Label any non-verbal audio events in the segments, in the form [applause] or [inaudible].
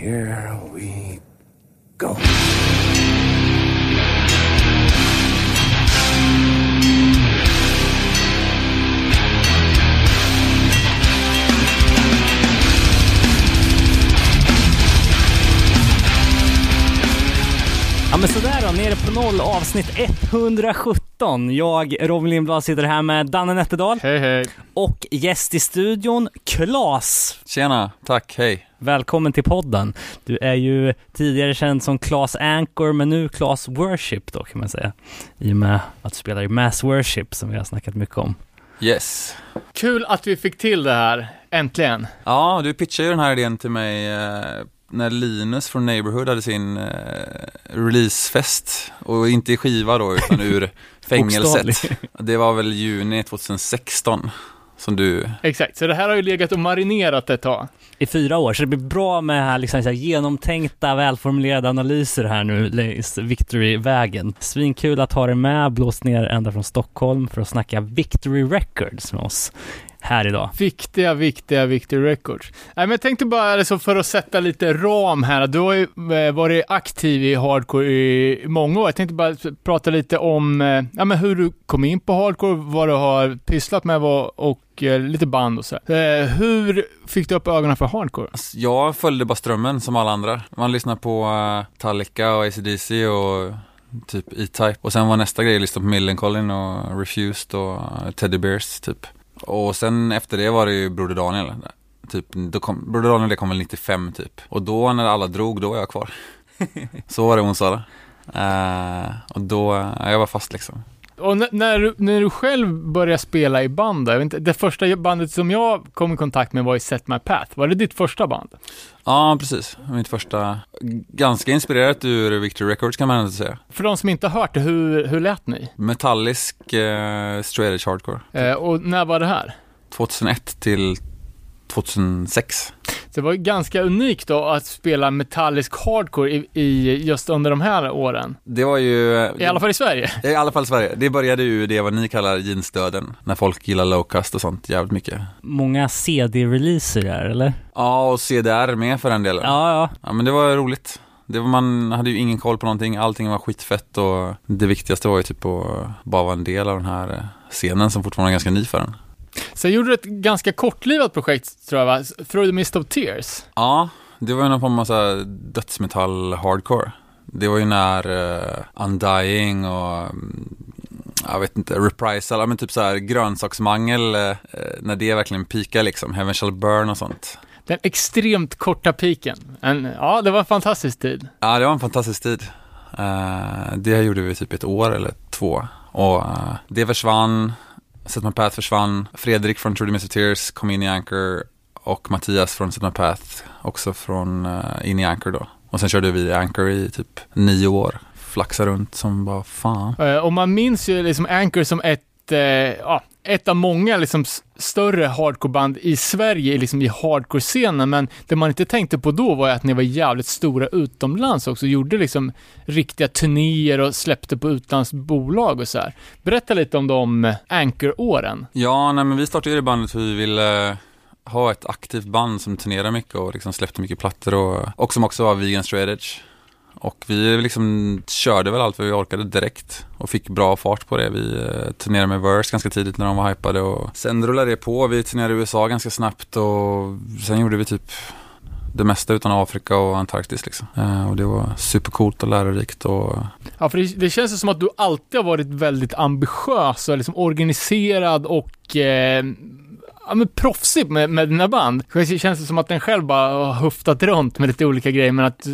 here we go. Ja men sådär då, nere på noll, avsnitt 117. Jag, Robin Lindblad, sitter här med Danne Nätterdal Hej hej. och gäst i studion, Klas. Tjena, tack, hej. Välkommen till podden. Du är ju tidigare känd som Klas Anchor, men nu Klas Worship då kan man säga. I och med att du spelar i Mass Worship som vi har snackat mycket om. Yes. Kul att vi fick till det här, äntligen. Ja, du pitchade ju den här idén till mig eh, när Linus från Neighborhood hade sin eh, releasefest. Och inte i skiva då, utan ur [laughs] fängelset. Det var väl juni 2016 som du... Exakt, så det här har ju legat och marinerat ett tag. I fyra år, så det blir bra med här, liksom, så här genomtänkta, välformulerade analyser här nu längs Victory-vägen. Svinkul att ha dig med, blåst ner ända från Stockholm för att snacka Victory Records med oss här idag. Viktiga, viktiga, viktiga records. Nej, men jag tänkte bara alltså, för att sätta lite ram här, du har ju eh, varit aktiv i hardcore i många år. Jag tänkte bara prata lite om eh, ja, men hur du kom in på hardcore, vad du har pysslat med och eh, lite band och så. här. Eh, hur fick du upp ögonen för hardcore? Alltså, Jag följde bara strömmen som alla andra. Man lyssnar på Metallica och AC/DC och typ E-Type. Och sen var nästa grej att lyssna på Millencolin och Refused och Teddy Bears typ. Och sen efter det var det ju Broder Daniel. Typ, då kom, Broder Daniel det kom väl 95 typ. Och då när alla drog, då var jag kvar. [laughs] Så var det hon sa det. Eh, och då, ja, jag var fast liksom. Och när, du, när du själv började spela i band, jag vet inte, det första bandet som jag kom i kontakt med var i Set My Path. Var det ditt första band? Ja, precis. Mitt första, ganska inspirerat ur Victory Records kan man ändå säga. För de som inte har hört det, hur, hur lät ni? Metallisk eh, straight edge hardcore. Eh, och när var det här? 2001 till 2006. Så det var ju ganska unikt då att spela metallisk hardcore i, i just under de här åren. Det var ju... I alla fall i Sverige. [laughs] I alla fall Sverige. Det började ju det vad ni kallar jeansdöden. När folk gillar lowcast och sånt jävligt mycket. Många CD-releaser där, eller? Ja, och CDR med för den delen. Ja, ja. Ja, men det var roligt. Det var, man hade ju ingen koll på någonting, allting var skitfett och det viktigaste var ju typ att bara vara en del av den här eh, scenen som fortfarande är ganska ny för den. Sen gjorde du ett ganska kortlivat projekt, tror jag va? Through the Mist of Tears. Ja, det var ju någon form av så här dödsmetall hardcore. Det var ju när uh, Undying och mm, jag vet inte, Reprisal, men typ så här grönsaksmangel, eh, när det verkligen pikar liksom, Heaven Shall Burn och sånt. Den extremt korta piken. En, ja, det var en fantastisk tid. Ja, det var en fantastisk tid. Eh, det gjorde vi typ ett år eller två. Och det försvann, Set My Path försvann, Fredrik från True Mr. Tears kom in i Anchor och Mattias från Set My Path också från uh, in i Anchor då. Och sen körde vi Anchor i typ nio år. Flaxa runt som bara fan. Eh, och man minns ju liksom Anchor som ett, eh, ja, ett av många liksom större hardcoreband i Sverige, liksom i hardcore-scenen, men det man inte tänkte på då var ju att ni var jävligt stora utomlands också, gjorde liksom riktiga turnéer och släppte på utlandsbolag och så här. Berätta lite om de Anchor-åren. Ja, nej men vi startade ju det bandet för vi ville eh, ha ett aktivt band som turnerade mycket och liksom släppte mycket plattor och, och som också var vegan straight edge. Och vi liksom körde väl allt vad vi orkade direkt och fick bra fart på det. Vi eh, turnerade med Verse ganska tidigt när de var hypade och sen rullade det på. Vi turnerade i USA ganska snabbt och sen gjorde vi typ det mesta utan Afrika och Antarktis liksom. Eh, och det var supercoolt och lärorikt och Ja, för det, det känns ju som att du alltid har varit väldigt ambitiös och liksom organiserad och eh, ja, men proffsig med, med dina band. Det känns som att den själv bara har höftat runt med lite olika grejer, men att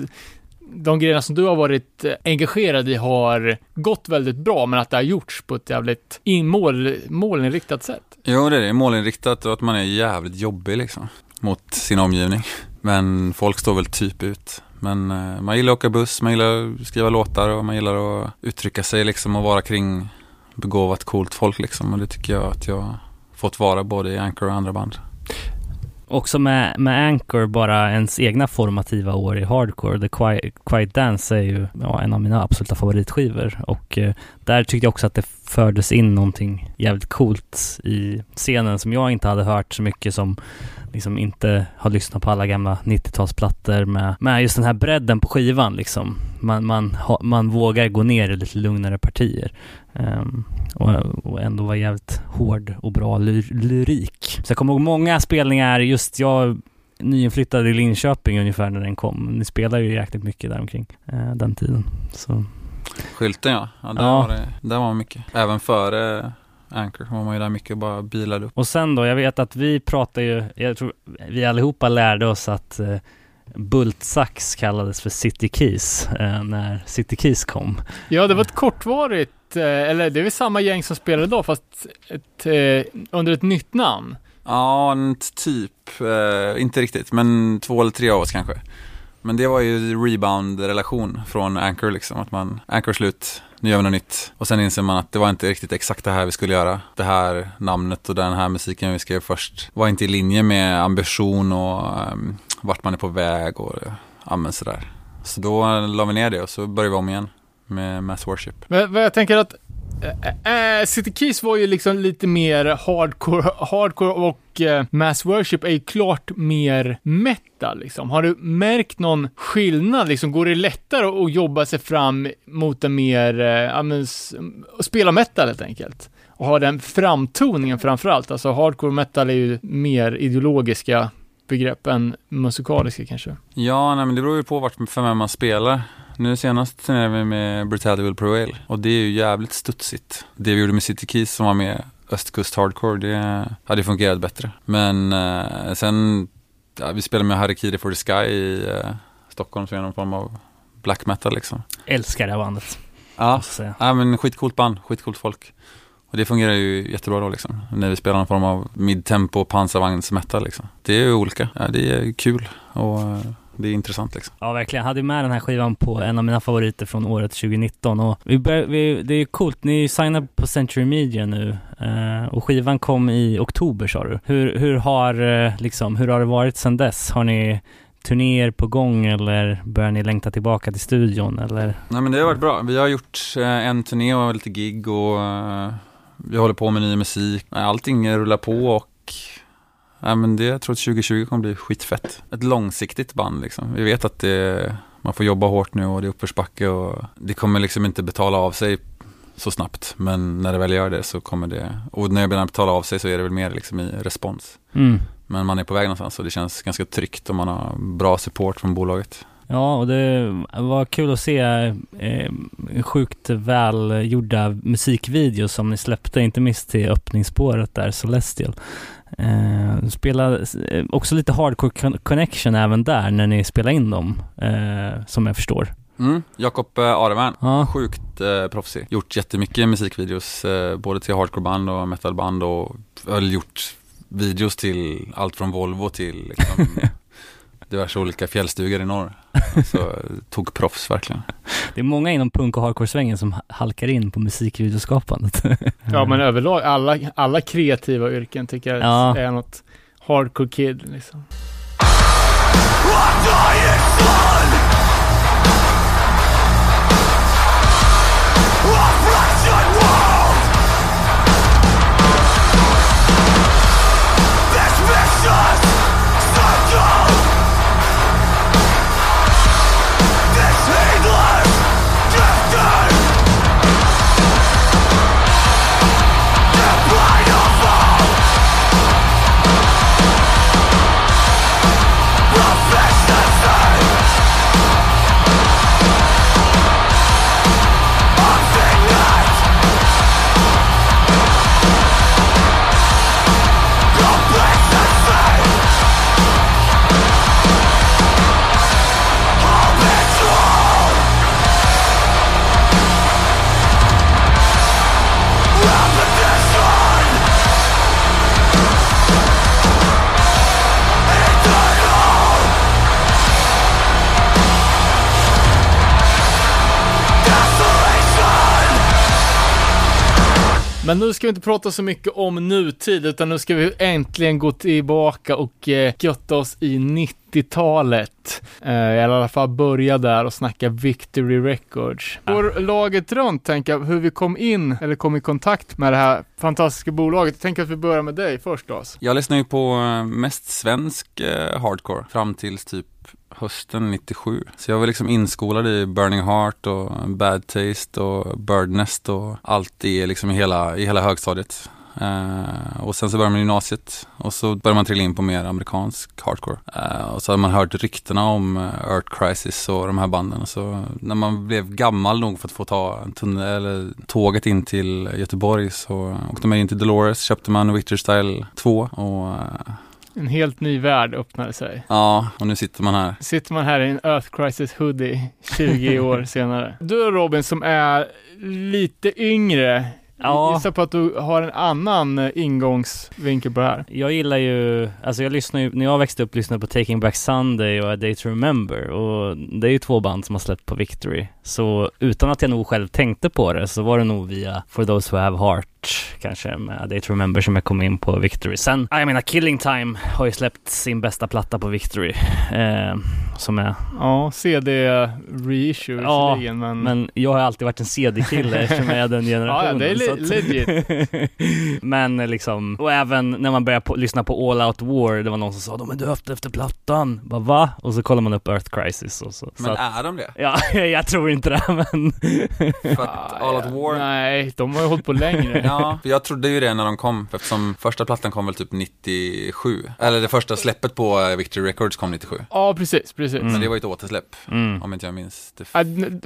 de grejerna som du har varit eh, engagerad i har gått väldigt bra, men att det har gjorts på ett jävligt in, mål, målinriktat sätt. Jo, det är det. Målinriktat och att man är jävligt jobbig liksom. Mot sin omgivning. Men folk står väl typ ut. Men eh, man gillar att åka buss, man gillar att skriva låtar och man gillar att uttrycka sig liksom och vara kring begåvat, coolt folk liksom. Och det tycker jag att jag har fått vara både i Anchor och andra band. Också med, med Anchor, bara ens egna formativa år i hardcore. The Quiet, Quiet Dance är ju ja, en av mina absoluta favoritskivor och eh, där tyckte jag också att det fördes in någonting jävligt coolt i scenen som jag inte hade hört så mycket som liksom inte har lyssnat på alla gamla 90-talsplattor med, med just den här bredden på skivan liksom. Man, man, ha, man vågar gå ner i lite lugnare partier. Um, och, och, ändå vara jävligt hård och bra ly lyrik. Så jag kommer ihåg många spelningar, just jag nyinflyttad i Linköping ungefär när den kom. Ni spelar ju jäkligt mycket där omkring uh, den tiden. Så. Skylten ja, ja, där, ja. Var det, där var mycket. Även före Anchor var man ju där mycket och bara bilade upp. Och sen då, jag vet att vi pratar ju, jag tror vi allihopa lärde oss att uh, Bultsax kallades för City Keys uh, när City Keys kom. Ja, det var ett kortvarigt, uh, eller det är väl samma gäng som spelar idag fast ett, under ett nytt namn. Ja, typ. inte riktigt, men två eller tre av oss kanske. Men det var ju rebound-relation från Anchor liksom. Att man, Anchor slut, nu gör vi något nytt. Och sen inser man att det var inte riktigt exakt det här vi skulle göra. Det här namnet och den här musiken vi skrev först var inte i linje med ambition och um, vart man är på väg och ja, men sådär. Så då la vi ner det och så började vi om igen med Mass Worship. Men, jag tänker att Äh, City Keys var ju liksom lite mer hardcore, hardcore och uh, Mass Worship är ju klart mer metal liksom. Har du märkt någon skillnad liksom? Går det lättare att jobba sig fram mot en mer, uh, ja men, spela metal helt enkelt? Och ha den framtoningen framförallt. Alltså hardcore metal är ju mer ideologiska begrepp än musikaliska kanske. Ja, nej men det beror ju på vart för vem man spelar. Nu senast turnerade vi med Brutality Will Prevail och det är ju jävligt studsigt. Det vi gjorde med City Keys som var med östkust hardcore, det hade fungerat bättre. Men eh, sen, ja, vi spelade med Harikiri for the Sky i eh, Stockholm som är någon form av black metal liksom. Älskar det här bandet. Ja, ja men skitcoolt band, skitcoolt folk. Och det fungerar ju jättebra då liksom. När vi spelar någon form av midtempo pansarvagnsmetal liksom. Det är ju olika. Ja, det är kul och eh, det är intressant liksom. Ja, verkligen. Jag hade med den här skivan på en av mina favoriter från året 2019 och vi bör, vi, det är coolt, ni signade på Century Media nu eh, och skivan kom i oktober sa du. Hur, hur har eh, liksom, hur har det varit sedan dess? Har ni turnéer på gång eller börjar ni längta tillbaka till studion eller? Nej men det har varit bra. Vi har gjort eh, en turné och lite gig och eh, vi håller på med ny musik. Allting rullar på och Ja, men det, jag tror att 2020 kommer bli skitfett. Ett långsiktigt band liksom. Vi vet att det, man får jobba hårt nu och det är uppförsbacke och det kommer liksom inte betala av sig så snabbt. Men när det väl gör det så kommer det, och när jag menar betala av sig så är det väl mer liksom i respons. Mm. Men man är på väg någonstans och det känns ganska tryggt om man har bra support från bolaget. Ja, och det var kul att se eh, sjukt välgjorda musikvideos som ni släppte, inte minst till öppningsspåret där, Celestial. Eh, spela eh, också lite hardcore connection även där när ni spelar in dem, eh, som jag förstår. Mm, Jakob eh, Arevärn, ja. sjukt eh, proffsig. Gjort jättemycket musikvideos, eh, både till hardcoreband och metalband och väl gjort videos till allt från Volvo till liksom, [laughs] diverse olika fjällstugor i norr. [laughs] Alltså, tog proffs verkligen. Det är många inom punk och hardcore-svängen som halkar in på musikvideoskapandet. [laughs] ja, men överlag, alla, alla kreativa yrken tycker jag ja. är något hardcore kid liksom. Men nu ska vi inte prata så mycket om nutid, utan nu ska vi äntligen gå tillbaka och eh, götta oss i 90-talet. Eh, I alla fall börja där och snacka Victory Records. Går laget runt, tänker jag, hur vi kom in, eller kom i kontakt med det här fantastiska bolaget. Jag tänker att vi börjar med dig först Lars. Jag lyssnar ju på eh, mest svensk eh, hardcore fram tills typ hösten 97. Så jag var liksom inskolad i Burning Heart och Bad Taste och Birdnest och allt det liksom i hela, i hela högstadiet. Uh, och sen så började man gymnasiet och så började man trilla in på mer amerikansk hardcore. Uh, och så hade man hört ryktena om eh, Earth Crisis och de här banden. Så när man blev gammal nog för att få ta en tunnel, eller tåget in till Göteborg så åkte man in till Dolores, köpte man Victor Style 2 och en helt ny värld öppnade sig. Ja, och nu sitter man här. Sitter man här i en Earth Crisis hoodie 20 [laughs] år senare. Du Robin som är lite yngre, Ja. Gissa på att du har en annan ingångsvinkel på det här. Jag gillar ju, alltså jag lyssnar ju, när jag växte upp lyssnade på Taking Back Sunday och A Day To Remember och det är ju två band som har släppt på Victory. Så utan att jag nog själv tänkte på det så var det nog via For Those Who Have Heart kanske med To Remember som jag kom in på Victory. Sen, jag menar Killing Time har ju släppt sin bästa platta på Victory. Eh, som är... Ja, CD reissue ja, men... men jag har alltid varit en CD-kille [laughs] eftersom jag är den generationen. ja, det är le att... legit. [laughs] men liksom, och även när man började på, lyssna på All Out War, det var någon som sa de är döpt efter plattan. Bara va? Och så kollar man upp Earth Crisis och så. Men så att, är de det? Ja, [laughs] jag tror inte det men... För att All Out War... Nej, de har ju hållit på längre. Ja, [laughs] jag trodde ju det när de kom, eftersom första plattan kom väl typ 97. Eller det första släppet på Victory Records kom 97. Ja, precis, precis. Mm. Men det var ju ett återsläpp, mm. om inte jag minns det.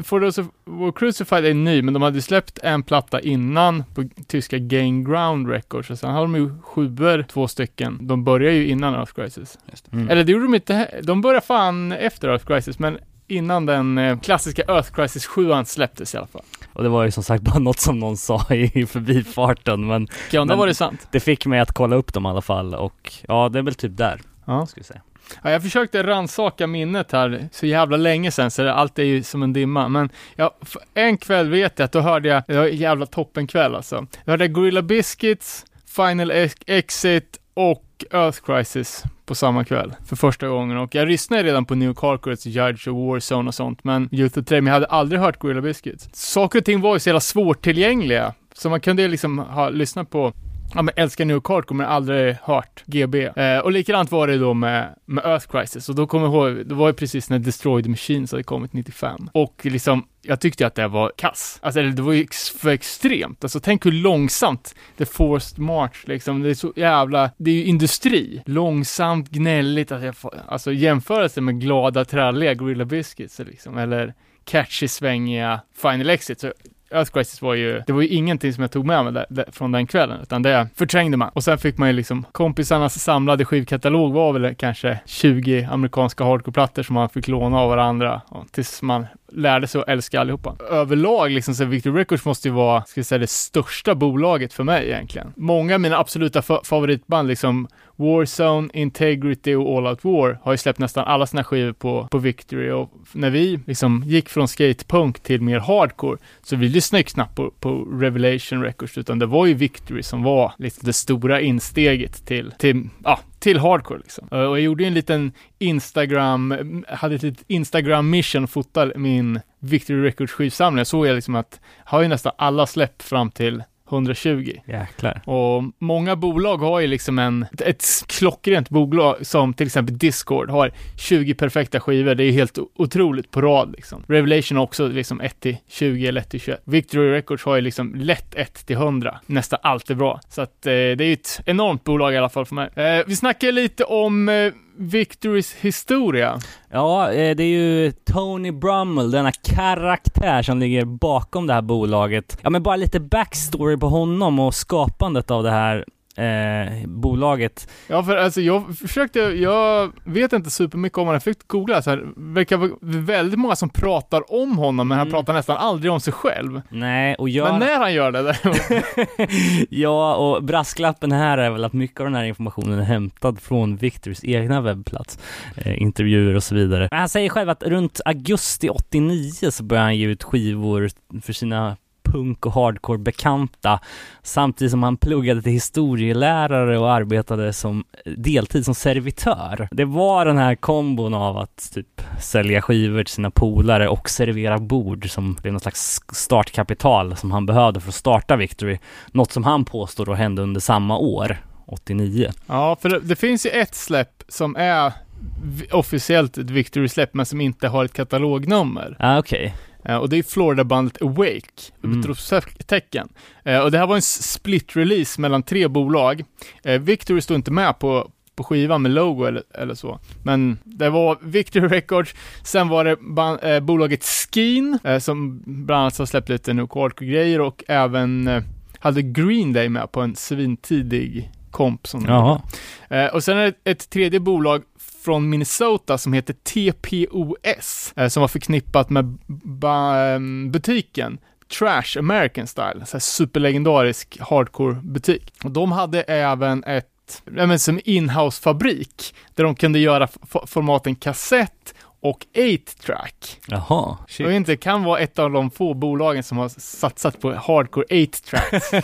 For those of Crucified är ny, men de hade släppt en platta innan på tyska Gain Ground Records och sen har de ju sjuor, två stycken. De börjar ju innan Earth Crisis. Mm. Eller det gjorde de inte, de började fan efter Earth Crisis, men innan den eh, klassiska Earth Crisis 7 släpptes i alla fall. Och det var ju som sagt bara [laughs] något som någon sa i förbifarten men Ja, det var det sant. Det fick mig att kolla upp dem i alla fall och ja, det är väl typ där. Ja. Ska jag säga. Ja, jag försökte ransaka minnet här så jävla länge sedan, så allt är ju som en dimma. Men ja, en kväll vet jag att då hörde jag, det var en jävla toppenkväll alltså. Jag hörde Gorilla Biscuits, Final Exit och Earth Crisis på samma kväll för första gången och jag lyssnade redan på New Carcores, Judge och Warzone och sånt men Youth of Trade, jag hade aldrig hört Gorilla Biscuits. Saker och ting var ju så jävla svårtillgängliga så man kunde liksom ha lyssnat på ja, men älskar New Cardcore kommer aldrig hört GB. Eh, och likadant var det då med, med Earth Crisis och då kommer jag ihåg, det var ju precis när Destroyed Machines hade kommit 95 och liksom jag tyckte att det var kass. Alltså det var ju för extremt. Alltså tänk hur långsamt The Forced March liksom. Det är så jävla, det är ju industri. Långsamt, gnälligt. Alltså, alltså jämförelse med glada, tralliga Gorilla Biscuits liksom. Eller catchy, svängiga Final Exit. Så Earth Crisis var ju, det var ju ingenting som jag tog med mig där, där, från den kvällen, utan det förträngde man. Och sen fick man ju liksom, kompisarnas samlade skivkatalog var väl kanske 20 amerikanska hardcore-plattor som man fick låna av varandra, och, tills man lärde sig att älska allihopa. Överlag liksom så Victor Records måste ju vara, ska jag säga, det största bolaget för mig egentligen. Många av mina absoluta favoritband, liksom Warzone, Integrity och All Out War har ju släppt nästan alla sina skivor på, på Victory och när vi liksom gick från skatepunk till mer hardcore så vi lyssnade ju knappt på, på Revelation Records utan det var ju Victory som var liksom det stora insteget till, till, ja, till hardcore liksom. Eh, och jag gjorde en liten Instagram, hade ett litet Instagram mission, fotade min Victory Records skivsamling. Jag såg jag liksom att, har ju nästan alla släpp fram till 120. Jäklar. Och många bolag har ju liksom en, ett klockrent bolag som till exempel Discord har 20 perfekta skivor. Det är helt otroligt på rad liksom. Revelation har också liksom 1 till 20 eller 1 till 21. Victory Records har ju liksom lätt 1 till 100. Nästan allt är bra. Så att eh, det är ju ett enormt bolag i alla fall för mig. Eh, vi snackar lite om eh, Victorys historia. Ja, eh, det är ju Tony Brummel, denna karaktär som ligger bakom det här bolaget. Ja, men bara lite backstory på honom och skapandet av det här eh, bolaget. Ja, för alltså jag försökte, jag vet inte supermycket om honom, jag fick googla så här, verkar vara väldigt många som pratar om honom, men han mm. pratar nästan aldrig om sig själv. Nej, och jag... Men när han gör det [laughs] Ja, och brasklappen här är väl att mycket av den här informationen är hämtad från Victors egna webbplats, eh, intervjuer och så vidare. Men han säger själv att runt augusti 89 så började han ge ut skivor för sina punk och hardcore bekanta samtidigt som han pluggade till historielärare och arbetade som deltid som servitör. Det var den här kombon av att typ sälja skivor till sina polare och servera bord som blev någon slags startkapital som han behövde för att starta Victory. Något som han påstår då hände under samma år, 89. Ja, för det, det finns ju ett släpp som är officiellt ett Victory-släpp, men som inte har ett katalognummer. Ah, okej. Eh, och det är Florida-bandet Awake, Mm. utropstecken. Eh, och det här var en split-release mellan tre bolag. Eh, Victory stod inte med på, på skivan med logo eller, eller så. Men det var Victory Records, sen var det ban- eh, bolaget Skeen, eh, som bland annat har släppt lite nu grejer och även eh, hade Green Day med på en svintidig komp som. Eh, och sen är det ett tredje bolag från Minnesota som heter TPOS, eh, som var förknippat med ba- ehm, butiken Trash American Style, så här superlegendarisk hardcore-butik. Och de hade även ett, men som inhouse-fabrik, där de kunde göra f- formaten kassett och 8-track. Jaha. Jag vet inte, kan vara ett av de få bolagen som har satsat på hardcore 8-tracks.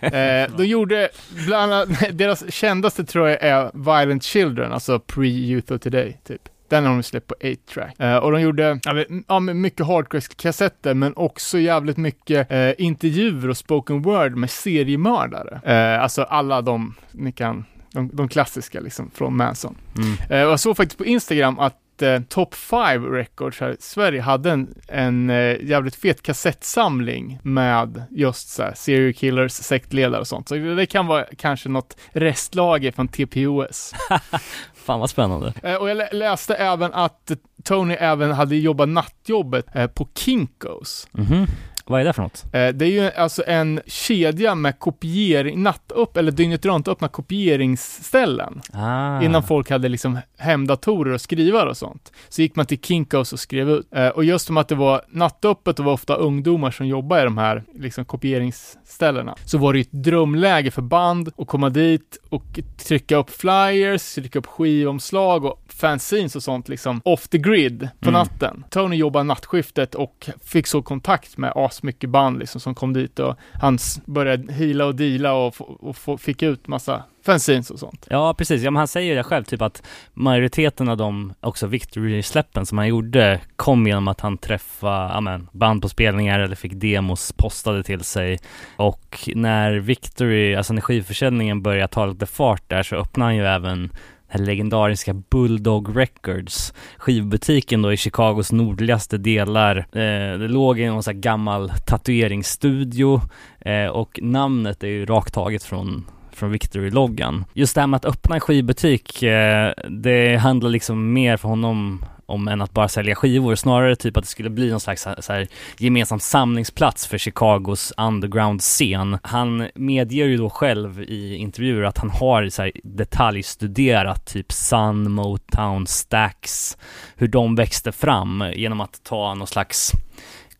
[laughs] eh, de gjorde, bland annat, [laughs] deras kändaste tror jag är Violent Children, alltså pre-Youth of Today, typ. Den har de släppt på 8-track. Eh, och de gjorde, ja, men, ja, mycket hardcore-kassetter, men också jävligt mycket eh, intervjuer och spoken word med seriemördare. Eh, alltså alla de, ni kan, de, de klassiska liksom, från Manson. Mm. Eh, jag såg faktiskt på Instagram att eh, Top 5 Records här i Sverige hade en, en eh, jävligt fet kassettsamling med just så här, serial killers, sektledare och sånt. Så det kan vara kanske något restlager från TPOS. [laughs] Fan vad spännande. Eh, och jag lä- läste även att Tony även hade jobbat nattjobbet på Kinkos. Mhm. Vad är det för något? Eh, det är ju alltså en kedja med kopiering, nattöpp eller dygnet runt öppna kopieringsställen. Ah. Innan folk hade liksom hemdatorer och skrivare och sånt. Så gick man till Kinkos och skrev ut. Eh, och just som att det var nattöppet och var ofta ungdomar som jobbade i de här liksom kopieringsställena. Så var det ju ett drömläge för band att komma dit och trycka upp flyers, trycka upp skivomslag och fanzines och sånt liksom off the grid på Mm. natten. Tony jobbade nattskiftet och fick så kontakt med asmycket band liksom som kom dit och han började hila och deala och, och få- fick ut massa fanzines och sånt. Ja, precis. Ja, men han säger det själv, typ att majoriteten av de också Victory-släppen som han gjorde kom genom att han träffade ja, men, band på spelningar eller fick demos postade till sig. Och när Victory, alltså när skivförsäljningen började ta lite fart där så öppnade han ju även den legendariska Bulldog Records, skivbutiken då i Chicagos nordligaste delar. Eh, det låg i någon sån här gammal tatueringsstudio eh, och namnet är ju rakt taget från från Victory-loggan. Just det här med att öppna en skivbutik, eh, det handlar liksom mer för honom om än att bara sälja skivor, snarare typ att det skulle bli någon slags så här, gemensam samlingsplats för Chicagos underground-scen. Han medger ju då själv i intervjuer att han har så här, detaljstuderat typ Sun, Motown, Stax, hur de växte fram genom att ta någon slags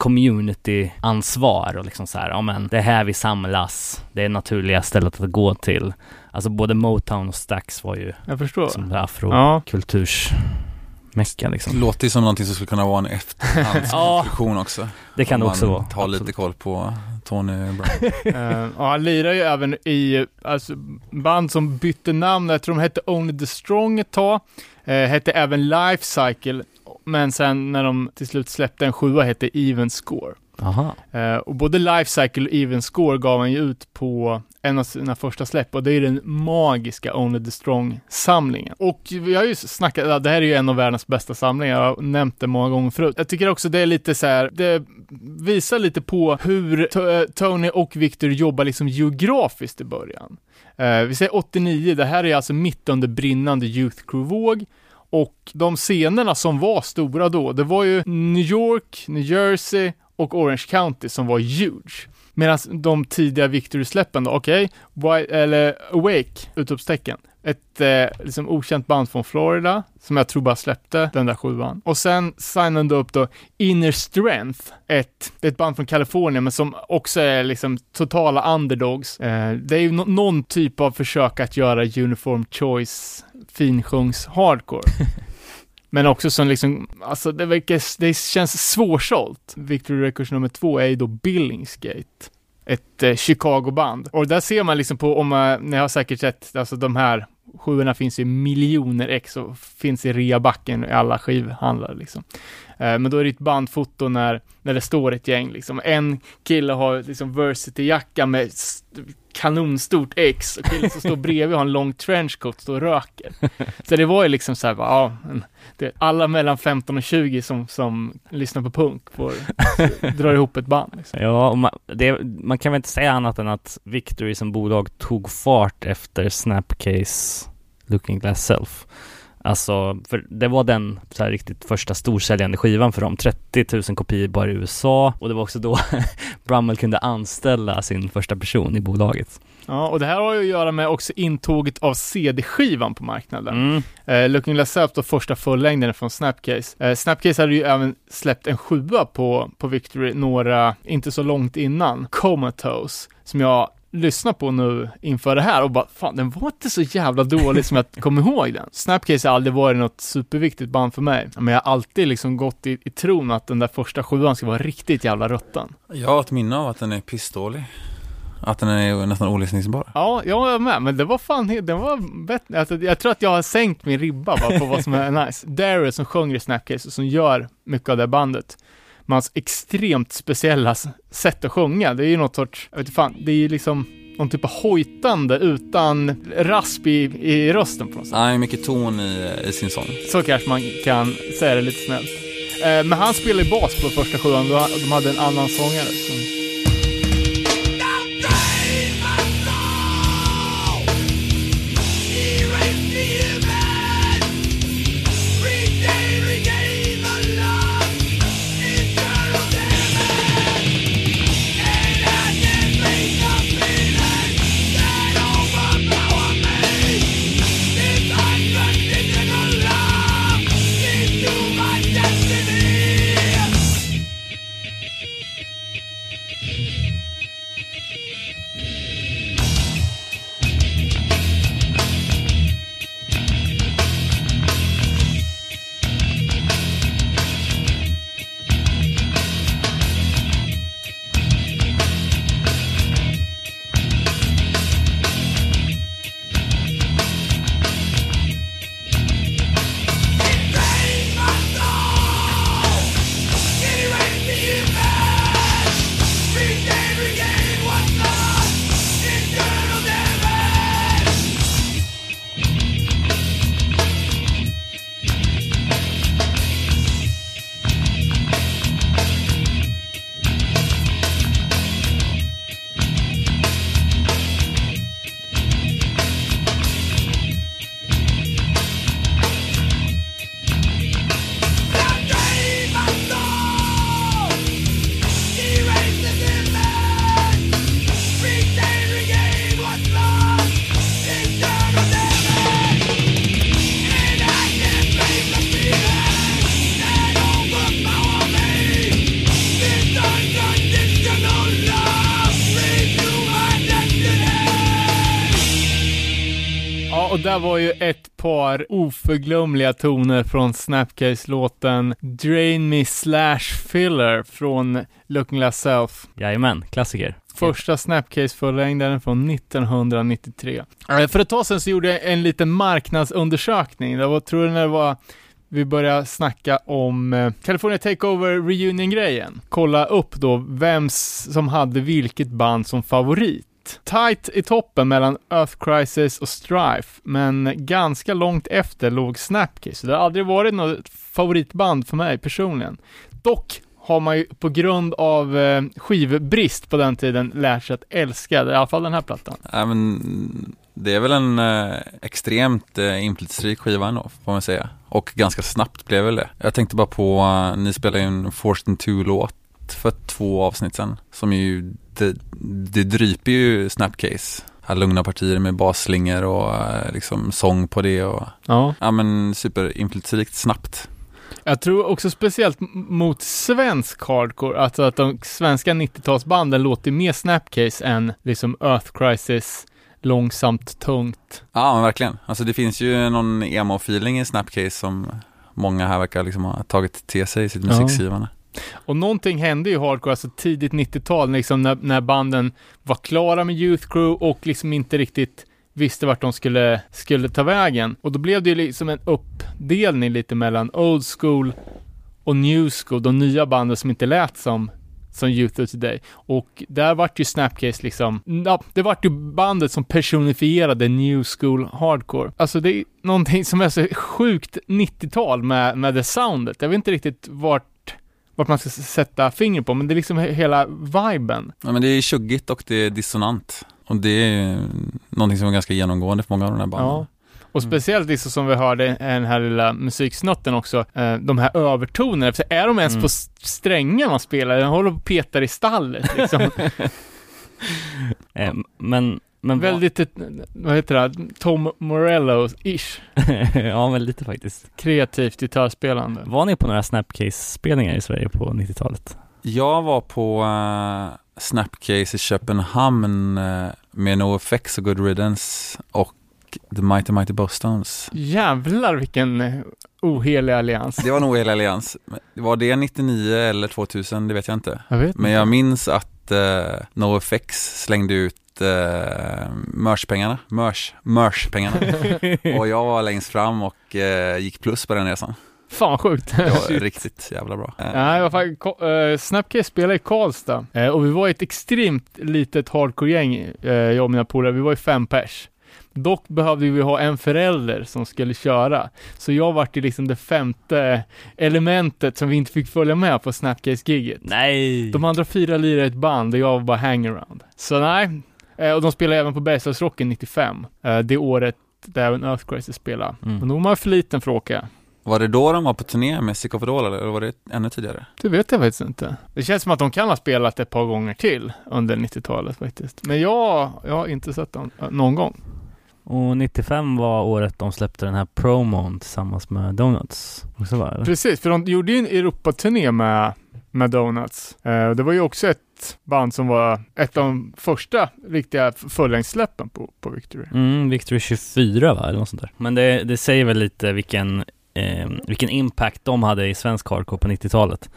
community-ansvar och liksom så här, ja men det är här vi samlas, det är naturliga stället att gå till. Alltså både Motown och Stax var ju Jag förstår. som det här Ja. afrokultursmecka liksom. Låter ju som någonting som skulle kunna vara en [laughs] efterhandskonstruktion också. Det kan det också vara. Har lite koll på Tony Brown. [laughs] Eh, ja, han lirar ju även i alltså, band som bytte namn. Jag tror de hette Only the Strong ett tag. Eh, hette även Life Cycle. Men sen när de till slut släppte en sjua hette Even Score. Eh, och både Life Cycle och Even Score gav han ju ut på en av sina första släpp och det är den magiska Only the Strong-samlingen. Och vi har ju snackat, ja, det här är ju en av världens bästa samlingar, jag har nämnt det många gånger förut. Jag tycker också det är lite så här, det visar lite på hur eh, Tony och Victor jobbar liksom geografiskt i början. Eh, vi säger 89, det här är alltså mitt under brinnande Youth Crew-våg. Och de scenerna som var stora då, det var ju New York, New Jersey och Orange County som var huge. Medan de tidiga Victory-släppen då, okej, okay, eller Awake, utropstecken. Ett eh, liksom okänt band från Florida, som jag tror bara släppte den där sjuan. Och sen signade de upp då Inner Strength, ett, det är ett band från Kalifornien, men som också är liksom totala underdogs. Eh, det är ju no någon typ av försök att göra Uniform Choice finsjungs hardcore. [laughs] Men också som liksom, alltså det, verkar, det känns svårsålt. Victory Records nummer två är ju då Billingsgate. Ett eh, Chicago-band. Och där ser man liksom på, om eh, ni har säkert sett, alltså de här sjuorna finns i miljoner ex och finns i reabacken i alla skivhandlare liksom. Eh, men då är det ett bandfoto när, när det står ett gäng liksom. En kille har liksom Versity-jacka med kanonstort X och killen som står bredvid har en lång trenchcoat och står och röker. [laughs] Så det var ju liksom så här, ja, det, alla mellan 15 och 20 som, som lyssnar på punk får [laughs] dra ihop ett band. Liksom. Ja, man, det, man kan väl inte säga annat än att Victory som bolag tog fart efter Snapcase Looking Glass Self. Alltså, för det var den så här riktigt första storsäljande skivan för dem. 30 000 kopior bara i USA och det var också då [laughs] Brummel kunde anställa sin första person i bolaget. Ja, och det här har ju att göra med också intåget av CD-skivan på marknaden. Mm. Eh, Looking Glass Self, då första fullängden från Snapcase. Eh, Snapcase hade ju även släppt en sjua på, på Victory några, inte så långt innan, Comatose, som jag lyssnar på nu inför det här och bara, fan den var inte så jävla dålig som jag kommer ihåg den. Snapcase har aldrig varit något superviktigt band för mig, men jag har alltid liksom gått i, i tron att den där första sjuan ska vara riktigt jävla rutten. Jag har ett minne av att den är pissdålig. Att den är nästan olyssningsbar. Ja, jag är med, men det var fan, den var bättre. Alltså, jag tror att jag har sänkt min ribba bara på vad som är [laughs] nice. Daryl som sjunger i Snapcase och som gör mycket av det bandet. Med hans extremt speciella sätt att sjunga. Det är ju något sorts, jag vet inte fan, det är ju liksom någon typ av hojtande utan rasp i, i rösten på något sätt. Nej, mycket ton i, i sin sång. Så kanske man kan säga det lite snällt. Eh, men han spelade bas på första sjuan, de hade en annan sångare. Oförglömliga toner från Snapcase-låten Drain Me Slash Filler från Looking Glass Self. Jajamän, klassiker. Första Snapcase-fullängdaren från 1993. Eh, För ett tag sedan så gjorde jag en liten marknadsundersökning. Det var, tror jag när det var vi började snacka om eh, California Takeover Reunion-grejen. Kolla upp då vem som hade vilket band som favorit. Tight i toppen mellan Earth Crisis och Strife, men ganska långt efter låg SnapKiss, Så det har aldrig varit något favoritband för mig personligen. Dock har man ju på grund av eh, skivbrist på den tiden lärt sig att älska, i alla fall den här plattan. Ja, men det är väl en eh, extremt eh, inflytelserik skiva ändå, får man säga. Och ganska snabbt blev väl det. Jag tänkte bara på, eh, ni spelade ju en Forced in Two-låt för två avsnitt sedan. Som ju, det, det dryper ju Snapcase. Här lugna partier med basslingor och eh, liksom sång på det och Ja. ja men superinflytelserikt snabbt. Jag tror också speciellt mot svensk hardcore, alltså att de svenska 90-talsbanden låter mer Snapcase än liksom Earth Crisis, långsamt, tungt. Ja men verkligen. Alltså det finns ju någon emo-feeling i Snapcase som många här verkar liksom ha tagit till sig i sitt Ja. Och någonting hände ju i hardcore, alltså tidigt 90-tal, liksom när, när banden var klara med Youth Crew och liksom inte riktigt visste vart de skulle, skulle ta vägen. Och då blev det ju liksom en uppdelning lite mellan old school och new school, de nya banden som inte lät som som Youth of Today. Och där vart ju Snapcase liksom, ja, det vart ju bandet som personifierade new school hardcore. Alltså det är någonting som är så sjukt 90-tal med, med det soundet. Jag vet inte riktigt vart, vart man ska sätta finger på, men det är liksom he- hela viben. Ja, men det är tjuggigt och det är dissonant. Och det är någonting som är ganska genomgående för många av de här banden. Ja. Och Mm. speciellt liksom som vi hörde i den här lilla musiksnutten också, eh, de här övertonerna, för är de ens Mm. på strängar man spelar? Den håller på och petar i stallet liksom. [laughs] Eh, men, men vad- Väldigt, ett, vad heter det, Tom Morello-ish. [laughs] ja, men lite faktiskt. Kreativt gitarrspelande. Var ni på några Snapcase-spelningar i Sverige på 90-talet? Jag var på uh, Snapcase i Köpenhamn uh, med NoFX och Good Riddance och The Mighty Mighty Bosstones. Jävlar vilken eh, ohelig allians. Det var nog hela allians. Var det 99 eller 2000? Det vet jag inte. Jag vet Men jag minns att uh, NoFX slängde ut uh, merchpengarna, merch, merchpengarna. [laughs] och jag var längst fram och uh, gick plus på den resan. Fan sjukt. Det var [laughs] riktigt jävla bra. Eh, Ja, jag var faktiskt, eh, Snapcase spelade i Karlstad eh, och vi var ett extremt litet hardcore-gäng, eh, jag och mina polare, vi var ju fem pers. Dock behövde vi ha en förälder som skulle köra, så jag vart ju liksom det femte elementet som vi inte fick följa med på Snapcase-giget. Nej! De andra fyra lirade ett band och jag var bara hangaround. Så nej, eh, och de spelade även på Bergslagsrocken 95, eh, det året där även Earth Crisis spelade. Mm. Men då var man för liten för att åka. Var det då de var på turné med Sick of All eller var det ännu tidigare? Det vet jag faktiskt inte. Det känns som att de kan ha spelat ett par gånger till under 90-talet faktiskt. Men jag, jag har inte sett dem äh, någon gång. Och 95 var året de släppte den här promon tillsammans med Donuts. Också va? Precis, för de gjorde ju en Europaturné med, med Donuts. Eh, det var ju också ett band som var ett av de första riktiga fullängdssläppen på, på Victory. Mm, Victory 24 va, eller något sånt där. Men det, det säger väl lite vilken, eh, vilken impact de hade i svensk hardcore på 90-talet.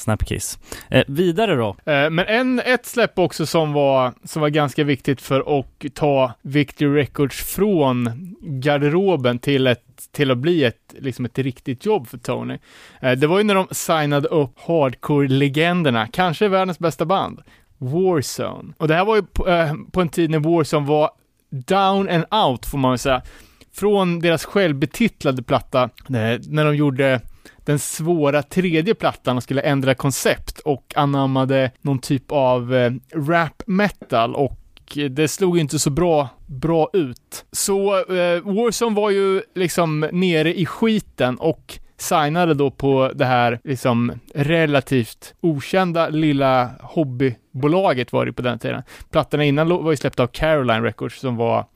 Snapkiss. Eh, vidare då. Eh, Men en, ett släpp också som var, som var ganska viktigt för att ta Victory Records från garderoben till, ett, till att bli ett, liksom ett riktigt jobb för Tony. Eh, Det var ju när de signade upp hardcore-legenderna, kanske världens bästa band, Warzone. Och det här var ju på, eh, på en tid när Warzone var down and out, får man väl säga. Från deras självbetitlade platta, eh, när de gjorde den svåra tredje plattan och skulle ändra koncept och anammade någon typ av eh, rap metal och det slog ju inte så bra, bra ut. Så eh, Warzone var ju liksom nere i skiten och signade då på det här liksom relativt okända lilla hobbybolaget var det på den tiden. Plattorna innan var ju släppta av Caroline Records som var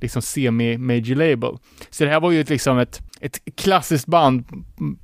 liksom semi-major label. Så det här var ju liksom ett, ett klassiskt band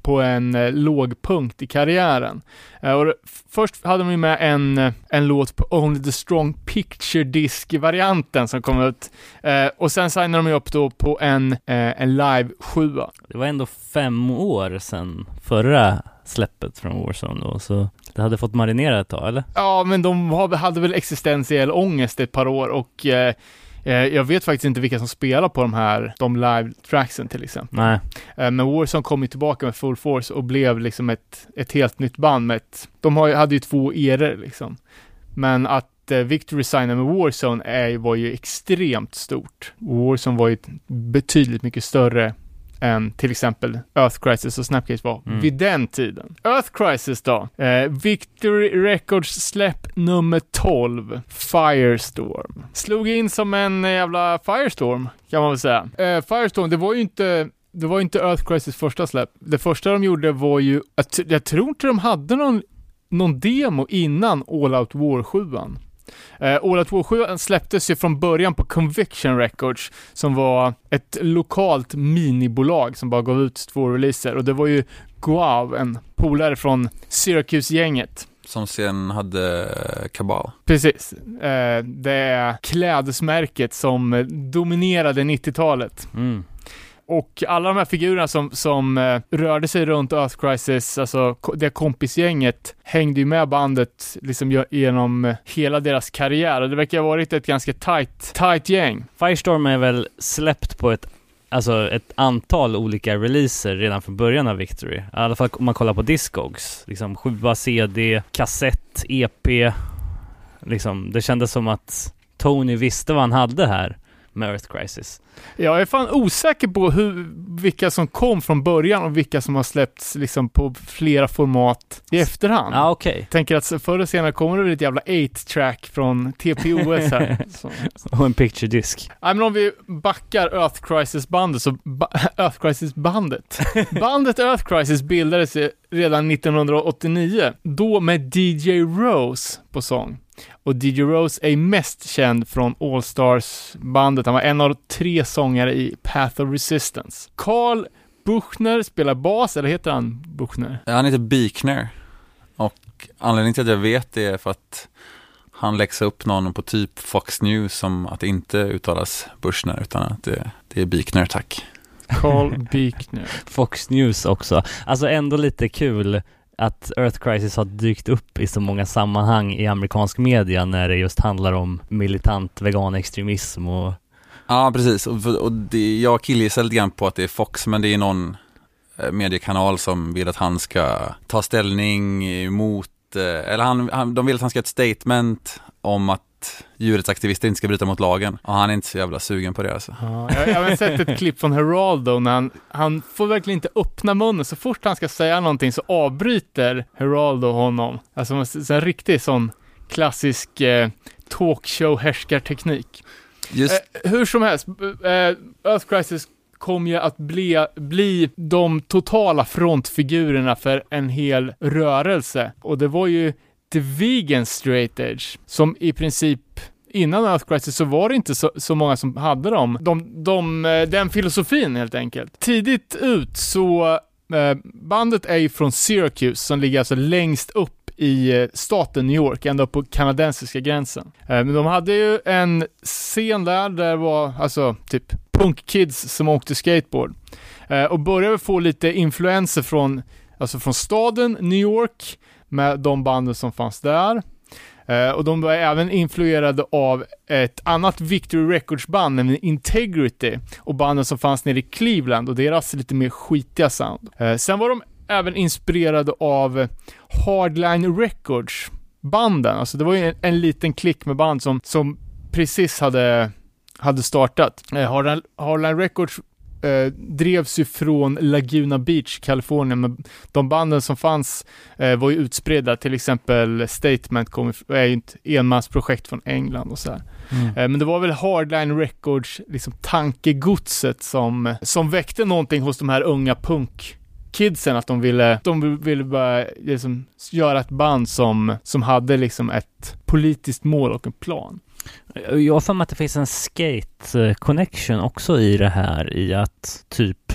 på en eh, låg punkt i karriären. Eh, och först hade de ju med en, eh, en låt på Only the Strong Picture Disc-varianten som kom ut. Eh, och sen signade de ju upp då på en, eh, en live sjua. Det var ändå fem år sedan förra släppet från Warzone då, så det hade fått marinera ett tag, eller? Ja, men de hade väl existentiell ångest ett par år och eh, jag vet faktiskt inte vilka som spelar på de här, de live-tracksen till exempel. Nej. Eh, Men Warzone kom ju tillbaka med full force och blev liksom ett, ett helt nytt band med ett, de hade ju två eror liksom. Men att eh, Victory signa med Warzone är, var ju extremt stort. Warzone var ju ett betydligt mycket större än till exempel Earth Crisis och Snapcase var Mm. vid den tiden. Earth Crisis då? Eh, Victory Records släpp nummer 12, Firestorm. Slog in som en jävla Firestorm, kan man väl säga. Eh, Firestorm, det var ju inte det var inte Earth Crisis första släpp. Det första de gjorde var ju, jag, jag tror inte de hade någon, någon demo innan All Out War 7 eh, All Out War 7 släpptes ju från början på Conviction Records som var ett lokalt minibolag som bara gav ut två releaser och det var ju Guav, en polare från Syracuse-gänget. Som sen hade eh, Kabal. Precis. Eh, det klädesmärket som dominerade 90-talet. Mm och alla de här figurerna som, som eh, rörde sig runt Earth Crisis, alltså det kompisgänget, hängde ju med bandet liksom genom eh, hela deras karriär och det verkar ha varit ett ganska tight, tight gäng. Firestorm är väl släppt på ett Alltså ett antal olika releaser redan från början av Victory. I alla fall om man kollar på Discogs. Liksom 7 CD, kassett, EP. Liksom, det kändes som att Tony visste vad han hade här med Earth Crisis. Jag är fan osäker på hur, vilka som kom från början och vilka som har släppts liksom på flera format i efterhand. Ah, okej. Tänker att förr eller senare kommer det väl ett jävla 8-track från TPOS här. [laughs] Och en picture disk. Nej men om vi backar Earth Crisis bandet så, ba- [laughs] Earth Crisis bandet. Earth Crisis bildades redan 1989, då med DJ Rose på sång. Och DJ Rose är mest känd från All Stars bandet. Han var en av tre sångare i Path of Resistance. Carl Buchner spelar bas, eller heter han Buchner? Han heter Beekner och anledningen till att jag vet det är för att han läxade upp någon på typ Fox News som att det inte uttalas Bushner utan att det, det är Beekner tack. Carl Buchner. [laughs] Fox News också. Alltså ändå lite kul att Earth Crisis har dykt upp i så många sammanhang i amerikansk media när det just handlar om militant veganextremism och Ja precis. Och, och det, jag killgissar lite grann på att det är Fox men det är någon eh, mediekanal som vill att han ska ta ställning emot eh, eller han, han, de vill att han ska göra ett statement om att djurrättsaktivister inte ska bryta mot lagen. Och han är inte så jävla sugen på det alltså. Ja, jag, jag har sett ett klipp från Heraldo när han, han får verkligen inte öppna munnen. Så fort han ska säga någonting så avbryter Heraldo honom. Alltså en riktig sån klassisk eh, talkshow-härskarteknik. Just, Eh, hur som helst, eh, Earth Crisis kom ju att bli, bli de totala frontfigurerna för en hel rörelse. Och det var ju The Vegan Straight Edge som i princip Innan Earth Crisis så var det inte så, så många som hade dem. De, de, eh, den filosofin helt enkelt. Tidigt ut så, eh, bandet är ju från Syracuse som ligger alltså längst upp i eh, staten New York, ända upp på kanadensiska gränsen. Eh, Men de hade ju en scen där, där det var alltså typ punkkids som åkte skateboard. Eh, Och började få lite influenser från, alltså från staden New York med de banden som fanns där. Uh, Och de var även influerade av ett annat Victory Records-band, nämligen Integrity, och banden som fanns nere i Cleveland och deras lite mer skitiga sound. Uh, Sen var de även inspirerade av Hardline Records banden, alltså det var ju en, en liten klick med band som, som precis hade, hade startat. Eh, Hardline, Hardline Records eh, drevs ju från Laguna Beach, Kalifornien, men de banden som fanns eh, var ju utspridda, till exempel Statement kom, är ju ett enmansprojekt från England och så här. Eh, Men det var väl Hardline Records, liksom tankegodset som, som väckte någonting hos de här unga punkkidsen, att de ville, de ville bara liksom göra ett band som, som hade liksom ett politiskt mål och en plan. Jag har för mig att det finns en skate connection också i det här i att typ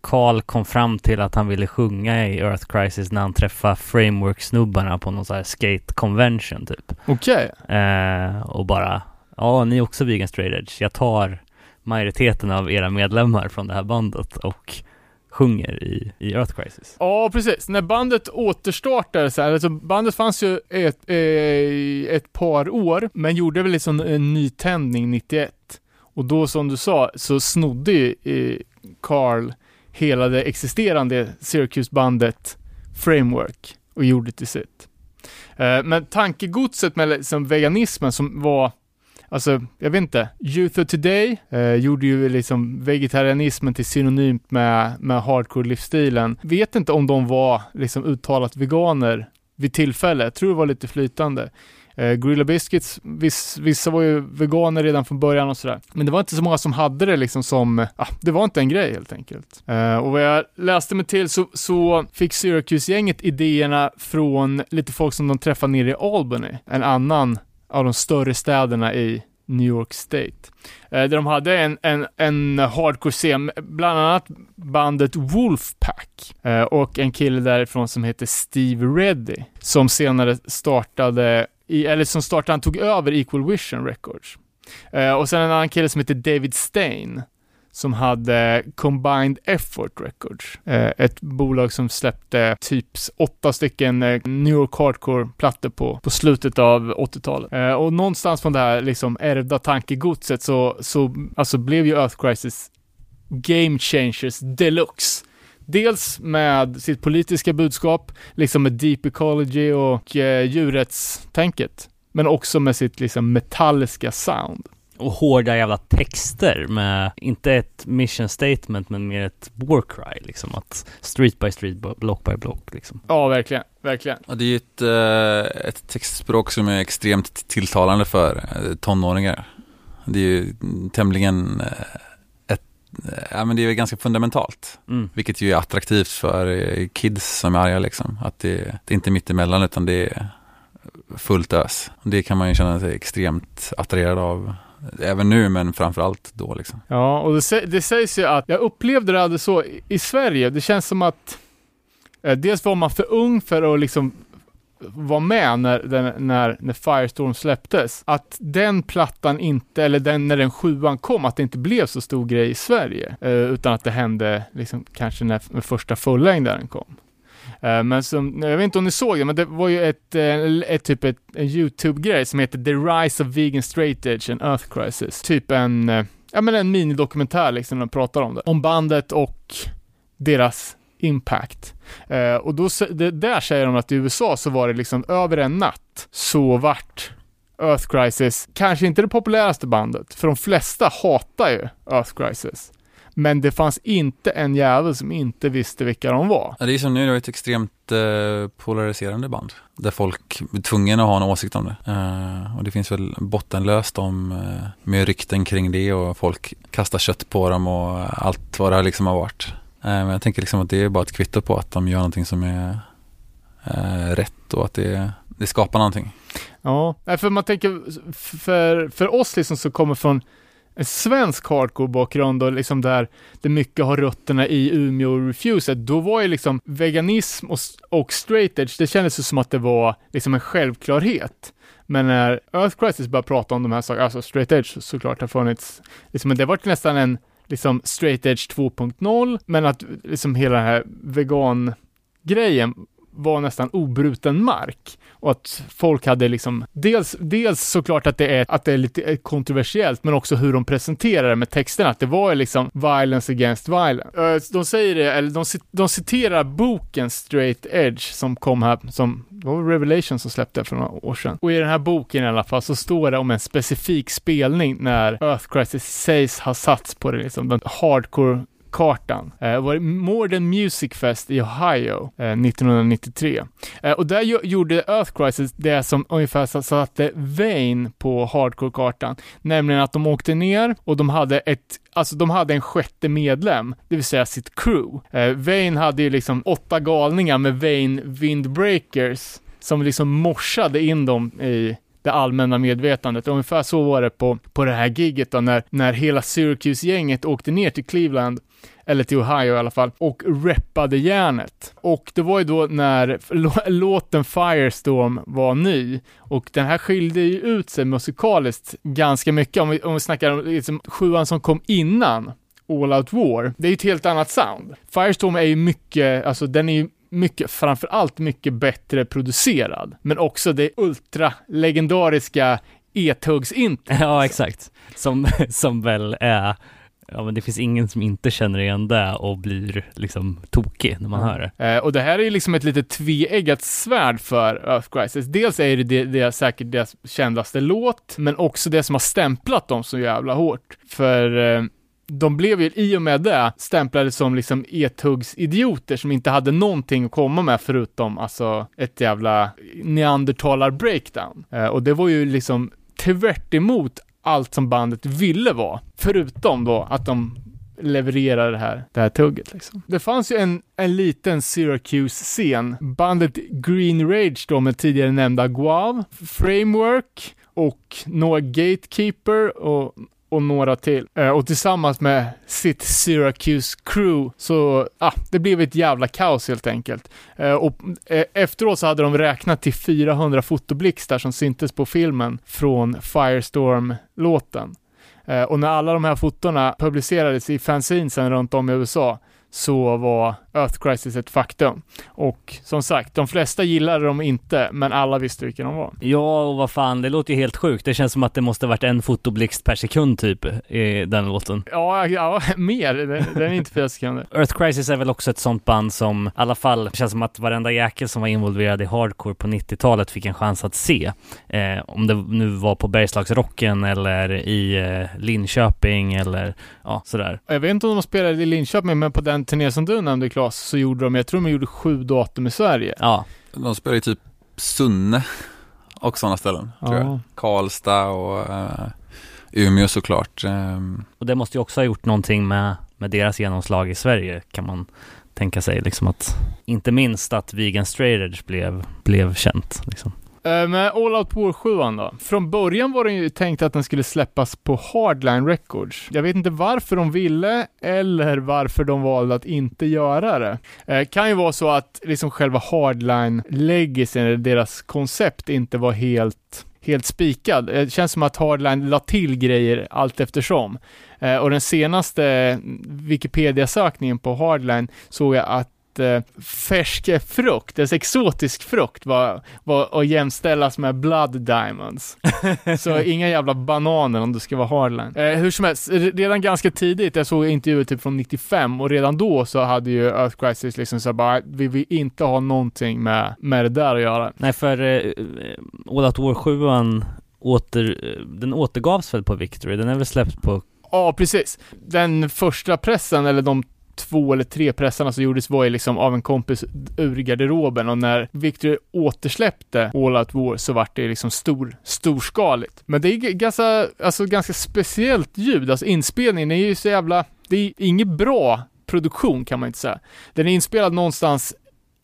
Carl kom fram till att han ville sjunga i Earth Crisis när han träffade Framework-snubbarna på någon sån här skate convention typ. Okej. Eh, och bara, ja ni är också vegan straight edge. Jag tar majoriteten av era medlemmar från det här bandet och sjunger i, i Earth Crisis. Ja, precis. När bandet återstartade så här, alltså bandet fanns ju ett, eh, ett par år, men gjorde väl liksom en nytändning 91. Och då som du sa, så snodde ju eh, Carl hela det existerande Syracuse-bandet Framework och gjorde till sitt. Eh, men tankegodset med liksom veganismen som var Alltså, jag vet inte. Youth of Today eh, gjorde ju liksom vegetarianismen till synonymt med, med hardcore-livsstilen. Vet inte om de var liksom uttalat veganer vid tillfället. Jag tror det var lite flytande. Eh, Gorilla Biscuits, viss, vissa var ju veganer redan från början och sådär. Men det var inte så många som hade det liksom som, ah, det var inte en grej helt enkelt. Eh, och vad jag läste mig till så, så fick Syracuse-gänget idéerna från lite folk som de träffade nere i Albany, en annan av de större städerna i New York State. Eh, där de hade en, en, en hardcore-scen, bland annat bandet Wolfpack eh, och en kille därifrån som heter Steve Reddy, som senare startade, i, eller som startade, han tog över Equal Vision Records. Eh, och sen en annan kille som heter David Stain, som hade Combined Effort Records. Eh, ett bolag som släppte typ åtta stycken eh, New York Hardcore-plattor på, på slutet av 80-talet. Eh, och någonstans från det här liksom ärvda tankegodset så, så alltså blev ju Earth Crisis game changers deluxe. Dels med sitt politiska budskap, liksom med deep ecology och eh, djurrättstänket. Men också med sitt liksom metalliska sound. Och hårda jävla texter med, inte ett mission statement, men mer ett war cry liksom. Att street by street, block by block liksom. Ja, verkligen. Verkligen. Ja, det är ju ett, eh, ett textspråk som är extremt tilltalande för eh, tonåringar. Det är ju tämligen eh, ett, ja men det är ju ganska fundamentalt. Mm. Vilket ju är attraktivt för kids som är arga liksom. Att det, det är inte mittemellan utan det är fullt ös. Det kan man ju känna sig extremt attraherad av även nu men framförallt då liksom. Ja, och det, det sägs ju att, jag upplevde det aldrig så i, i Sverige, det känns som att eh, dels var man för ung för att liksom vara med när, när, när Firestorm släpptes. Att den plattan inte, eller den, när den sjuan kom, att det inte blev så stor grej i Sverige. Eh, utan att det hände liksom kanske när, när första fullängdaren kom. Eh, men som, jag vet inte om ni såg det, men det var ju ett, eh, ett typ ett, en YouTube-grej som heter The Rise of Vegan Straight Edge and Earth Crisis. Typ en, eh, ja men en minidokumentär liksom, när de pratar om det. Om bandet och deras impact. Och då, där säger de att i USA så var det liksom över en natt så vart Earth Crisis kanske inte det populäraste bandet, för de flesta hatar ju Earth Crisis. Men det fanns inte en jävel som inte visste vilka de var. Ja, det är som nu, det är ett extremt eh, polariserande band. Där folk är tvungna att ha en åsikt om det. Eh, och det finns väl bottenlöst om eh, med rykten kring det och folk kastar kött på dem och allt vad det liksom har varit. Eh, men jag tänker liksom att det är bara ett kvitto på att de gör någonting som är eh, rätt och att det, det skapar någonting. Ja, för man tänker, för, för oss liksom som kommer från en svensk hardcore-bakgrund och liksom där det mycket har rötterna i Umeå och Refused, då var ju liksom veganism och, och straight edge, det kändes ju som att det var liksom en självklarhet. Men när Earth Crisis började prata om de här sakerna, alltså straight edge såklart har funnits, liksom, det var nästan en liksom straight edge 2.0, men att liksom hela den här vegan grejen var nästan obruten mark och att folk hade liksom, dels, dels såklart att det, är, att det är lite kontroversiellt, men också hur de presenterar det med texterna, att det var liksom violence against violence. Eh, de säger det, eller de, de citerar boken Straight Edge som kom här, som det var Revelation som släppte för några år sedan. Och i den här boken i alla fall så står det om en specifik spelning när Earth Crisis sägs ha satts på det liksom, den hardcore kartan. Eh, det var Morden Music Fest i Ohio eh, 1993. Eh, och där gjorde Earth Crisis det som ungefär satte Vain på hardcore-kartan, nämligen att de åkte ner och de hade ett Alltså de hade en sjätte medlem, det vill säga sitt crew. Eh, Vain hade ju liksom åtta galningar med Vain Windbreakers som liksom morsade in dem i det allmänna medvetandet. Ungefär så var det på, på det här giget då, när, när hela Syracuse-gänget åkte ner till Cleveland eller till Ohio i alla fall, och reppade järnet. Och det var ju då när [laughs] låten Firestorm var ny, och den här skilde ju ut sig musikaliskt ganska mycket, om vi, om vi snackar om liksom, sjuan som kom innan All Out War. Det är ju ett helt annat sound. Firestorm är ju mycket, alltså den är ju mycket, framförallt mycket bättre producerad, men också det ultra legendariska e-tuggs-introt. Ja, exakt. Som, [laughs] som väl är Ja men det finns ingen som inte känner igen det och blir liksom tokig när man mm. hör det. Eh, och det här är ju liksom ett lite tveeggat svärd för Earth Crisis. Dels är det, det, det säkert deras kändaste låt, men också det som har stämplat dem så jävla hårt. För eh, de blev ju i och med det stämplade som liksom e-tuggs-idioter som inte hade någonting att komma med förutom alltså ett jävla neandertalar-breakdown. Eh, och det var ju liksom tvärt emot allt som bandet ville vara. Förutom då att de levererar det här, det här tugget liksom. Det fanns ju en, en liten Syracuse-scen. Bandet Green Rage då med tidigare nämnda Guav, Framework och några Gatekeeper och och några till. Eh, och tillsammans med sitt Syracuse crew så, ah, det blev ett jävla kaos helt enkelt. Eh, och eh, efteråt så hade de räknat till 400 fotoblixtar som syntes på filmen från Firestorm-låten. Eh, och när alla de här fotona publicerades i fanzinesen runt om i USA så var Earth Crisis ett faktum. Och som sagt, de flesta gillade dem inte, men alla visste vilka de var. Ja, och vad fan, det låter ju helt sjukt. Det känns som att det måste varit en fotoblixt per sekund typ i den låten. Ja, ja [laughs] mer. Den är inte fyra sekunder. [laughs] Earth Crisis är väl också ett sånt band som i alla fall känns som att varenda jäkel som var involverad i hardcore på 90-talet fick en chans att se. Eh, om det nu var på Bergslagsrocken eller i eh, Linköping eller ja, sådär. Jag vet inte om de spelade i Linköping, men på den turné som du nämnde Claes, så gjorde de, jag tror de gjorde sju datum i Sverige. Ja, De spelar i typ Sunne och sådana ställen, tror Ja. jag. Karlstad och uh, Umeå såklart. Um, och det måste ju också ha gjort någonting med, med deras genomslag i Sverige kan man tänka sig liksom att inte minst att Vegan Straight Edge blev, blev känt liksom. Eh, men All Out War 7 då? Från början var den ju tänkt att den skulle släppas på Hardline Records. Jag vet inte varför de ville eller varför de valde att inte göra det. Eh, kan ju vara så att liksom själva Hardline legacyn, eller deras koncept, inte var helt helt spikad. Eh, det känns som att Hardline la till grejer allt eftersom. Eh, och den senaste Wikipedia-sökningen på Hardline såg jag att eh, färsk frukt, alltså exotisk frukt var, var att jämställas med blood diamonds. [laughs] Så inga jävla bananer om du ska vara hardline. Eh, hur som helst, redan ganska tidigt, jag såg intervjuer typ från 95 och redan då så hade ju Earth Crisis liksom så bara, vi vill inte ha någonting med, med det där att göra. Nej, för eh, All Out War 7 åter, eh, den återgavs väl på Victory? Den är väl släppt på Ja, precis. Den första pressen, eller de två eller tre pressarna som gjordes var ju liksom av en kompis ur garderoben och när Victor återsläppte All Out War så vart det liksom stor, storskaligt. Men det är ganska, alltså ganska speciellt ljud, alltså inspelningen är ju så jävla, det är inget bra produktion kan man inte säga. Den är inspelad någonstans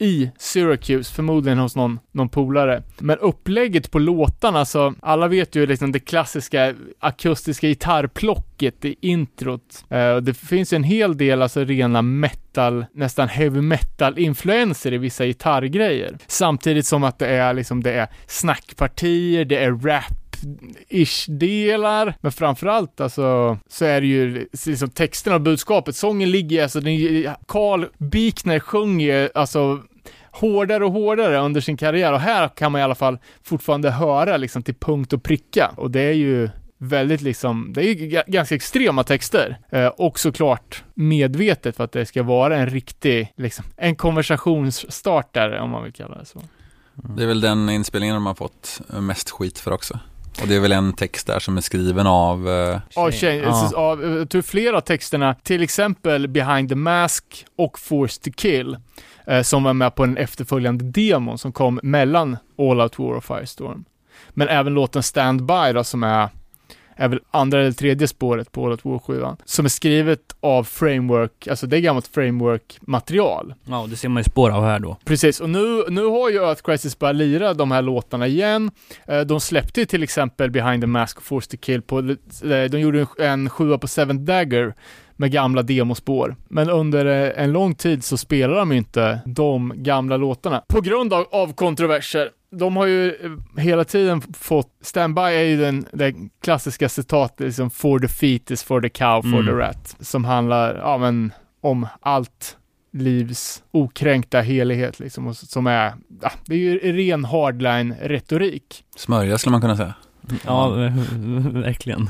i Syracuse, förmodligen hos någon, någon polare. Men upplägget på låtarna, så alla vet ju liksom det klassiska akustiska gitarrplocket i introt. Uh, det finns ju en hel del alltså rena metal, nästan heavy metal-influenser i vissa gitarrgrejer. Samtidigt som att det är liksom, det är snackpartier, det är rap ish-delar, men framförallt alltså så är det ju liksom texten och budskapet. Sången ligger alltså, Karl Carl Bikner sjunger alltså hårdare och hårdare under sin karriär och här kan man i alla fall fortfarande höra liksom till punkt och pricka och det är ju väldigt liksom, det är ju ga- ganska extrema texter eh, och såklart medvetet för att det ska vara en riktig, liksom, en konversationsstartare om man vill kalla det så. det är väl den inspelningen de har fått mest skit för också. Och det är väl en text där som är skriven av eh, Ja, Tjej. jag tror flera av texterna, till exempel Behind the Mask och Forced to Kill, eh, som var med på den efterföljande demon som kom mellan All Out War och Firestorm. Men även låten Stand By då, som är, är väl andra eller tredje spåret på All Out War 7, som är skrivet av Framework, alltså det är gammalt Framework-material. Ja, det ser man ju spår av här då. Precis, och nu, nu har ju Earth Crisis börjat lira de här låtarna igen. Eh, De släppte ju till exempel Behind the Mask och Forced to Kill på, eh, de gjorde en sjua på Seven Dagger med gamla demospår. Men under eh, en lång tid så spelar de inte de gamla låtarna. På grund av, av kontroverser. De har ju eh, hela tiden fått, Stand By är ju den, den klassiska citatet liksom For the feet is for the cow, for Mm. the rat. Som handlar, ja men, om allt livs okränkta helighet liksom, och som är, ja, det är ju ren hardline-retorik. smörja skulle man kunna säga. Ja, [laughs] verkligen.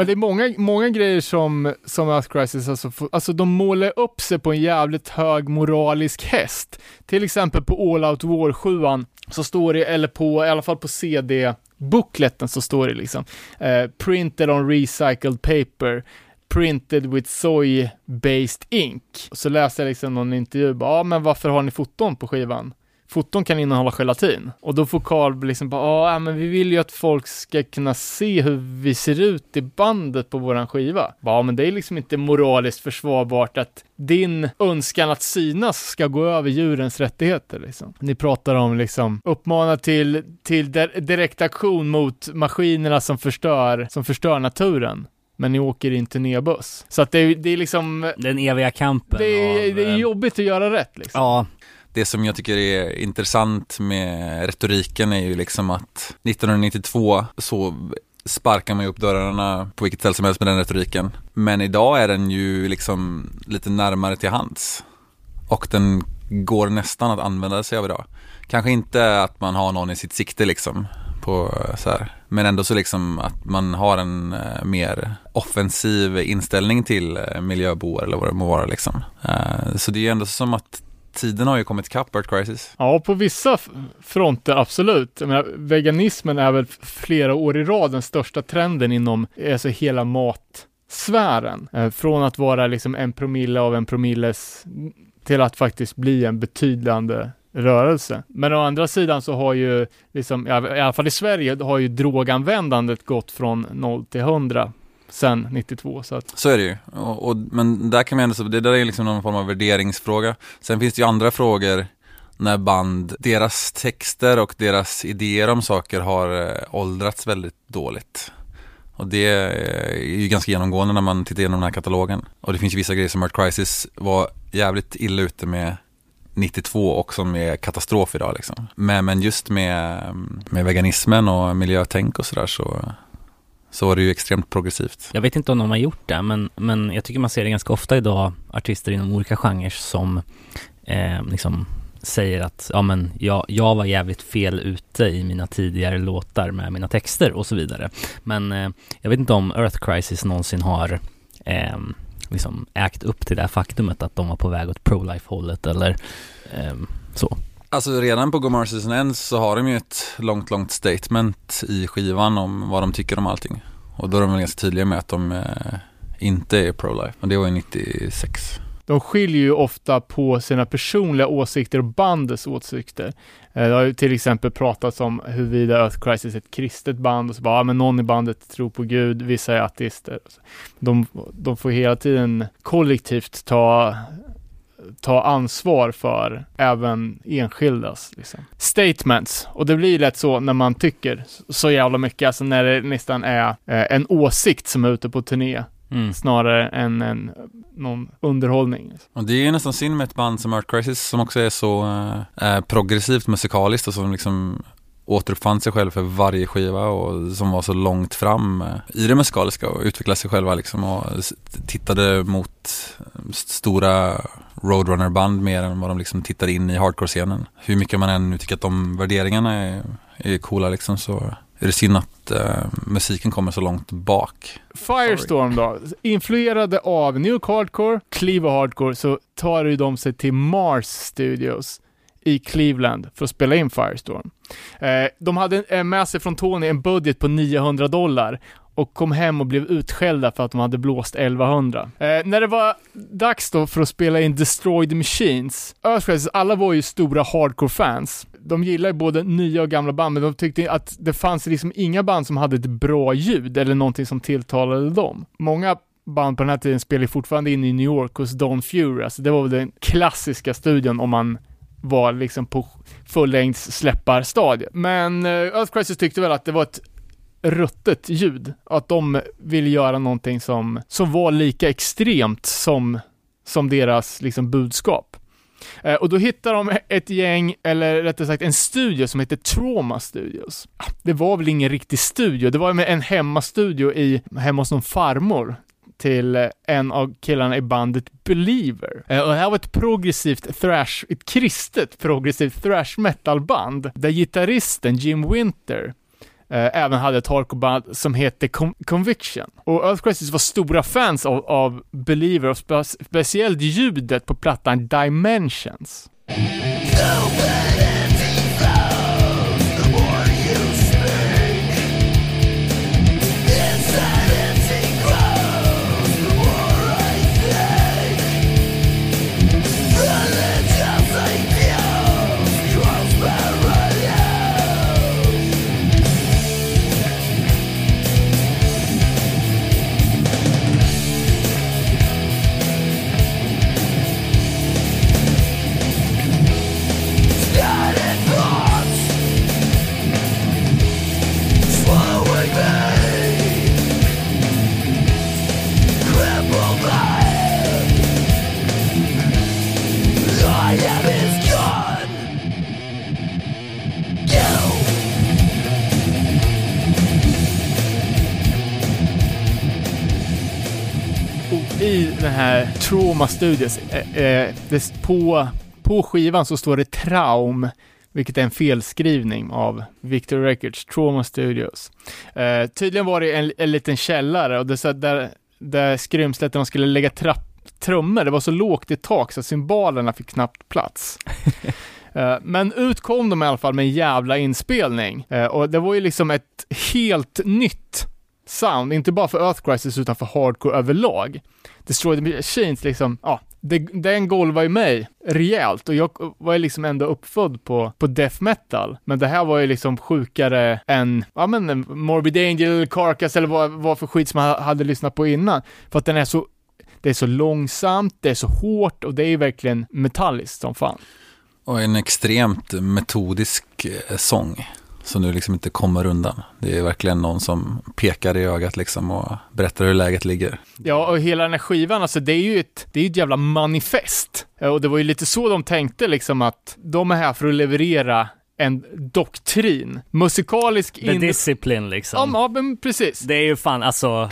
Men det är många, många grejer som, som Earth Crisis, alltså, alltså de målar upp sig på en jävligt hög moralisk häst. Till exempel på All Out War 7 så står det, eller på, i alla fall på CD-bookletten så står det liksom, eh, printed on recycled paper, printed with soy-based ink. Och så läser jag liksom någon intervju, bara, ja men varför har ni foton på skivan? Foton kan innehålla gelatin. Och då får Carl liksom bara, ja men vi vill ju att folk ska kunna se hur vi ser ut i bandet på våran skiva. Ja men det är liksom inte moraliskt försvarbart att din önskan att synas ska gå över djurens rättigheter liksom. Ni pratar om liksom uppmana till, till di- direktaktion mot maskinerna som förstör, som förstör naturen. Men ni åker i en turnébuss. Så att det, det är liksom, Den eviga kampen det är, av, det är eh, jobbigt att göra rätt liksom. Ja, det som jag tycker är intressant med retoriken är ju liksom att 1992 så sparkar man ju upp dörrarna på vilket ställe som helst med den retoriken. Men idag är den ju liksom lite närmare till hands. Och den går nästan att använda sig av idag. Kanske inte att man har någon i sitt sikte liksom. På så här. Men ändå så liksom att man har en eh, mer offensiv inställning till eh, miljöboar eller vad det må vara liksom. Eh, så det är ju ändå som att tiden har ju kommit ikapp Earth Crisis. Ja, på vissa fronter absolut. Jag menar, veganismen är väl flera år i rad den största trenden inom alltså hela matsfären. Eh, från att vara liksom en promille av en promilles till att faktiskt bli en betydande rörelse. Men å andra sidan så har ju, liksom, i alla fall i Sverige, har ju droganvändandet gått från 0 till 100 sen 92. Så att, Så är det ju. Och, och, men där kan man ändå, så- det där är liksom någon form av värderingsfråga. Sen finns det ju andra frågor när band, deras texter och deras idéer om saker har eh, åldrats väldigt dåligt. Och det eh, är ju ganska genomgående när man tittar igenom den här katalogen. Och det finns ju vissa grejer som Earth Crisis var jävligt illa ute med 92 och som är katastrof idag liksom. Men, men just med, mm, med veganismen och miljötänk och sådär så, så var det ju extremt progressivt. Jag vet inte om de har gjort det, men, men jag tycker man ser det ganska ofta idag, artister inom olika genrer som eh, liksom säger att ja men jag, jag var jävligt fel ute i mina tidigare låtar med mina texter och så vidare. Men eh, jag vet inte om Earth Crisis någonsin har eh, liksom ägt upp till det här faktumet att de var på väg åt pro-life-hållet eller eh, så. Alltså redan på Go Mars and Ends så har de ju ett långt, långt statement i skivan om vad de tycker om allting. Och då är de väl ganska tydliga med att de eh, inte är pro-life. Och det var ju 96. de skiljer ju ofta på sina personliga åsikter och bandets åsikter. Eh, det har ju till exempel pratats om huruvida Earth Crisis är ett kristet band och så bara, ja, men någon i bandet tror på Gud, vissa är ateister. De, de får hela tiden kollektivt ta ta ansvar för även enskildas liksom. statements. Och det blir lätt så när man tycker så jävla mycket, alltså när det nästan är eh, en åsikt som är ute på turné Mm. snarare än en, någon underhållning. Och det är ju nästan synd med ett band som Earth Crisis som också är så eh, eh, progressivt musikaliskt och som liksom återuppfann sig själv för varje skiva och som var så långt fram eh, i det musikaliska och utvecklade sig själva liksom och tittade mot eh, stora Roadrunner-band mer än vad de liksom tittar in i hardcore-scenen. Hur mycket man än nu tycker att de värderingarna är, är coola liksom så är det synd att uh, musiken kommer så långt bak. Firestorm då, influerade av New York Hardcore, Cleve Hardcore, så tar ju de sig till Mars Studios i Cleveland för att spela in Firestorm. Eh, de hade eh, med sig från Tony en budget på 900 dollar och kom hem och blev utskällda för att de hade blåst 1100. Eh, när det var dags då för att spela in Destroy the Machines, Earth alla var ju stora hardcore-fans. De gillade ju både nya och gamla band, men de tyckte att det fanns liksom inga band som hade ett bra ljud eller någonting som tilltalade dem. Många band på den här tiden spelade fortfarande in i New York hos Don Fury, alltså det var väl den klassiska studion om man var liksom på fullängds släpparstadiet. Men eh, Earth Crisis tyckte väl att det var ett ruttet ljud. Att de ville göra någonting som, som var lika extremt som, som deras liksom budskap. Eh, och då hittar de ett gäng, eller rättare sagt en studio som heter Trauma Studios. Det var väl ingen riktig studio, det var en hemmastudio i, hemma hos någon farmor till eh, en av killarna i bandet Believer. Eh, och det här var ett progressivt thrash, ett kristet progressivt thrash metal band där gitarristen Jim Winter Eh, även hade ett hardcore som hette Con- Conviction. Och Earth Crisis var stora fans av, av Believer och spe speciellt ljudet på plattan Dimensions. Den här Trauma Studios. Eh, eh, på, på skivan så står det Traum, vilket är en felskrivning av Victor Records, Trauma Studios. Eh, tydligen var det en, en liten källare och det så där, där skrymslet de skulle lägga trapp, trummor, det var så lågt i tak så cymbalerna fick knappt plats. [laughs] Eh, Men ut kom de i alla fall med en jävla inspelning. Eh, Och det var ju liksom ett helt nytt sound, inte bara för Earth Crisis utan för hardcore överlag. Destroy the Machines liksom, ja, det, den golvade ju mig rejält och jag var ju liksom ändå uppfödd på, på death metal. Men det här var ju liksom sjukare än, ja men Morbid Angel, Carcass eller vad, vad för skit som man hade lyssnat på innan. För att den är så, det är så långsamt, det är så hårt och det är ju verkligen metalliskt som fan. Och en extremt metodisk eh, sång. Som du liksom inte kommer undan. Det är verkligen någon som pekar i ögat liksom och berättar hur läget ligger. Ja, och hela den här skivan, alltså det är ju ett, det är ju ett jävla manifest. Eh, Och det var ju lite så de tänkte liksom att de är här för att leverera en doktrin. Musikalisk The in... Discipline Ja, liksom. ja, men precis. Det är ju fan, alltså,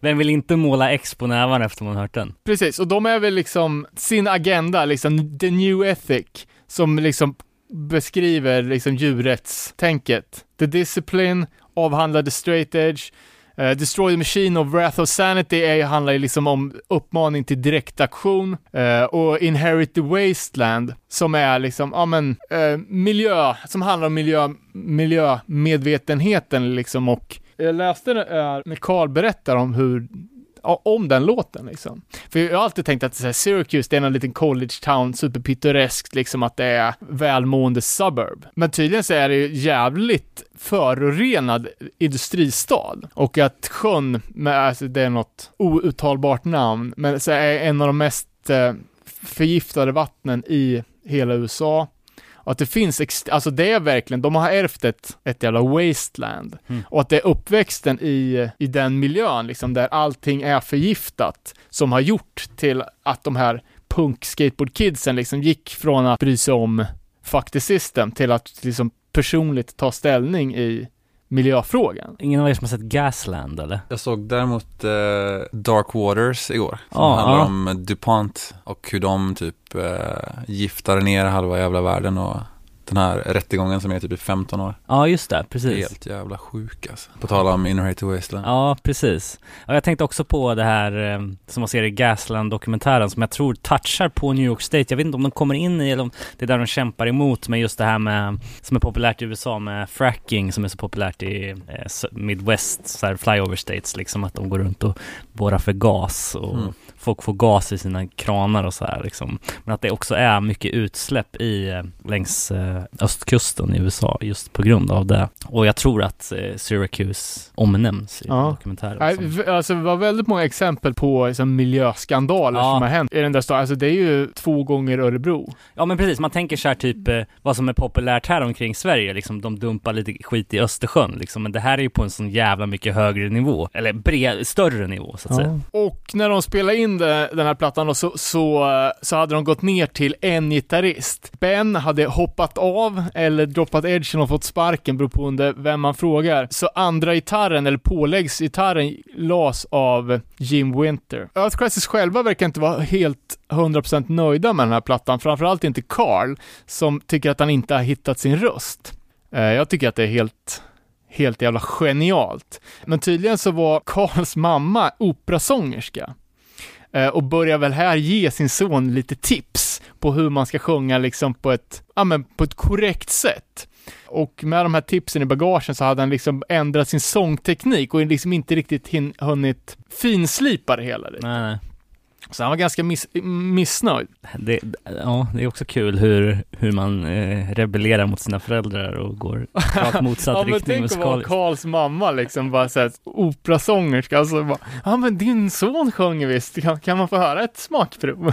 vem vill inte måla X på nävarna efter man hört den? Precis, och de är väl liksom sin agenda, liksom the new ethic, som liksom beskriver liksom djurrättstänket. The discipline avhandlar the straight edge, Uh, Destroy the Machine of Wrath of Sanity är, handlar ju liksom om uppmaning till direktaktion uh, och Inherit the Wasteland som är liksom, ja men, uh, miljö, som handlar om miljö, miljömedvetenheten liksom och jag läste det här när Carl berättar om hur om den låten liksom. För jag har alltid tänkt att så här, Syracuse, det är en liten college town, superpittoreskt, liksom att det är välmående suburb. Men tydligen så är det ju jävligt förorenad industristad. Och att sjön, med, alltså det är något outtalbart namn, men så är en av de mest eh, förgiftade vattnen i hela USA. Och att det finns, ex- alltså det är verkligen, de har ärvt ett, ett jävla wasteland. Mm. Och att det är uppväxten i, i den miljön, liksom där allting är förgiftat, som har gjort till att de här punk skateboard kidsen liksom gick från att bry sig om fuck the system till att liksom personligt ta ställning i miljöfrågan. Ingen av er som har sett Gasland eller? Jag såg däremot eh, Dark Waters igår. Som Ja, handlar ja. om DuPont och hur de typ eh, giftar ner halva jävla världen och den här rättegången som är typ i 15 år. Ja, just det, precis. Helt jävla sjuk alltså. På tal om Inner Wasteland. Ja, precis. Ja, jag tänkte också på det här eh, som man ser i Gasland-dokumentären som jag tror touchar på New York State. Jag vet inte om de kommer in i eller om det är där de kämpar emot med just det här med som är populärt i USA med fracking som är så populärt i eh, Midwest, så här flyover states liksom att de går runt och borrar för gas och Mm. Folk får gas i sina kranar och så här liksom. Men att det också är mycket utsläpp i eh, längs eh, östkusten i USA just på grund av det. Och jag tror att eh, Syracuse omnämns i Ja. dokumentären. Alltså det var väldigt många exempel på liksom, miljöskandaler Ja. som har hänt i den där staden. Alltså det är ju två gånger Örebro. Ja men precis, man tänker så här typ eh, vad som är populärt här omkring Sverige, liksom de dumpar lite skit i Östersjön liksom, men det här är ju på en sån jävla mycket högre nivå, eller bred, större nivå så att säga. Och när de spelade in det, den här plattan då, så, så, så hade de gått ner till en gitarrist. Ben hade hoppat av eller droppat edgen och fått sparken, beror på under vem man frågar. Så andra gitarren, eller påläggsgitarren, las av Jim Winter. Earth Crisis själva verkar inte vara helt 100% nöjda med den här plattan, framförallt inte Carl, som tycker att han inte har hittat sin röst. Eh, jag tycker att det är helt helt jävla genialt. Men tydligen så var Karls mamma operasångerska. Eh, och börjar väl här ge sin son lite tips på hur man ska sjunga liksom på ett, ja men på ett korrekt sätt. Och med de här tipsen i bagagen så hade han liksom ändrat sin sångteknik och liksom inte riktigt hin- hunnit finslipa det hela. lite. Nej, nej. Så han var ganska miss- missnöjd. Det, ja, det är också kul hur, hur man eh, rebellerar mot sina föräldrar och går rakt motsatt [laughs] ja men riktning tänk att vara musikaliskt. Karls mamma liksom bara såhär operasångerska, alltså bara, ja men din son sjunger visst, kan, kan man få höra ett smakprov?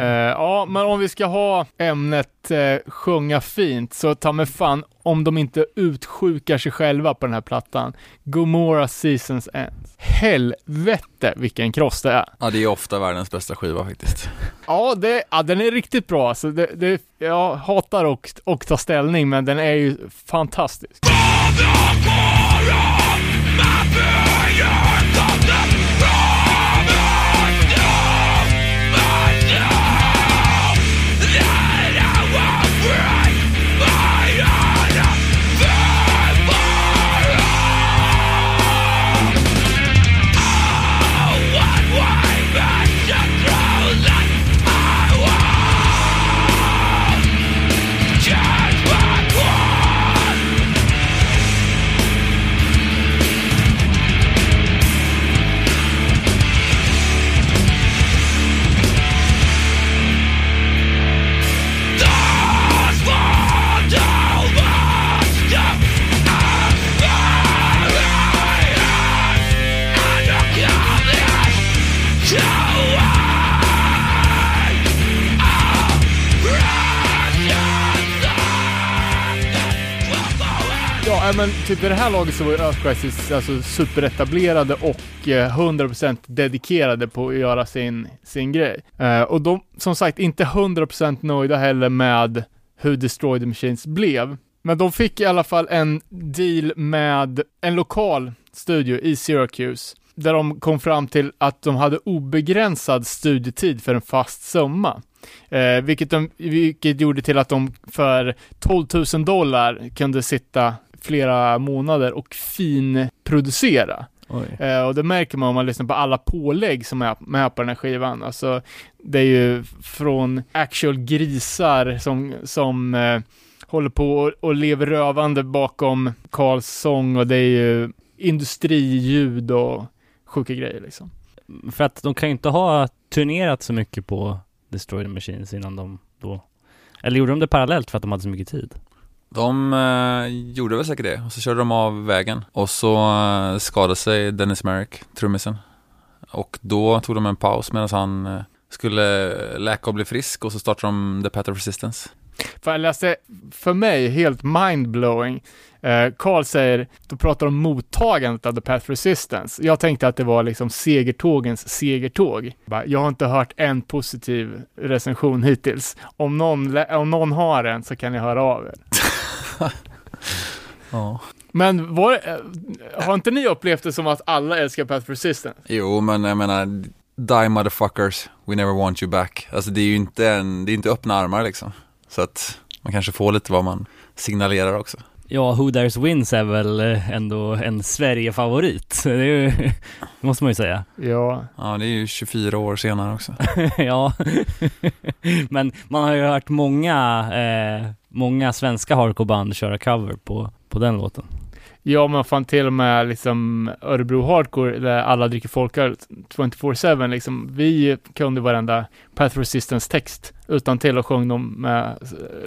Eh, ja, men om vi ska ha ämnet eh, sjunga fint, så ta med fan om de inte utsjukar sig själva på den här plattan. Gomorra Seasons Ends. Helvete vilken kross det är. Ja, det är ofta världens bästa skiva faktiskt. [laughs] Ja, det, ja den är riktigt bra. Så det, det, jag hatar och, och ta ställning, men den är ju fantastisk. Typ i det här laget så var ju Earth Crisis alltså superetablerade och eh, 100% dedikerade på att göra sin, sin grej. Eh, och de, som sagt, inte 100% nöjda heller med hur Destroy the Machines blev. Men de fick i alla fall en deal med en lokal studio i Syracuse där de kom fram till att de hade obegränsad studietid för en fast summa. Eh, vilket, de, vilket gjorde till att de för 12 000 dollar kunde sitta flera månader och finproducera. Eh, och det märker man om man lyssnar på alla pålägg som är med på den här skivan. Alltså, det är ju från actual grisar som, som eh, håller på och, och lever rövande bakom Karls sång och det är ju industriljud och sjuka grejer liksom. För att de kan ju inte ha turnerat så mycket på Destroy the Machines innan de då Eller gjorde de det parallellt för att de hade så mycket tid? De eh, gjorde väl säkert det och så körde de av vägen och så eh, skadade sig Dennis Merrick, trummisen. Och då tog de en paus medan han eh, skulle läka och bli frisk och så startade de The Path of Resistance. För jag läste, för mig, helt mindblowing. Eh, Carl säger, då pratar de om mottagandet av The Path Resistance. Jag tänkte att det var liksom segertågens segertåg. Jag har inte hört en positiv recension hittills. Om någon, om någon har en så kan ni höra av er. [laughs] [laughs] Ja. Men var, eh, har inte ni upplevt det som att alla älskar Path Resistance? Jo, men jag menar, die motherfuckers, we never want you back. Alltså det är ju inte, en, det är inte öppna armar liksom. Så att man kanske får lite vad man signalerar också. Ja, Who Dares Wins är väl eh, ändå en Sverige-favorit. [laughs] Det, ju, det måste man ju säga. Ja. Ja, det är ju 24 år senare också. [laughs] ja, men man har ju hört många, eh, många svenska hardcoreband köra cover på, på den låten. Ja, men fan till och med liksom Örebro Hardcore, där alla dricker folköl 24-7, liksom. Vi kunde varenda Path Resistance text utan till och sjöng dem med,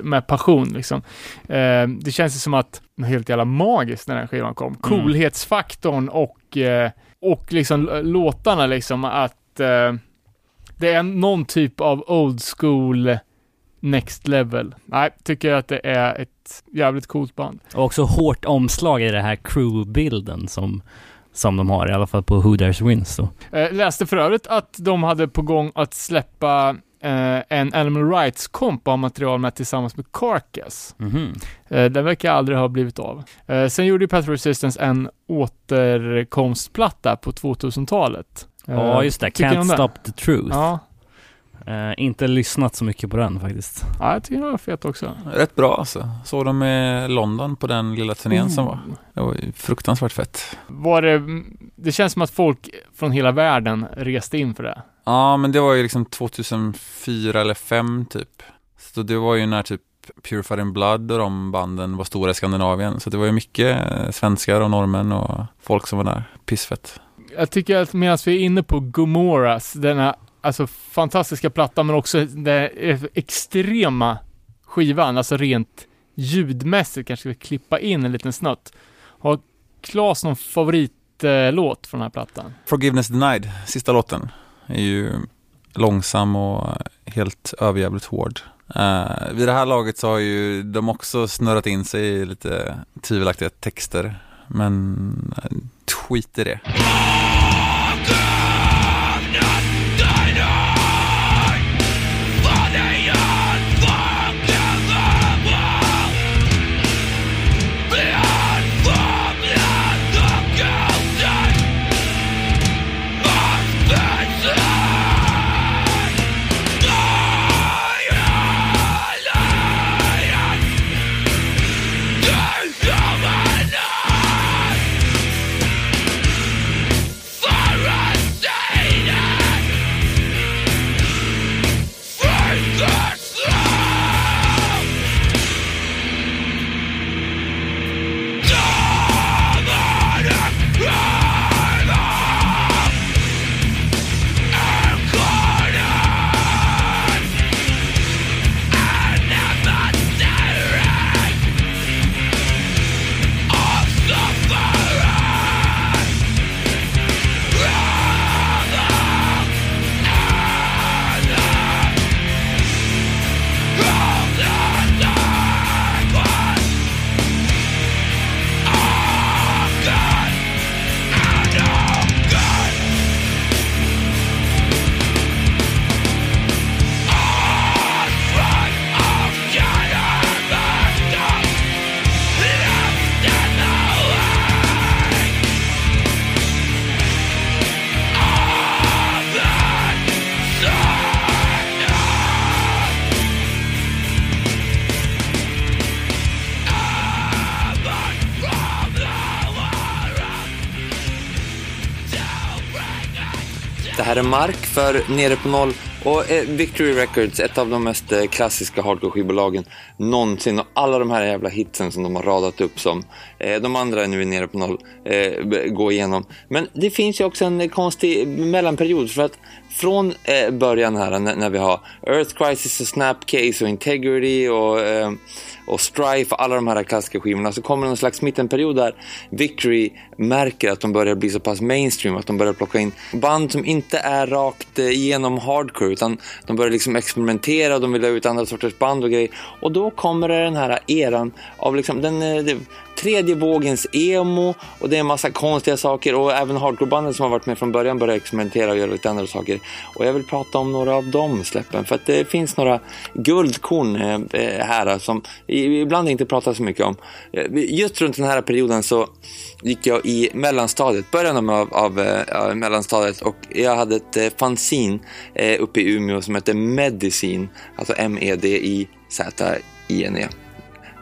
med passion, liksom. Eh, det känns ju som att helt jävla magiskt när den skivan kom. Coolhetsfaktorn och, eh, och liksom låtarna, liksom, att eh, det är någon typ av old school next level. Nej, tycker jag att det är ett jävligt coolt band. Och också hårt omslag i det här crew-bilden som, som de har, i alla fall på Who Dares Wins då. Eh, läste för övrigt att de hade på gång att släppa eh, en Animal Rights-komp av material med tillsammans med Carcass. Mhm. Eh, den verkar aldrig ha blivit av. Eh, sen gjorde ju Path Resistance en återkomstplatta på 2000-talet. Eh, Ja, just det. Can't den? Stop the Truth. Ja, Eh, inte lyssnat så mycket på den faktiskt. ja, jag tycker den var fet också. Rätt bra alltså. Såg dem i London på den lilla turnén som var. Det var fruktansvärt fett. Var det, det känns som att folk från hela världen reste in för det. Ja, men det var ju liksom 2004 eller 2005 typ. Så det var ju när typ Purified in Blood och de banden var stora i Skandinavien. Så det var ju mycket eh, svenskar och norrmän och folk som var där. Pissfett. Jag tycker att medan vi är inne på Gomoras, denna alltså fantastiska platta men också den eh, extrema skivan, alltså rent ljudmässigt kanske vi klippa in en liten snutt. Har Klas någon favoritlåt från den här plattan? Forgiveness Denied, sista låten, är ju långsam och helt överjävligt hård. Uh, vid det här laget så har ju de också snurrat in sig i lite tvivelaktiga texter. Men uh, skit i det. För Nere på Noll och eh, Victory Records, ett av de mest eh, klassiska hardcore-skivbolagen någonsin. Och alla de här jävla hitsen som de har radat upp som eh, de andra nu är Nere på Noll eh, igenom. Men det finns ju också en eh, konstig mellanperiod för att från eh, början här när, när vi har Earth Crisis och Snapcase och Integrity och eh, och Strife och alla de här klassiska skivorna så kommer det någon slags mittenperiod där Victory märker att de börjar bli så pass mainstream att de börjar plocka in band som inte är rakt eh, igenom hardcore utan de börjar liksom experimentera och de vill ha ut andra sorters band och grejer. Och då kommer det den här eran av liksom den, eh, tredje vågens emo och det är en massa konstiga saker och även hardcorebanden som har varit med från början börjar experimentera och göra lite andra saker. Och jag vill prata om några av de släppen för att det finns några guldkorn eh, eh, här som ibland inte pratar så mycket om. Eh, just runt den här perioden så gick jag i mellanstadiet, början av, av, av mellanstadiet och jag hade ett fanzine uppe i Umeå som hette Medicine, alltså M-E-D-I-Z-I-N-E.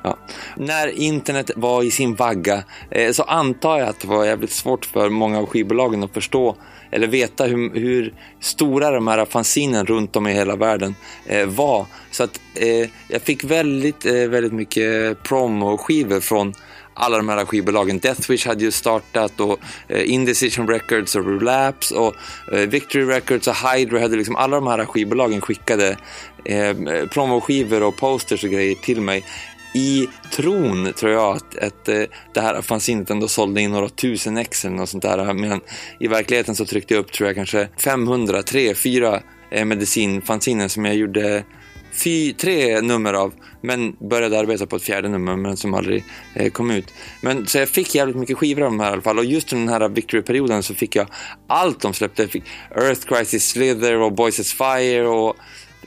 Ja. När internet var i sin vagga eh, så antar jag att det var jävligt svårt för många av skivbolagen att förstå eller veta hur, hur stora de här fanzinen runt om i hela världen eh, var. Så att eh, jag fick väldigt, eh, väldigt mycket promo-skivor från alla de här skivbolagen. Deathwish hade ju startat och eh, Indecision Records och Relapse och eh, Victory Records och Hydra hade liksom alla de här skivbolagen skickade eh, promoskivor och posters och grejer till mig i tron, tror jag, att, att eh, det här fanzinet ändå sålde in några tusen ex eller något sånt där. Men i verkligheten så tryckte jag upp, tror jag, kanske 500, 3, 4 eh, medicinfanziner som jag gjorde fy, tre nummer av, men började arbeta på ett fjärde nummer, men som aldrig eh, kom ut. Men, så jag fick jävligt mycket skivor av de här i alla fall. Och just under den här Victory-perioden så fick jag allt de släppte. Jag fick Earth Crisis Slither och Boys as Fire och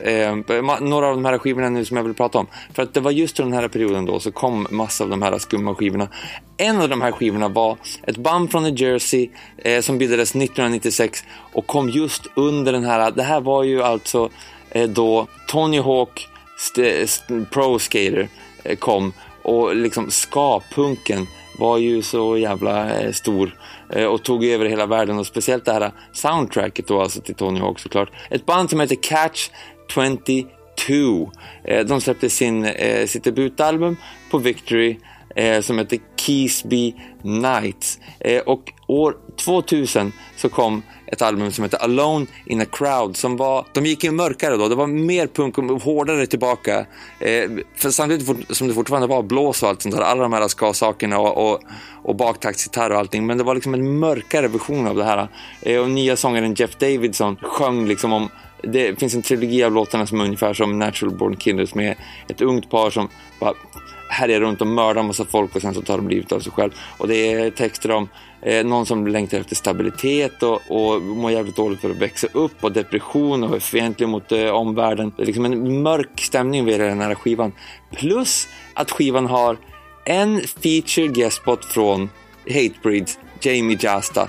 Eh, några av de här skivorna nu som jag vill prata om. För att det var just under den här perioden då så kom massa av de här skumma skivorna. En av de här skivorna var ett band från New Jersey eh, som bildades 1996 och kom just under den här, det här var ju alltså eh, då Tony Hawk st- st- Pro Skater eh, kom och liksom ska-punken var ju så jävla eh, stor eh, och tog över hela världen och speciellt det här soundtracket då alltså till Tony Hawk såklart. Ett band som heter Catch 22. Eh, de släppte sin, eh, sitt debutalbum på Victory eh, som heter Keysby Nights. Och år 2000 så kom ett album som heter Alone in a crowd som var, de gick in mörkare då, det var mer punk och hårdare tillbaka. Eh, för samtidigt som det fortfarande var blås och allt sånt där, alla de här ska-sakerna och, och, och baktaktsgitarr och allting. Men det var liksom en mörkare version av det här. Eh, och nya sångaren Jeff Davidson sjöng liksom om det finns en trilogi av låtarna som är ungefär som Natural Born Killers med ett ungt par som bara härjar runt och mördar massa folk och sen så tar de livet av sig själv. Och det är texter om eh, någon som längtar efter stabilitet och, och mår jävligt dåligt för att växa upp och depression och är fientlig mot eh, omvärlden. Det är liksom en mörk stämning vid den här skivan. Plus att skivan har en feature guest spot från Hatebreeds, Jamie Jasta,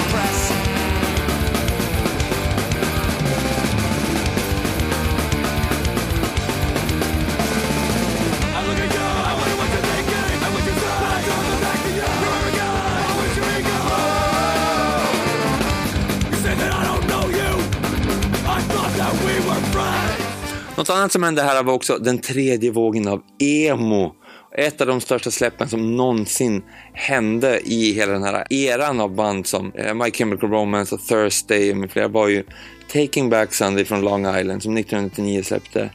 annat som hände här var också den tredje vågen av emo. Ett av de största släppen som någonsin hände i hela den här eran av band som eh, My Chemical Romance och Thursday med flera var ju Taking Back Sunday från Long Island som 1999 släppte.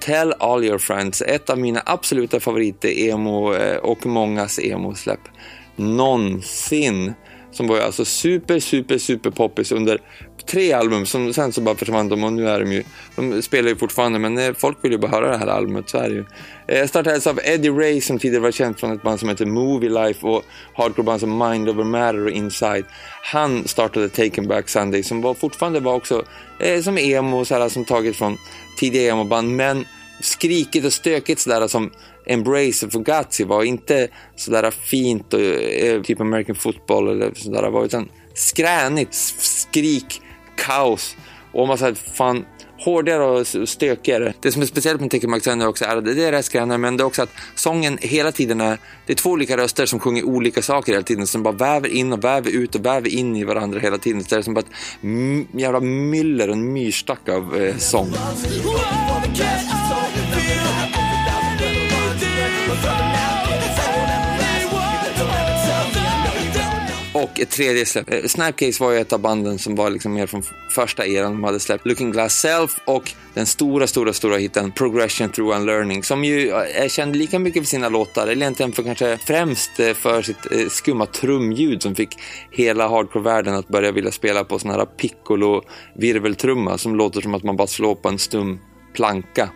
Tell All Your Friends, ett av mina absoluta favoriter-emo eh, och mångas emo-släpp någonsin. Som var alltså super, super, super poppis under tre album. Som, sen så bara försvann de och nu är de ju, de spelar ju fortfarande men eh, folk vill ju bara höra det här albumet, så är det ju. Eh, startades av Eddie Ray som tidigare var känd från ett band som heter Movie Life och hardcoreband som Mind Over Matter och Inside. Han startade Taken Back Sunday som var, fortfarande var också eh, som emo, så här, som taget från tidiga emo-band men skrikigt och stökigt sådär som Embrace och Fugazi var inte sådär fint och eh, typ American football eller sådär var utan skränigt, skrik, kaos och man säger fan hårdare och stökigare. Det som är speciellt med Take Back också är att det är rätt men det är också att sången hela tiden är, det är två olika röster som sjunger olika saker hela tiden som bara väver in och väver ut och väver in i varandra hela tiden. Så det är som bara ett m- jävla myller och en myrstack av eh, sång. Och ett tredje släpp. Eh, Snapcase var ju ett av banden som var liksom mer från första eran. De hade släppt Looking Glass Self och den stora, stora, stora hitten Progression Through Unlearning som ju eh, är känd lika mycket för sina låtar, eller egentligen för kanske främst eh, för sitt eh, skumma trumljud som fick hela hardcore-världen att börja vilja spela på sån här piccolo-virveltrumma som låter som att man bara slår på en stum planka.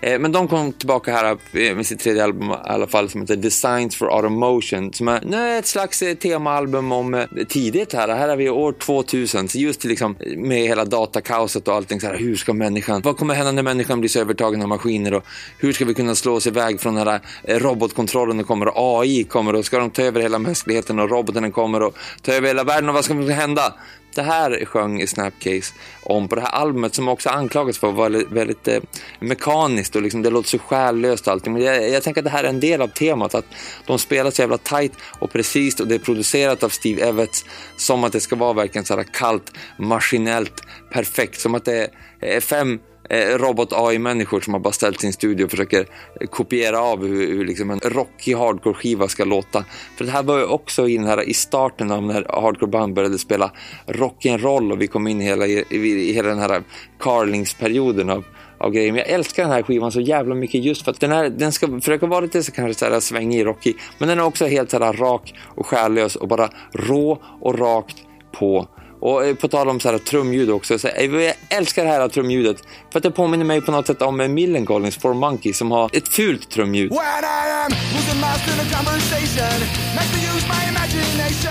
Eh, men de kom tillbaka här eh, med sitt tredje album i alla fall som heter Designs for Automotion som är ett slags eh, temaalbum om tidigt här. Här är vi år 2000, så just liksom med hela datakaoset och allting så här. Hur ska människan, vad kommer hända när människan blir så övertagen av maskiner och hur ska vi kunna slå oss iväg från den här robotkontrollen och kommer och AI kommer och ska de ta över hela mänskligheten och roboten kommer och ta över hela världen och vad ska hända? Det här sjöng Snapcase om på det här albumet som också anklagas för att vara väldigt, eh, mekaniskt och liksom, det låter så själlöst och allting. Men jag, jag tänker att det här är en del av temat, att de spelar så jävla tight och precis och det är producerat av Steve Evans som att det ska vara verkligen så här kallt, maskinellt, perfekt. Som att det är fem Eh, robot-AI-människor som har bara ställt sin studio och försöker eh, kopiera av hur, hur liksom en rockig hardcore-skiva ska låta. För det här var ju också i, den här, i starten av när hardcore-band började spela rock'n'roll och vi kom in i hela, i, i hela den här Carlings-perioden av av grejer. Men jag älskar den här skivan så jävla mycket just för att den, här, den ska försöka vara lite så kanske så här svängig, rockig, men den är också helt så här rak och själlös och bara rå och rakt på. Och eh, på tal om så här trumljud också, så eh, jag älskar det här trumljudet för att det påminner mig på något sätt om eh, Millencolins For Monkey som har ett fult trumljud.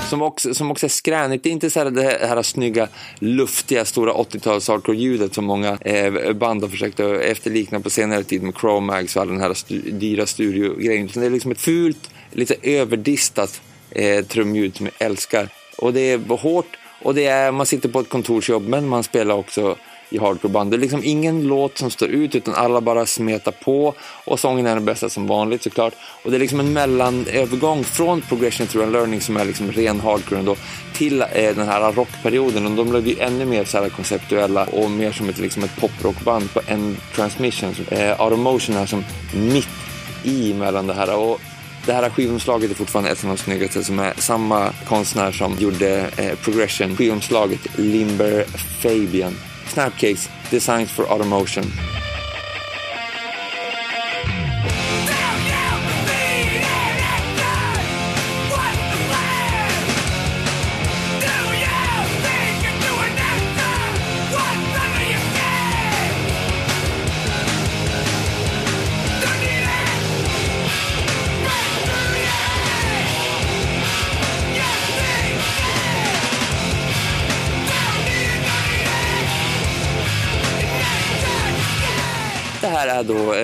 Som också, som också är skränigt. Det är inte så här det här snygga, luftiga, stora 80-tals hardcore-ljudet som många eh, band har försökt efterlikna på senare tid med Chromags och all den här stu dyra studiogrejen. Det är liksom ett fult, lite överdistat eh, trumljud som jag älskar. Och det är hårt och det är, man sitter på ett kontorsjobb men man spelar också i hardcoreband. Det är liksom ingen låt som står ut utan alla bara smetar på och sången är den bästa som vanligt såklart. Och det är liksom en mellanövergång från Progression Through Learning som är liksom ren hardcore ändå, till eh, den här rockperioden och de blev ju ännu mer så här konceptuella och mer som ett, liksom ett poprockband på en transmission. Eh, Automotion är som mitt i mellan det här och det här skivomslaget är fortfarande ett av de snyggaste som är samma konstnär som gjorde eh, Progression. Skivomslaget Limber Fabian. Snapcase Designs for Automotion.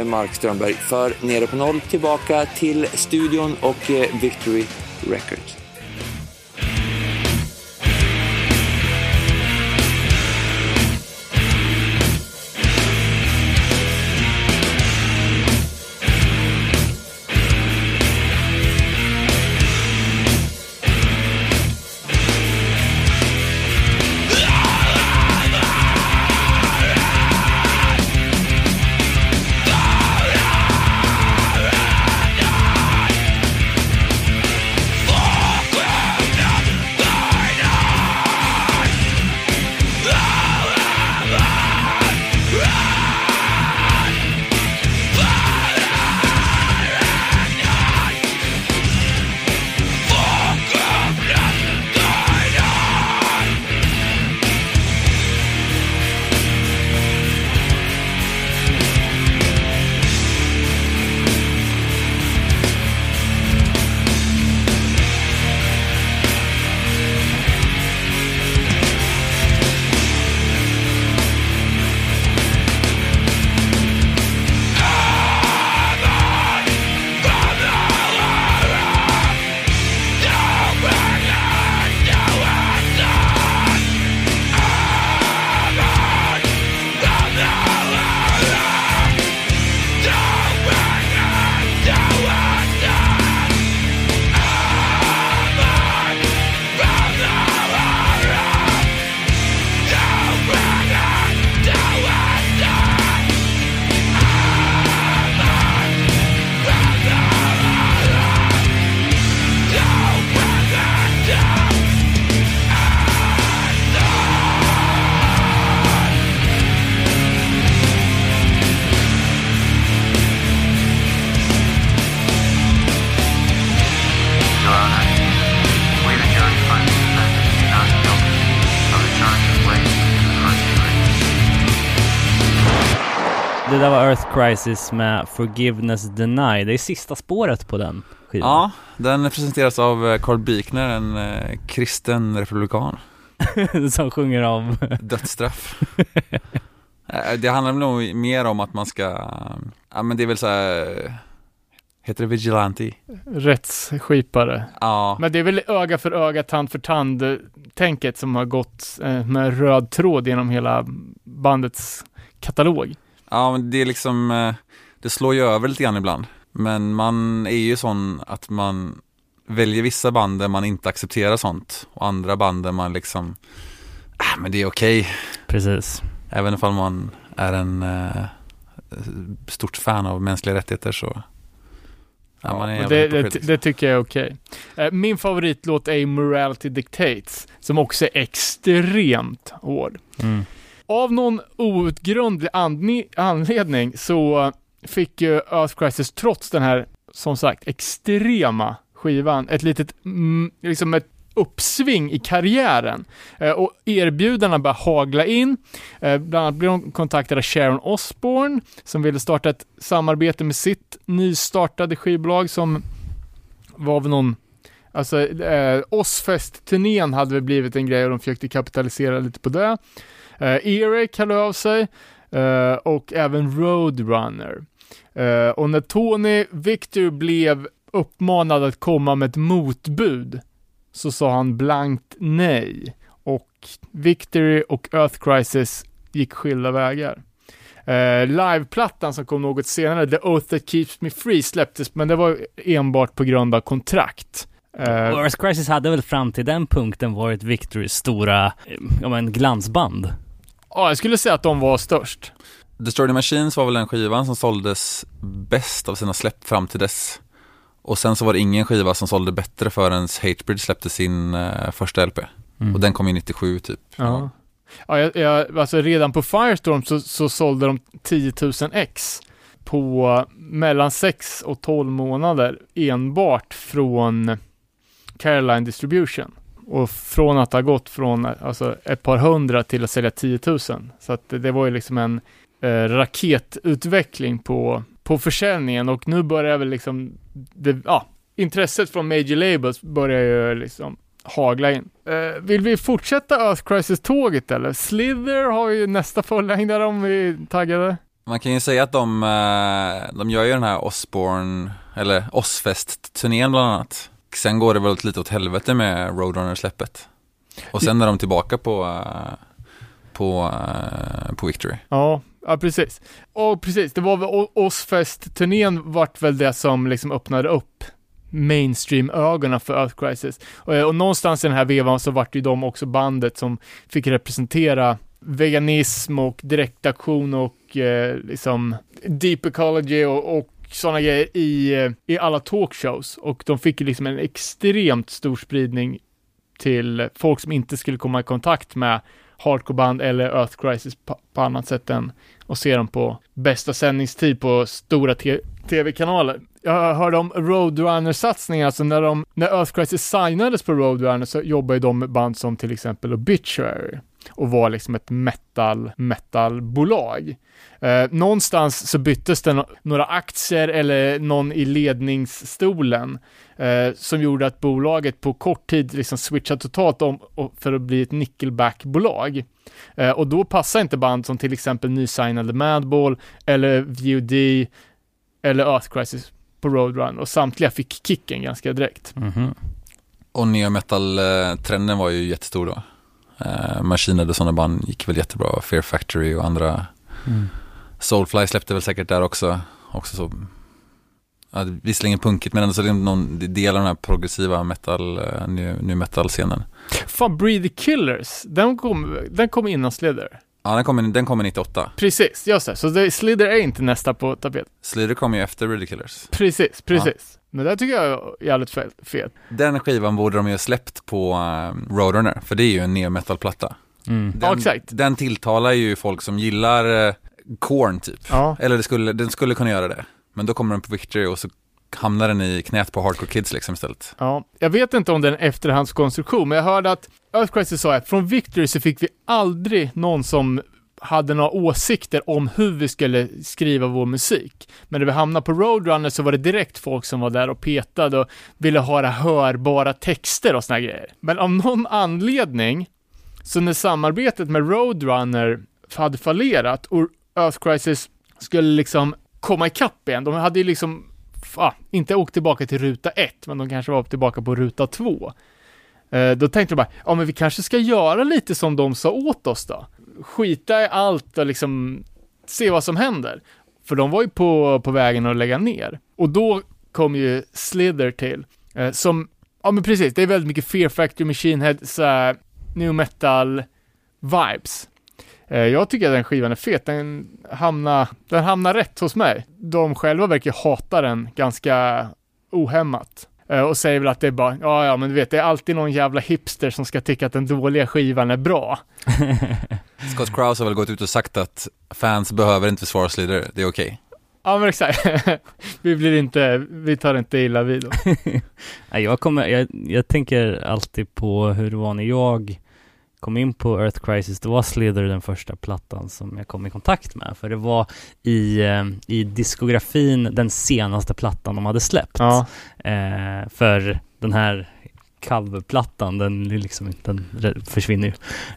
Mark Strömberg för Nere på Noll tillbaka till studion och eh, Victory Records. Det där var Earth Crisis med Forgiveness Denied. Det är sista spåret på den skivan. Ja, den presenteras av eh, Carl Biekner, en eh, kristen republikan. [laughs] Som sjunger av... [laughs] Dödsstraff. Eh, det handlar nog mer om att man ska, ja men det är väl så här, heter det vigilante? Rättsskipare. Ja, Men det är väl öga för öga, tand för tand tänket som har gått eh, med röd tråd genom hela bandets katalog. Ja men det är liksom, eh, det slår ju över lite grann ibland. Men man är ju sån att man väljer vissa band där man inte accepterar sånt och andra band där man liksom, ah, men det är okej. Precis. Även ifall man är en eh, stort fan av mänskliga rättigheter så ja, man är det, det, det tycker jag är okej. Eh, Min favoritlåt är Morality Dictates, som också är extremt hård. Mm. Av någon outgrundlig anledning så fick ju Earth Crisis trots den här, som sagt, extrema skivan, ett litet, mm, liksom ett uppsving i karriären. Eh, och erbjudandena började hagla in. Eh, bland annat blev de kontaktade av Sharon Osbourne, som ville starta ett samarbete med sitt nystartade skivbolag som var av någon Alltså, eh, Osfest-turnén hade väl blivit en grej och de försökte kapitalisera lite på det. Eh, Earache hörde av sig eh, och även Roadrunner. Eh, och när Tony Victor blev uppmanad att komma med ett motbud så sa han blankt nej. Och Victory och Earth Crisis gick skilda vägar. Uh, liveplattan som kom något senare, The Oath That Keeps Me Free, släpptes, men det var enbart på grund av kontrakt. Uh, Earth Crisis hade väl fram till den punkten varit Victorys stora, ja men glansband ja, jag skulle säga att de var störst. Destroy the Machines var väl den skivan som såldes bäst av sina släpp fram till dess. Och sen så var det ingen skiva som sålde bättre förrän Hatebreed släppte sin eh, första LP. Mm. Och den kom ju 97 typ. Ja. Ja, jag, jag, alltså redan på Firestorm så, så sålde de 10 000 ex på mellan 6 och 12 månader enbart från Caroline Distribution. Och från att ha gått från alltså, ett par hundra till att sälja 10 000. Så att det, det var ju liksom en eh, raketutveckling på, på försäljningen och nu börjar väl liksom, det, ja, intresset från major labels börjar ju liksom hagla in. Eh, vill vi fortsätta Earth Crisis-tåget eller? Slither har ju nästa fullängdare om vi är taggade. Man kan ju säga att de, eh, de gör ju den här Osborne, eller Osfest-turnén bland annat. Sen går det väl lite åt helvete med Roadrunner-släppet. Och sen är de tillbaka på, eh, på, eh, på Victory. Ja, ja precis. Och precis, det var väl Ozfest-turnén vart väl det som liksom öppnade upp mainstream-ögonen för Earth Crisis. Och, eh, och någonstans i den här vevan så vart ju de också bandet som fick representera veganism och direktaktion och eh, liksom deep ecology och, och sådana grejer i, eh, i alla talkshows. Och de fick ju liksom en extremt stor spridning till folk som inte skulle komma i kontakt med hardcoreband eller Earth Crisis på, på annat sätt än att se dem på bästa sändningstid på stora te- tv-kanaler. Jag hörde om Roadrunner-satsningar, alltså när, de, när Earth Crisis signades på Roadrunner så jobbade de med band som till exempel Obituary och var liksom ett metal, metalbolag. Eh, någonstans så byttes det no- några aktier eller någon i ledningsstolen eh, som gjorde att bolaget på kort tid liksom switchade totalt om för att bli ett nickelback-bolag. Eh, och då passar inte band som till exempel nysignade Madball eller VOD eller Earth Crisis på Roadrun och samtliga fick kicken ganska direkt. Mhm. Och neo metal-trenden var ju jättestor då. Eh, Machine och sådana band gick väl jättebra. Fear Factory och andra. Mm. Soulfly släppte väl säkert där också. Också så, ja, visserligen punkigt men ändå så är det någon del av den här progressiva metal, eh, nu, nu metal-scenen. Fan, the Killers, den kom, den kom innan Slither. Ja, den kommer den kom 98. Precis, just det. Så det, Slither är inte nästa på tapet. Slither kom ju efter Really Killers. Precis, precis. Men det tycker jag är jävligt fel. fel. Den skivan borde de ju ha släppt på uh, Roadrunner, för det är ju en neo metal-platta. Mm. Ja, Den, exakt. den tilltalar ju folk som gillar uh, Korn typ. Ja. Eller det skulle, den skulle kunna göra det. Men då kommer den på Victory och så hamnar den i knät på Hardcore Kids liksom istället. Ja, jag vet inte om det är en efterhandskonstruktion, men jag hörde att Earth Crisis sa att från Victory så fick vi aldrig någon som hade några åsikter om hur vi skulle skriva vår musik. Men när vi hamnade på Roadrunner så var det direkt folk som var där och petade och ville höra hörbara texter och såna grejer. Men av någon anledning, så när samarbetet med Roadrunner hade fallerat och Earth Crisis skulle liksom komma ikapp igen, de hade ju liksom ah, inte åkt tillbaka till ruta ett, men de kanske var tillbaka på ruta två. Eh, då tänkte de bara, ja men vi kanske ska göra lite som de sa åt oss då. Skita i allt och liksom se vad som händer. För de var ju på, på vägen att lägga ner. Och då kom ju Slither till, eh, som, ja men precis, det är väldigt mycket Fear Factory, Machine Head, såhär, new metal vibes. Eh, jag tycker att den skivan är fet, den hamnar, den hamnar rätt hos mig. De själva verkar hata den ganska ohämmat. Eh, och säger väl att det är bara, ja ja men du vet, det är alltid någon jävla hipster som ska tycka att den dåliga skivan är bra. [laughs] Scott Krause har väl gått ut och sagt att fans behöver inte försvara Slither, det är okej. Ja men exakt. [laughs] vi blir inte, vi tar inte illa vid då. [laughs] Nej, jag, kommer, jag, jag tänker alltid på hur det var när jag kom in på Earth Crisis, det var Slither den första plattan som jag kom i kontakt med, för det var i, eh, i diskografin den senaste plattan de hade släppt. Ja. Eh, för den här coverplattan, den, liksom, den försvinner ju.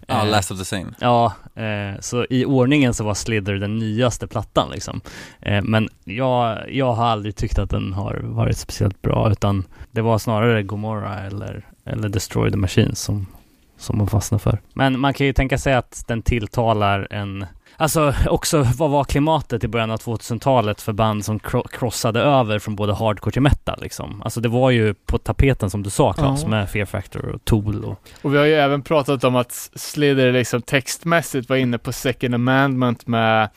Ja, Eh, Last of the Same. Ja, eh, så i ordningen så var Slither den nyaste plattan liksom. Eh, men jag, jag har aldrig tyckt att den har varit speciellt bra, utan det var snarare Gomorra eller, eller Destroy the Machines som, som man fastnade för. Men man kan ju tänka sig att den tilltalar en Alltså också, vad var klimatet i början av 2000-talet för band som cro- crossade över från både hardcore till metal liksom? Alltså det var ju på tapeten som du sa Claes, Ja. med Fear Factor och Tool och Och vi har ju även pratat om att Slither liksom textmässigt var inne på Second Amendment med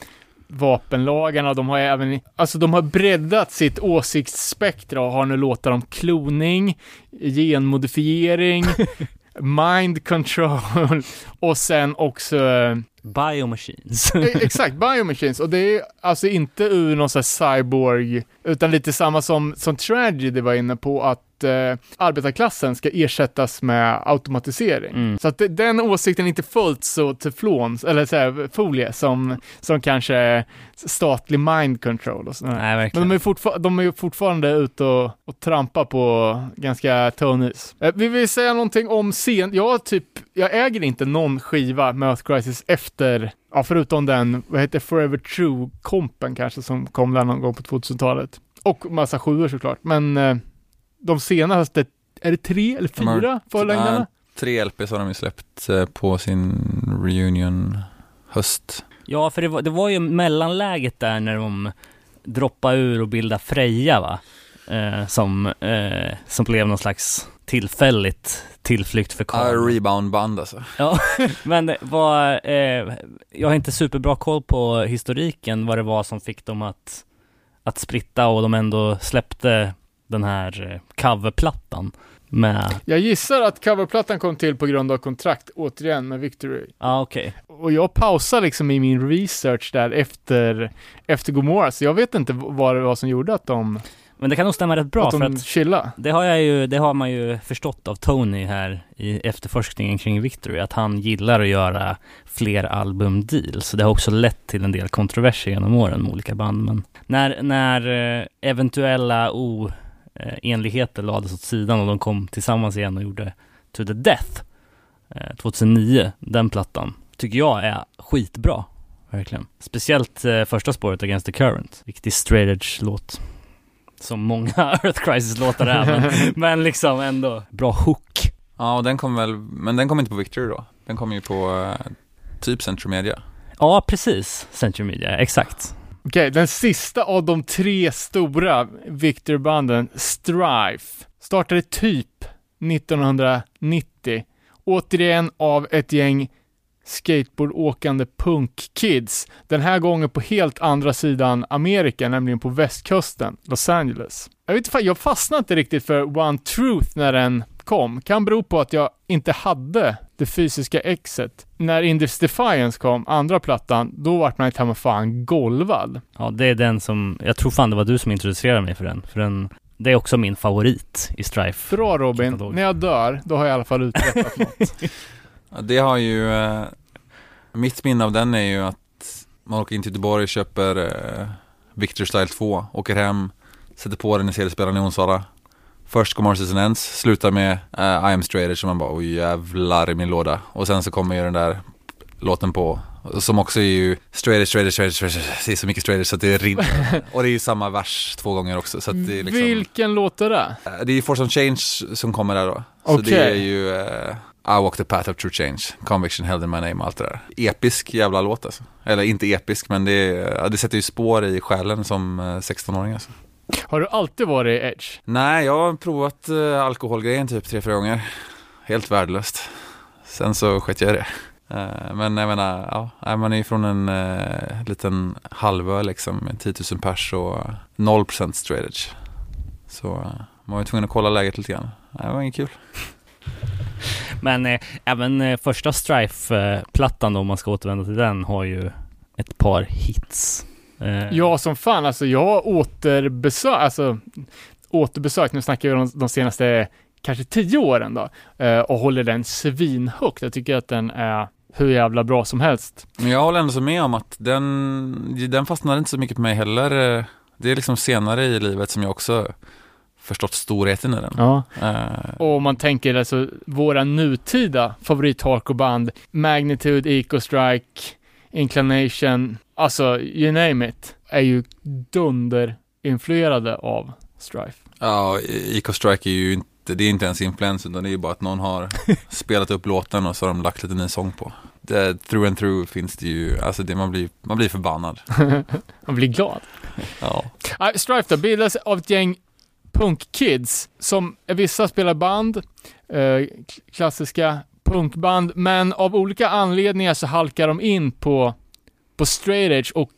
vapenlagarna. De har ju även, alltså de har breddat sitt åsiktsspektra och har nu låtar om kloning, genmodifiering, [laughs] mind control [laughs] och sen också eh, Biomachines. E- [laughs] Exakt, biomachines. Och det är alltså inte ur någon sån här cyborg, utan lite samma som, som Tragedy var inne på, att eh, arbetarklassen ska ersättas med automatisering. Mm. Så att det, den åsikten är inte fullt så teflons, eller så här, folie, som, som kanske statlig mind control och sådär. Nej, Men verkligen. de är, fortfar- de är fortfarande ute och, och trampar på ganska tunn is. Eh, vi vill säga någonting om scen. Jag typ, jag äger inte någon skiva med Earth Crisis efter, ja förutom den, vad heter Forever True-kompen kanske som kom där någon gång på 2000-talet. Och massa sjuor såklart, men eh, de senaste, är det tre eller fyra förlängdarna? Ja, tre LPs har de ju släppt eh, på sin reunion höst. Ja, för det var, det var ju mellanläget där när de droppade ur och bildade Freja va? Eh, som, eh, som blev någon slags tillfälligt tillflykt för Ja, Karl. reboundband alltså. Ja, [laughs] men det var, eh, jag har inte superbra koll på historiken, vad det var som fick dem att, att spritta och de ändå släppte den här eh, coverplattan med, Jag gissar att coverplattan kom till på grund av kontrakt, återigen med Victory. ja okej. Och jag pausar liksom i min research där efter, efter Gomorra, så jag vet inte vad det var som gjorde att de, Men det kan nog stämma rätt bra att för de att chillade. Det har jag ju, det har man ju förstått av Tony här i efterforskningen kring Victory, att han gillar att göra fler albumdeals. Det har också lett till en del kontroverser genom åren med olika band, men när, när eh, eventuella oenligheter lades åt sidan och de kom tillsammans igen och gjorde To the Death eh, 2009, den plattan, tycker jag är skitbra. Verkligen. Speciellt eh, första spåret, Against the Current. Riktig straight edge-låt. Som många [laughs] Earth Crisis-låtar är, men, [laughs] men liksom ändå bra hook. Ja, och den kom väl, men den kom inte på Victory då. Den kom ju på eh, typ Central Media. Ja, precis. Century Media, exakt. Okej, den sista av de tre stora Victor-banden, Strife, startade typ 1990. Återigen av ett gäng skateboardåkande punkkids. Den här gången på helt andra sidan Amerika, nämligen på västkusten, Los Angeles. Jag vet inte, fan, jag fastnade inte riktigt för One Truth när den kom. Kan bero på att jag inte hade det fysiska exet. När Indus Defiance kom, andra plattan, då vart man inte fan golvad. Ja, det är den som, jag tror fan det var du som introducerade mig för den. För den, det är också min favorit i Strife. Bra Robin, Katalog. när jag dör, då har jag i alla fall uträttat [laughs] något. Ja, det har ju, eh, Mitt minne av den är ju att man åker in till Göteborg, köper eh, Victor Style 2, åker hem, sätter på den i CD-spelaren i Onsala. Först går Mars Ends, slutar med eh, I am straight och man bara oj jävlar i min låda. Och sen så kommer ju den där låten på som också är ju straight edge, straight edge, straight edge, straight edge. Det är så mycket straight edge så att det rinner. [laughs] och det är ju samma vers två gånger också. Så att det är liksom, Vilken låt är det? Eh, Det är ju Force on Change som kommer där då. Så Okej. det är ju eh, I walk the path of true change, conviction held in my name och allt det där. Episk jävla låt alltså. Eller inte episk men det, är, det sätter ju spår i själen som eh, 16-åring alltså. Har du alltid varit Edge? Nej, jag har provat eh, alkoholgrejen typ tre, fyra gånger. Helt värdelöst. Sen så sket jag i det. Eh, men jag menar, ja, man är ju från en eh, liten halvö liksom med 10 000 pers och 0% straight edge. Så man var ju tvungen att kolla läget lite grann. Det var inget kul. [laughs] Men eh, även eh, första Strife-plattan då, om man ska återvända till den, har ju ett par hits. Eh, Ja, som fan. Alltså, jag återbesökt, alltså återbesökt, nu snackar vi om de, de senaste kanske tio åren då, eh, och håller den svinhögt. Jag tycker att den är hur jävla bra som helst. Men jag håller ändå så med om att den, den fastnade inte så mycket på mig heller. Eh, Det är liksom senare i livet som jag också förstått storheten i den. Ja. Eh, Och om man tänker alltså våra nutida favorit band Magnitude, Eco Strike, Inclination, alltså you name it, är ju dunderinfluerade av Strife. Ja, Eco Strike är ju inte, det är inte ens influens utan det är ju bara att någon har [laughs] spelat upp låten och så har de lagt lite ny sång på. Det, through and through finns det ju, alltså det, man, blir, man blir förbannad. [laughs] Man blir glad. [laughs] Ja. Strife då bildas av ett gäng punkkids som vissa spelar band, eh, klassiska punkband, men av olika anledningar så halkar de in på, på straight edge och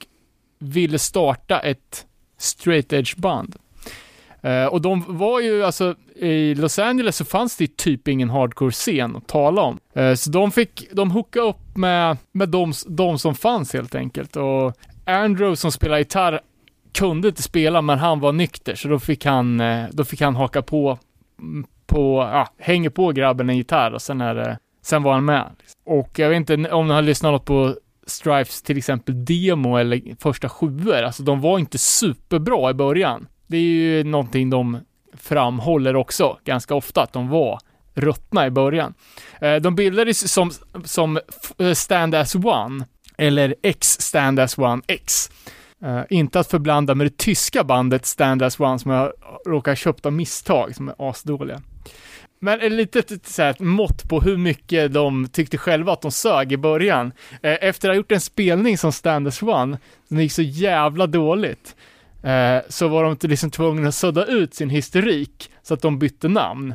ville starta ett straight edge band. Uh, och de var ju alltså, i Los Angeles så fanns det typ ingen hardcore-scen att tala om. Uh, så de fick, de hookade upp med, med de, de som fanns helt enkelt. Och Andrew som spelar gitarr kunde inte spela men han var nykter så då fick han, eh, då fick han haka på, mm, på, ja, hänger på grabben en gitarr och sen är det, sen var han med. Och jag vet inte om ni har lyssnat något på Strifes till exempel demo eller första sjuor, alltså de var inte superbra i början. Det är ju någonting de framhåller också ganska ofta, att de var ruttna i början. Eh, de bildades som, som eh, Stand As One, eller X Stand As One X. Eh, inte att förblanda med det tyska bandet Stand As One som jag råkar ha köpt av misstag, som är asdåliga. Men ett litet så här, mått på hur mycket de tyckte själva att de sög i början. Eh, efter att ha gjort en spelning som Stand As One, som gick så jävla dåligt, eh, så var de liksom tvungna att sudda ut sin historik, så att de bytte namn.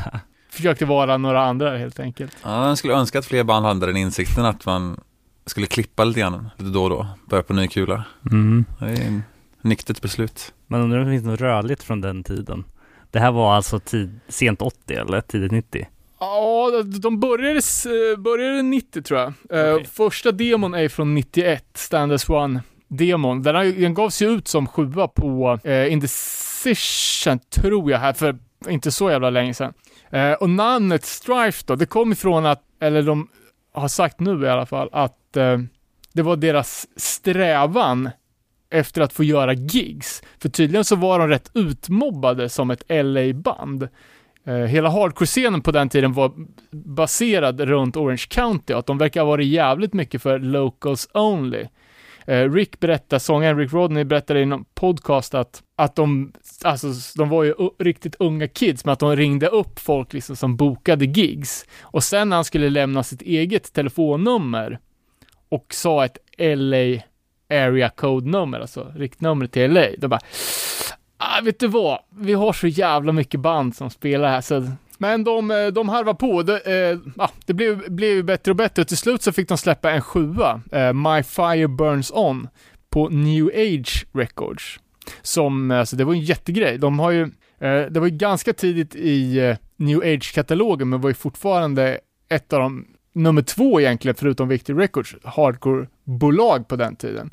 [laughs] Försökte vara några andra helt enkelt. ja, jag skulle önska att fler band hade den insikten att man skulle klippa lite grann, lite då och då, börja på ny kula. Mm. Det är en nyktert beslut. Men undrar om det finns något rörligt från den tiden? Det här var alltså tid, sent 80 eller tidigt 90? Ja, de började, s- började 90 tror jag. Eh, Okej. Första demon är från 91, Stand As One demon. Den, den gavs ju ut som sjua på eh, Indecision, tror jag, här för inte så jävla länge sedan. Eh, och namnet Strife då, det kom ifrån att, eller de har sagt nu i alla fall, att eh, det var deras strävan efter att få göra gigs. För tydligen så var de rätt utmobbade som ett LA-band. Eh, hela hardcore-scenen på den tiden var baserad runt Orange County och att de verkar ha varit jävligt mycket för locals only. Eh, Rick berättar, sångaren Rick Rodney berättade i någon podcast att, att de, alltså de var ju riktigt unga kids, men att de ringde upp folk liksom som bokade gigs. Och sen när han skulle lämna sitt eget telefonnummer och sa ett LA area code-nummer, alltså riktnumret till LA, då bara Ah, vet du vad? Vi har så jävla mycket band som spelar här, så... Men de, eh, de harvar på. Det, eh, ah, det blev, blev ju bättre och bättre. Till slut så fick de släppa en sjua, eh, My Fire Burns On, på New Age Records. Som, eh, alltså det var en jättegrej. De har ju, eh, det var ju ganska tidigt i eh, New Age-katalogen, men var ju fortfarande ett av de, nummer två egentligen, förutom Victory Records, hardcore-bolag på den tiden.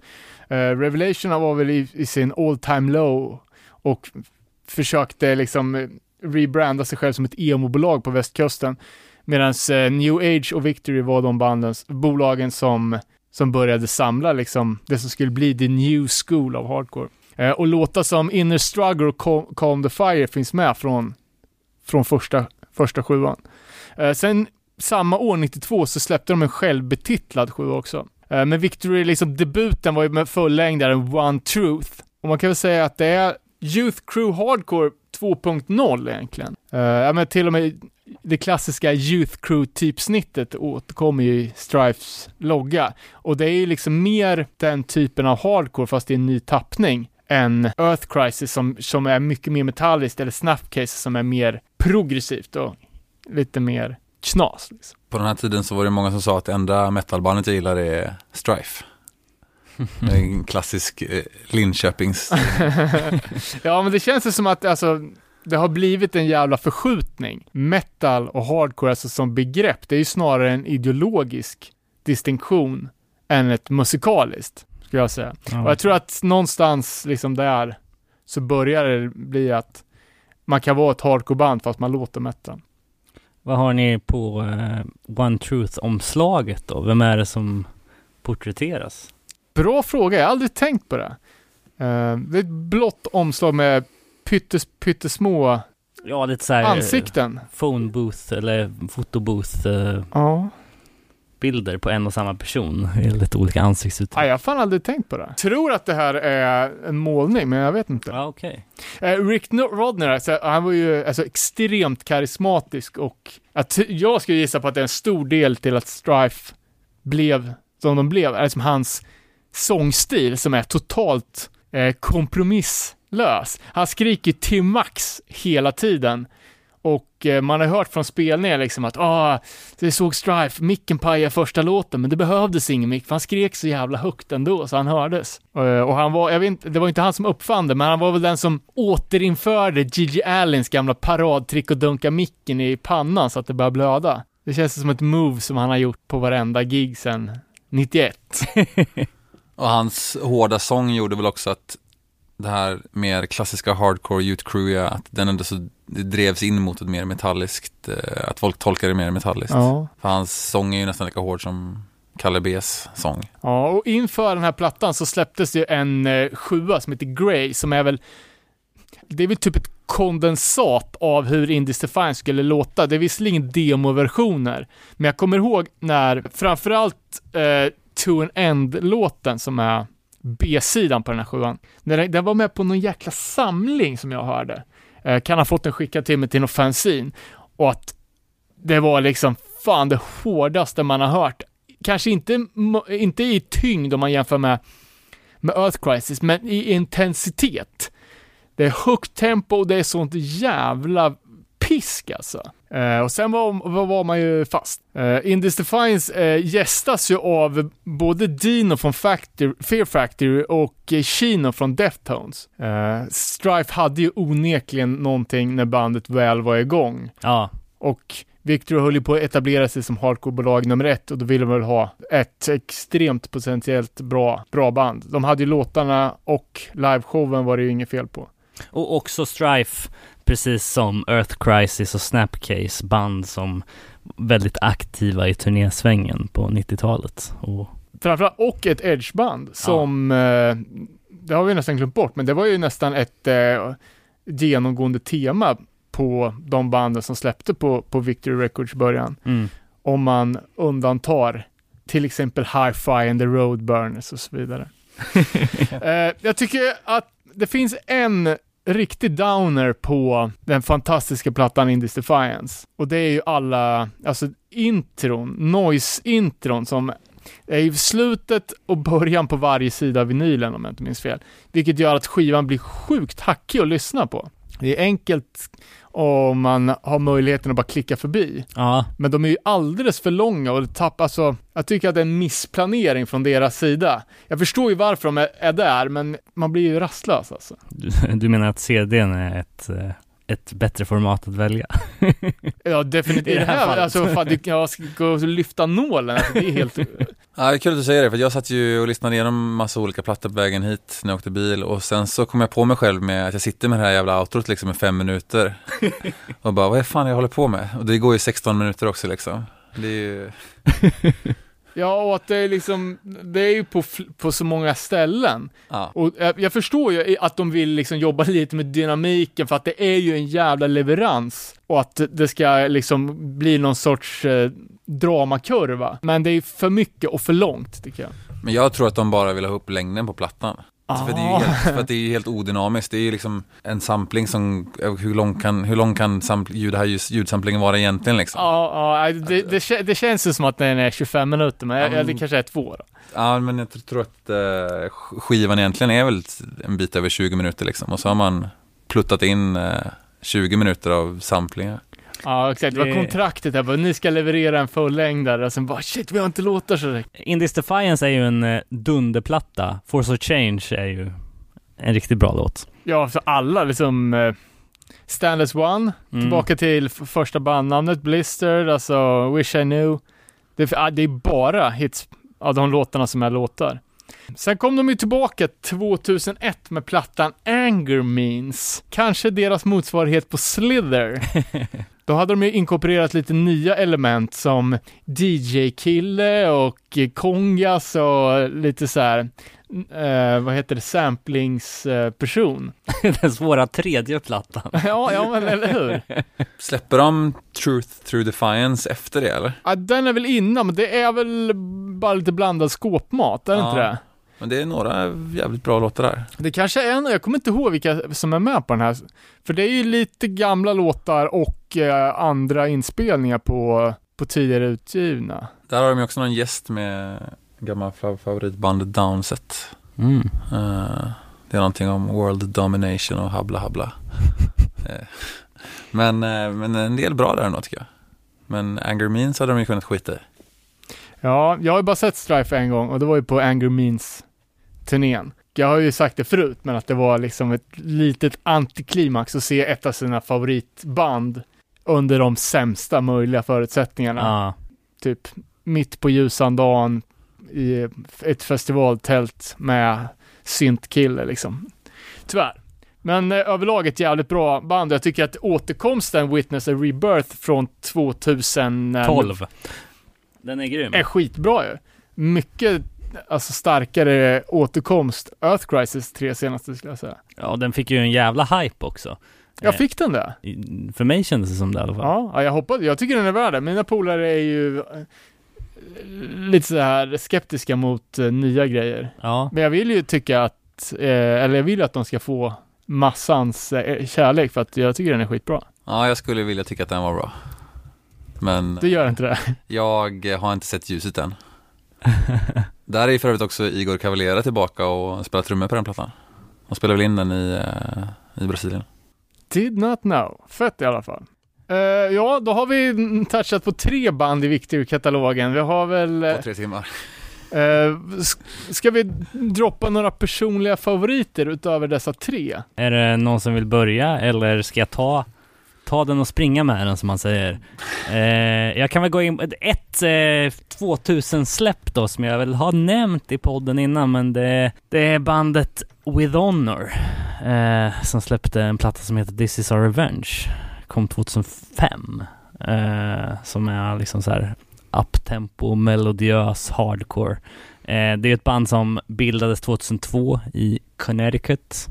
Uh, Revelation var väl i, i sin all time low och försökte liksom eh, rebranda sig själv som ett emo-bolag på västkusten. Medan uh, eh, New Age och Victory var de bandens, bolagen som, som började samla liksom det som skulle bli the new school av hardcore. Uh, och låtar som Inner Struggle och Calm the Fire finns med från, från första, första sjuan. Sen samma år, 92, så släppte de en självbetitlad sjua också. Eh, men Victory, liksom debuten var ju med fullängdaren One Truth. Och man kan väl säga att det är Youth Crew Hardcore 2.0 egentligen. Eh, ja men till och med det klassiska Youth Crew-typsnittet återkommer ju i Strifes logga. Och det är ju liksom mer den typen av hardcore fast i en ny tappning än Earth Crisis som, som är mycket mer metalliskt eller Snapcase som är mer progressivt och lite mer knas. Liksom. På den här tiden så var det många som sa att enda metalbandet jag gillar är Strife. Det är en klassisk eh, Linköpings... [laughs] ja, men det känns ju som att alltså, det har blivit en jävla förskjutning. Metal och hardcore alltså som begrepp, det är ju snarare en ideologisk distinktion än ett musikaliskt, skulle jag säga. Ja. Och jag tror att någonstans liksom där så börjar det bli att man kan vara ett hardcore-band fast man låter metal. Vad har ni på eh, One Truth-omslaget då? Vem är det som porträtteras? Bra fråga, jag har aldrig tänkt på det. Eh, det är ett blått omslag med pyttes, pyttesmå Ja, lite så här ansikten. phone booth eller fotobooth eh, Ja. Bilder på en och samma person lite olika ansiktsuttryck. Nej, jag har fan aldrig tänkt på det. Tror att det här är en målning, men jag vet inte. Ja, okej. Eh, Rick Rodner, alltså, han var ju alltså, extremt karismatisk och att, jag skulle gissa på att det är en stor del till att Strife blev som de blev, är liksom hans sångstil som är totalt eh, kompromisslös. Han skriker till max hela tiden. Och eh, man har hört från spelningar liksom att ah, det såg Strife, micken pajade första låten, men det behövdes ingen mick, för han skrek så jävla högt ändå, så han hördes. Eh, och han var, jag vet inte, det var inte han som uppfann det, men han var väl den som återinförde Gigi Allens gamla paradtrick och dunka micken i pannan så att det började blöda. Det känns som ett move som han har gjort på varenda gig sen 91. [laughs] Och hans hårda sång gjorde väl också att det här mer klassiska hardcore youth crew, att den ändå så det drevs in mot ett mer metalliskt, eh, att folk tolkar det mer metalliskt. Ja. För hans sång är ju nästan lika hård som Kalle B's sång. Ja, och inför den här plattan så släpptes det en eh, sjua som heter Grey, som är väl det är väl typ ett kondensat av hur Indies Defiance skulle låta. Det är visserligen demoversioner, men jag kommer ihåg när framförallt eh, To an End-låten som är B-sidan på den här sjuan, när den, den var med på någon jäkla samling som jag hörde. Eh, kan ha fått den skickad till mig till någon fanzine och att det var liksom fan det hårdaste man har hört. Kanske inte, inte i tyngd om man jämför med, med Earth Crisis, men i intensitet. Det är högt tempo och det är sånt jävla pisk alltså. Eh, och sen var, var, man ju fast. Uh, Indies Defiance eh, gästas ju av både Dino från Factory, Fear Factory och eh, Chino från Deftones. Uh, Strife hade ju onekligen någonting när bandet väl var igång. Ja, Och Victor höll ju på att etablera sig som hardcore-bolag nummer ett och då ville de väl ha ett extremt potentiellt bra, bra band. De hade ju låtarna och liveshowen var det ju inget fel på. och också Strife, precis som Earth Crisis och Snapcase, band som väldigt aktiva i turnésvängen på 90-talet. Och Framförallt, och ett edgeband som, eh, det har vi nästan glömt bort, men det var ju nästan ett eh, genomgående tema på de banden som släppte på, på Victory Records början. mm. Om man undantar till exempel Hi-Fi and the Roadburners och så vidare. [laughs] eh, jag tycker att det finns en riktig downer på den fantastiska plattan Indies Defiance. Och det är ju alla, alltså intron, noise-intron som är i slutet och början på varje sida av vinylen om jag inte minns fel. Vilket gör att skivan blir sjukt hackig att lyssna på. Det är enkelt om man har möjligheten att bara klicka förbi. Ja, Men de är ju alldeles för långa och det tapp, alltså, jag tycker att det är en missplanering från deras sida. Jag förstår ju varför de är, är där, men man blir ju rastlös alltså. du, du menar att CDn är ett, eh, ett bättre format att välja? Ja, definitivt. I [laughs] I det det här här, fallet. alltså, fan, du, jag ska gå och lyfta nålen, alltså, det är helt... Ja, det är kul att du säger det, för jag satt ju och lyssnade igenom massa olika plattor på vägen hit när jag åkte bil och sen så kom jag på mig själv med att jag sitter med det här jävla outrot liksom i fem minuter [laughs] och bara, vad är fan jag håller på med? Och det går ju 16 minuter också liksom. Det är ju... [laughs] Ja, och att det är liksom, det är ju på, på så många ställen. Ja. Och jag, jag förstår ju att de vill liksom jobba [laughs] lite med dynamiken för att det är ju en jävla leverans och att det ska liksom bli någon sorts eh, dramakurva. Men det är för mycket och för långt tycker jag. Men jag tror att de bara vill ha upp längden på plattan. Alltså, för, det är ju Ah. helt, för att det är helt odynamiskt. Det är ju liksom en sampling som, hur lång kan, hur lång kan sampl- ljud, här ljudsamplingen vara egentligen liksom? Ja, ja det, det, det känns ju som att den är 25 minuter, men ja, det kanske är två då. Ja, men jag tr- tror att eh, skivan egentligen är väl en bit över 20 minuter liksom. Och så har man pluttat in eh, 20 minuter av samplingar. Ja, exakt. Det var kontraktet där, bara, ni ska leverera en fullängdare och sen bara shit, vi har inte låtar så det Indies Defiance är ju en eh, dunderplatta. Force of Change är ju en riktigt bra låt. Ja, så alla liksom eh, Standless One, Mm. tillbaka till första bandnamnet, Blistered, alltså Wish I Knew. Det, är- ah, det är bara hits av de låtarna som är låtar. Sen kom de ju tillbaka 2001 med plattan Anger Means. Kanske deras motsvarighet på Slither. [laughs] Då hade de ju inkorporerat lite nya element som DJ-kille och kongas och lite så här, eh, vad heter det, samplingsperson. [laughs] Den svåra tredje plattan. [laughs] ja, ja men eller hur? [laughs] Släpper de Truth Through Defiance efter det eller? Ja, den är väl innan, men det är väl bara lite blandad skåpmat, är det Ja. inte det? Men det är några jävligt bra låtar där. Det kanske är en, jag kommer inte ihåg vilka som är med på den här. För det är ju lite gamla låtar och eh, andra inspelningar på, på tidigare utgivna. Där har de ju också någon gäst med gamla fa- favoritbandet Downset. Mm. Eh, det är någonting om world domination och habla habla. [laughs] Eh, men, eh, men en del bra där ändå tycker jag. Men Anger Means hade de ju kunnat skita i. Ja, jag har ju bara sett Strife en gång och det var ju på Anger Means-turnén. Jag har ju sagt det förut, men att det var liksom ett litet antiklimax att se ett av sina favoritband under de sämsta möjliga förutsättningarna. Ja. typ mitt på ljusan dagen i ett festivaltält med syntkille liksom. Tyvärr. Men eh, överlag ett jävligt bra band. Jag tycker att återkomsten Witness a Rebirth från 2012 12. Den är grym. är skitbra ju. Mycket alltså starkare återkomst. Earth Crisis tre senaste skulle jag säga. Ja, den fick ju en jävla hype också. Jag Eh, fick den där. i- För mig kändes det som det i alla fall. Ja, ja, jag hoppas Jag tycker den är värd det. Mina polare är ju lite så här skeptiska mot eh, nya grejer. Ja. Men jag vill ju tycka att, eh, eller jag vill att de ska få massans eh, kärlek för att jag tycker den är skitbra. Ja, jag skulle vilja tycka att den var bra. Men Det gör inte det. jag har inte sett ljuset än. [laughs] Där är ju för övrigt också Igor Cavaliera tillbaka och spelar trummor på den plattan. De spelar väl in den i, eh, i Brasilien. Did not know. Fett i alla fall. Eh, ja, då har vi touchat på tre band i Victory-katalogen. Vi har väl... eh, På tre timmar. eh, sk- ska vi droppa några personliga favoriter utöver dessa tre? Är det någon som vill börja eller ska jag ta, ta den och springa med den som man säger? Eh, jag kan väl gå in på ett eh, 2000-släpp då som jag väl har nämnt i podden innan men det, det är bandet With Honor eh, som släppte en platta som heter This is our revenge. Kom 2005. Eh, som är liksom så här uptempo, melodiös hardcore. Eh, det är ett band som bildades 2002 i Connecticut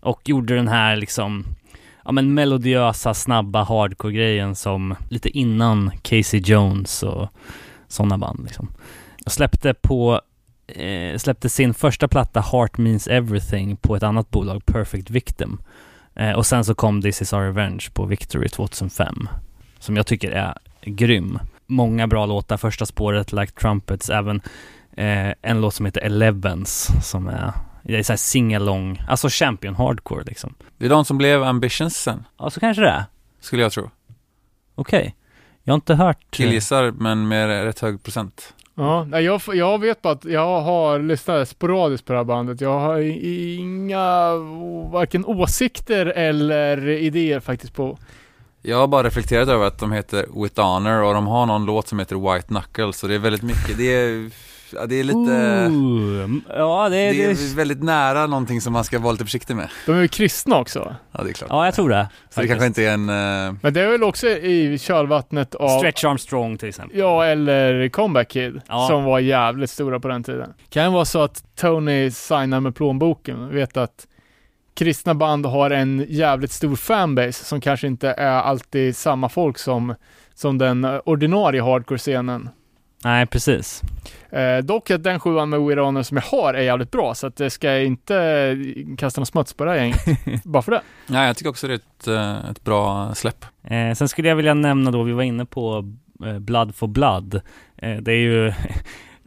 och gjorde den här liksom ja men melodiösa, snabba hardcore-grejen som lite innan Casey Jones och sådana band liksom. Jag släppte på eh, släppte sin första platta Heart Means Everything på ett annat bolag, Perfect Victim. Eh, och sen så kom This Is Our Revenge på Victory 2005. Som jag tycker är grym. Många bra låtar, första spåret Like Trumpets, även eh, en låt som heter Elevens som är det är såhär singalong, alltså champion hardcore liksom. Det är de som blev Ambitions sen, Ja, så kanske det är. skulle jag tro. Okej. Jag har inte hört... Killgissar, men med rätt hög procent. Ja, jag, jag vet bara att jag har lyssnat sporadiskt på det här bandet. Jag har inga varken åsikter eller idéer faktiskt på. Jag har bara reflekterat över att de heter With Honor och de har någon låt som heter White Knuckles så det är väldigt mycket, det är ja, det är lite, Ooh, ja, det, det det, är väldigt nära någonting som man ska vara lite försiktig med. De är ju kristna också. Ja, det är klart. ja, jag tror det. Så det kanske inte är en, eh, Men det är väl också i kölvattnet av Stretch Armstrong till exempel. Ja, eller Comeback Kid, Ja. som var jävligt stora på den tiden. Kan det vara så att Tony signar med plånboken, vet att kristna band har en jävligt stor fanbase som kanske inte är alltid samma folk som, som den ordinarie hardcore-scenen. Nej, precis. Eh, dock att den sjuan med Weird Honor som jag har är jävligt bra, så att det ska inte kasta någon smuts på det här gänget, [laughs] bara för det. nej jag tycker också det är ett, eh, ett bra släpp. Eh, sen skulle jag vilja nämna då, vi var inne på eh, Blood for Blood. Eh, det är ju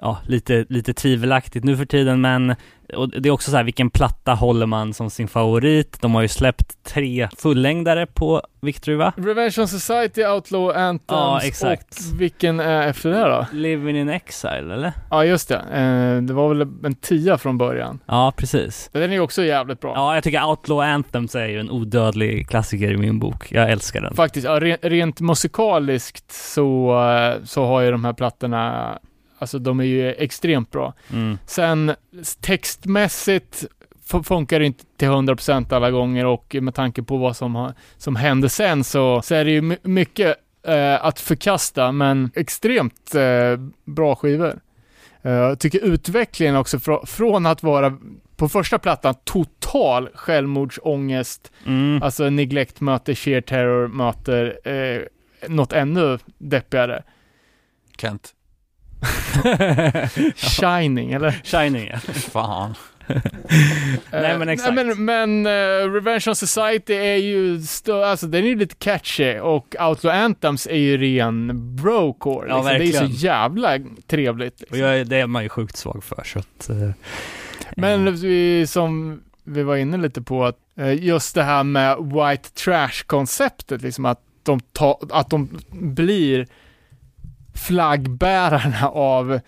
ja, lite, lite tvivelaktigt nu för tiden, men och det är också så här, vilken platta håller man som sin favorit? De har ju släppt tre fullängdare på Victory? Revenge on Society, Outlaw Anthems Ja, exakt. och vilken är efter det då? Living in Exile, eller? Ja, just det. Eh, det var väl en tia från början. Ja, precis. Den är ju också jävligt bra. Ja, jag tycker Outlaw Anthems är ju en odödlig klassiker i min bok. Jag älskar den. Faktiskt, ja, re- rent musikaliskt så, eh, så har ju de här plattorna, alltså de är ju extremt bra. Mm. Sen textmässigt funkar det inte till 100% alla gånger och med tanke på vad som, har, som hände sen så, så är det ju my- mycket eh, att förkasta men extremt eh, bra skivor. Eh, Jag tycker utvecklingen också fr- från att vara på första plattan total självmordsångest Mm. Alltså neglect möter sheer terror möter eh, något ännu deppigare. Kent. [laughs] Shining, eller? Shining, ja. [laughs] Fan. [laughs] Nej, men Eh, exakt. Nej, men men eh, Revenge on Society är ju, stö- alltså den är ju lite catchy och Outlaw Anthems är ju ren brocore. Ja, liksom. Det är ju verkligen. så jävla trevligt. Och Liksom. jag, är- det är man ju sjukt svag för, så att... eh, Men eh, vi, som vi var inne lite på, att just det här med white trash-konceptet, liksom att de, ta, att de blir flaggbärarna av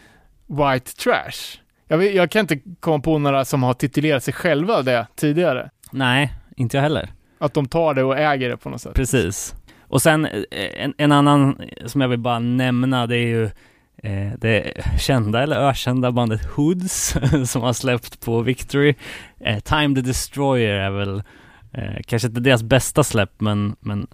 white trash. Jag, vet, jag kan inte komma på några som har titulerat sig själva det tidigare. Nej, inte jag heller. Att de tar det och äger det på något sätt. Precis. Och sen eh, en, en annan som jag vill bara nämna, det är ju eh, det kända eller ökända bandet Hoods [laughs] som har släppt på Victory. Eh, Time the Destroyer är väl eh, kanske inte deras bästa släpp, men, men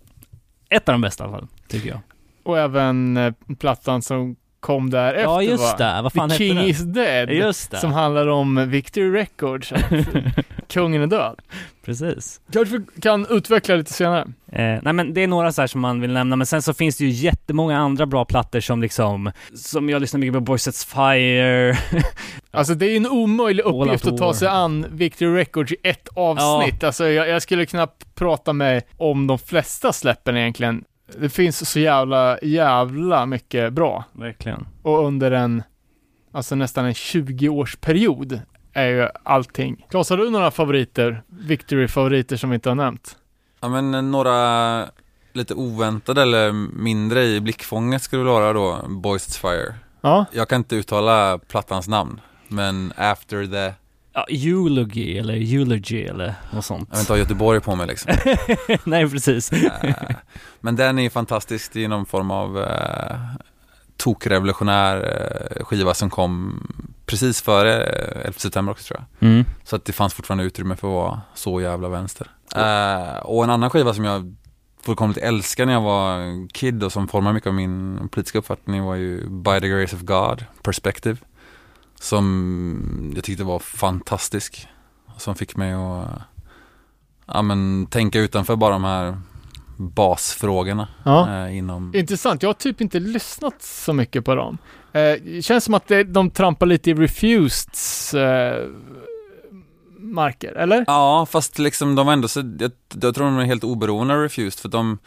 ett av de bästa i alla fall, tycker jag. Och även eh, plattan som kom därefter ja, just det. Vad fan The King den? is dead. Just det. Som handlar om Victory Records, [laughs] kungen är död. Precis. Kanske vi kan utveckla lite senare. Eh, nej men det är några så här som man vill nämna, men sen så finns det ju jättemånga andra bra plattor som liksom, som jag lyssnar mycket på, Boys Sets Fire. [laughs] Alltså det är en omöjlig uppgift att ta sig an Victory Records i ett avsnitt. Alltså jag, jag skulle knappt prata med om de flesta släppen egentligen. Det finns så jävla, jävla mycket bra. Verkligen. Och under en, alltså nästan en 20-årsperiod är ju allting. Klas, har du några favoriter? Victory-favoriter som vi inte har nämnt? Ja men några lite oväntade eller mindre i blickfånget skulle det vara då, Boys It's Fire. Ja, Jag kan inte uttala plattans namn, men After the, Ja, eulogy eller eulogy eller något sånt. jag vill inte ha Göteborg på mig liksom. [laughs] Nej, precis. Eh, men den är ju fantastisk, det är någon form av eh, tokrevolutionär eh, skiva som kom precis före eh, 11 september också tror jag. Mm. Så att det fanns fortfarande utrymme för att vara så jävla vänster. Eh, och en annan skiva som jag fullkomligt älskade när jag var kid och som formade mycket av min politiska uppfattning var ju By the Grace of God, Perspective. Som jag tyckte var fantastisk. Som fick mig att ja, men, tänka utanför bara de här basfrågorna ja. eh, inom... Intressant. Jag har typ inte lyssnat så mycket på dem. Eh, känns som att de trampar lite i Refuseds eh, marker, eller? Ja, fast liksom de var ändå så, jag, jag tror de är helt oberoende av Refused för de,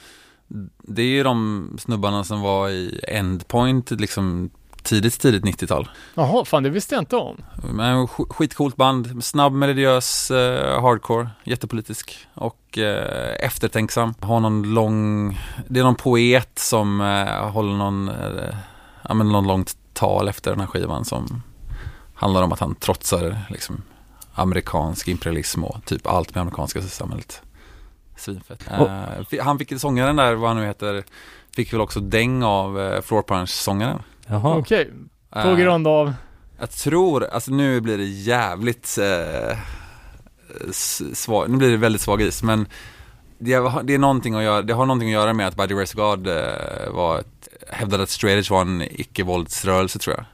det är ju de snubbarna som var i Endpoint liksom tidigt, tidigt 90-tal. Jaha, fan det visste jag inte om. Men sk- skitcoolt band, snabb, melodiös, eh, hardcore, jättepolitisk och eh, eftertänksam. Har någon lång, det är någon poet som eh, håller någon, eh, ja men någon långt tal efter den här skivan som handlar om att han trotsar liksom amerikansk imperialism och typ allt med amerikanska samhället. Svinfett. Fi- han fick, sångaren där, vad han nu heter, fick väl också däng av eh, Floor Punch-sångaren. Jaha. Okej, på Eh, grund av... Jag tror, alltså nu blir det jävligt eh, svag, nu blir det väldigt svag is, men det, det, är någonting att göra, det har någonting att göra med att By the Grace God eh, var ett, hävdade att straight edge var en icke-våldsrörelse tror jag.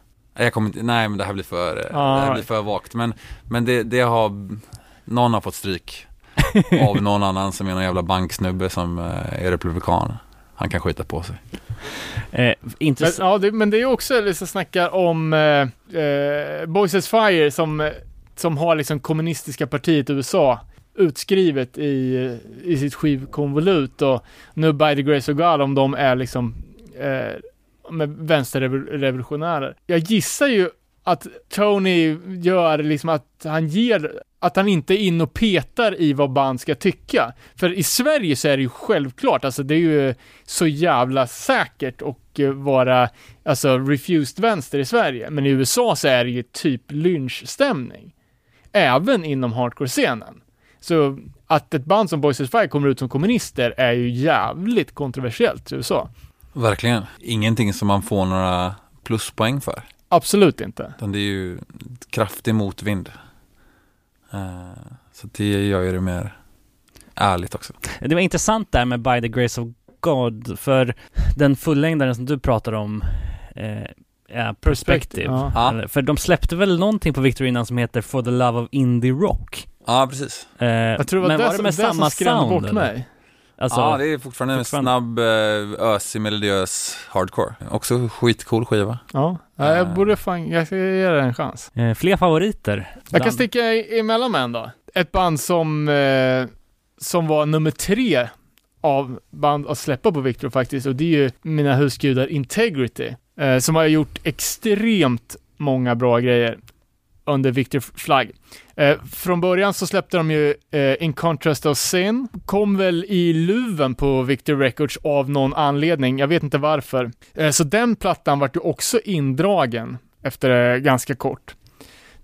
Jag kommer inte, nej men det här blir för, eh, Ah, det här blir right. för vagt, men, men det, det har, någon har fått stryk [laughs] av någon annan som är någon jävla banksnubbe som eh, är republikan. Han kan skita på sig. Eh, Men, intressant. ja, det, men det är också liksom snackar om eh, eh, Boys Fire som, eh, som har liksom kommunistiska partiet USA utskrivet i, i sitt skivkonvolut och nu By the Grace of God om de är liksom eh, med vänsterrevolutionärer. Jag gissar ju att Tony gör liksom att han ger, att han inte är in och petar i vad band ska tycka. För i Sverige så är det ju självklart, alltså det är ju så jävla säkert och eh, vara, alltså refused vänster i Sverige. Men i USA så är det ju typ lynchstämning. Även inom hardcore-scenen. Så att ett band som Boys Fire kommer ut som kommunister är ju jävligt kontroversiellt i USA. Verkligen. Ingenting som man får några pluspoäng för. Absolut inte. Utan det är ju kraftig motvind. Eh, Så det gör ju det mer ärligt också. Det var intressant där med By the Grace of God, för den fullängdaren som du pratar om eh, är Perspective. Ja. Ja. För de släppte väl någonting på Victor innan som heter For the Love of Indie Rock? Ja, precis. Eh, Jag tror det var men det, var det som, med det som samma skrämde sound? bort eller? mig. Alltså, ja, det är fortfarande en fortfarande- snabb, eh, ösig, melodiös hardcore. Också skitcool skiva. Ja, ja jag Eh. borde fan, jag ska ge det en chans. eh, fler favoriter? Jag kan sticka emellan med en då. Ett band som, eh, som var nummer tre av band att släppa på Victor faktiskt och det är ju mina husgudar Integrity. Eh, som har gjort extremt många bra grejer under Victor Flagg. Eh, från början så släppte de ju eh, In Contrast of Sin, kom väl i luven på Victor Records av någon anledning, jag vet inte varför. Eh, så den plattan vart ju också indragen efter eh, ganska kort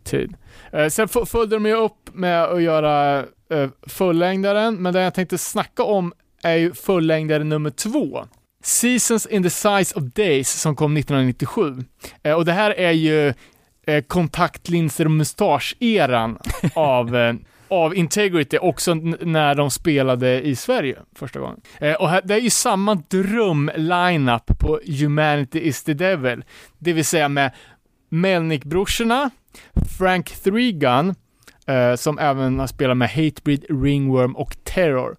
tid. Eh, sen följde de ju upp med att göra eh, fullängdaren, men det jag tänkte snacka om är ju fullängdare nummer två. Seasons in the Size of Days som kom 1997. Eh, och det här är ju eh, kontaktlinser och mustasch-eran [laughs] av, eh, av Integrity, också när de spelade i Sverige första gången. Eh, och här, det är ju samma dröm-lineup på Humanity is the Devil, det vill säga med Melnick-brorsorna, Frank Threegun, eh, som även har spelat med Hatebreed, Ringworm och Terror.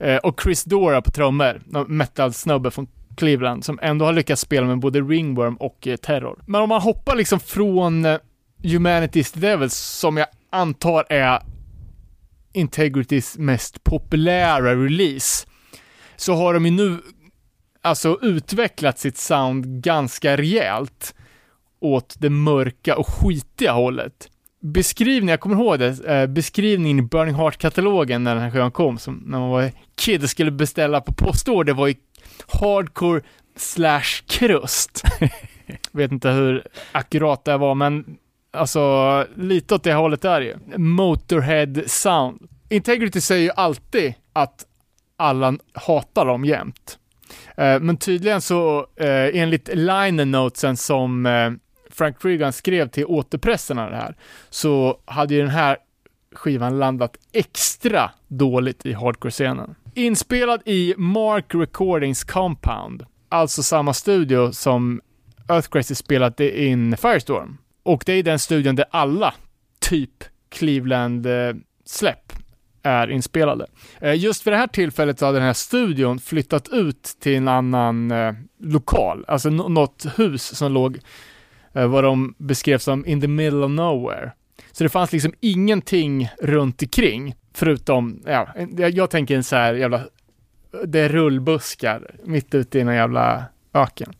Eh, och Chris Dora på trummor, metal-snubbe från Cleveland, som ändå har lyckats spela med både Ringworm och eh, Terror. Men om man hoppar liksom från eh, Devils, som jag antar är Integritys mest populära release, så har de ju nu alltså utvecklat sitt sound ganska rejält åt det mörka och skitiga hållet. Beskrivningen, jag kommer ihåg det, eh, beskrivningen i Burning Heart-katalogen när den här skivan kom, som när man var kid och skulle beställa på postorder, var ju hardcore slash krust. [laughs] Vet inte hur akkurat det var, men alltså lite åt det hållet är det ju. Motorhead sound. Integrity säger ju alltid att alla hatar dem jämt. Eh, Men tydligen så, eh, enligt liner notesen som eh, Frank Freegan skrev till återpressen av det här, så hade ju den här skivan landat extra dåligt i hardcore-scenen. Inspelad i Mark Recordings Compound, alltså samma studio som Earthcrazy spelat in Firestorm. Och det är den studion där alla typ Cleveland-släpp är inspelade. Eh, just för det här tillfället så har den här studion flyttat ut till en annan eh, lokal, alltså något hus som låg, eh, vad de beskrev som in the middle of nowhere. Så det fanns liksom ingenting runt omkring förutom, ja, jag, jag tänker en så här jävla, det är rullbuskar mitt ute i någon jävla öken.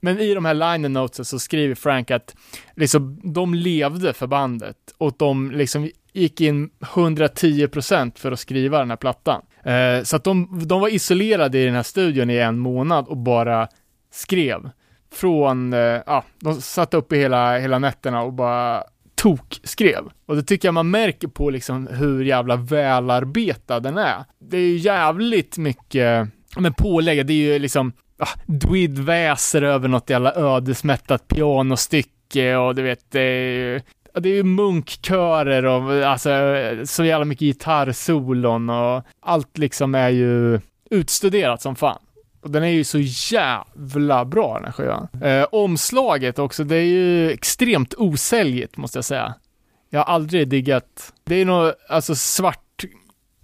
Men i de här liner notesen så skriver Frank att liksom, de levde för bandet och de liksom gick in 110% för att skriva den här plattan. Eh, så att de, de var isolerade i den här studion i en månad och bara skrev. Från, eh, ja, de satt uppe hela, hela nätterna och bara tok skrev. Och det tycker jag man märker på liksom hur jävla välarbetad den är. Det är ju jävligt mycket, men pålägg, det är ju liksom ah, Dwid väser över något jävla ödesmättat pianostycke och du vet, det är ju, ja, det är ju munkkörer och alltså så jävla mycket gitarrsolon och allt liksom är ju utstuderat som fan. Och den är ju så jävla bra den här skivan. Eh, omslaget också, det är ju extremt osäljigt måste jag säga. Jag har aldrig diggat, det är nog alltså svart,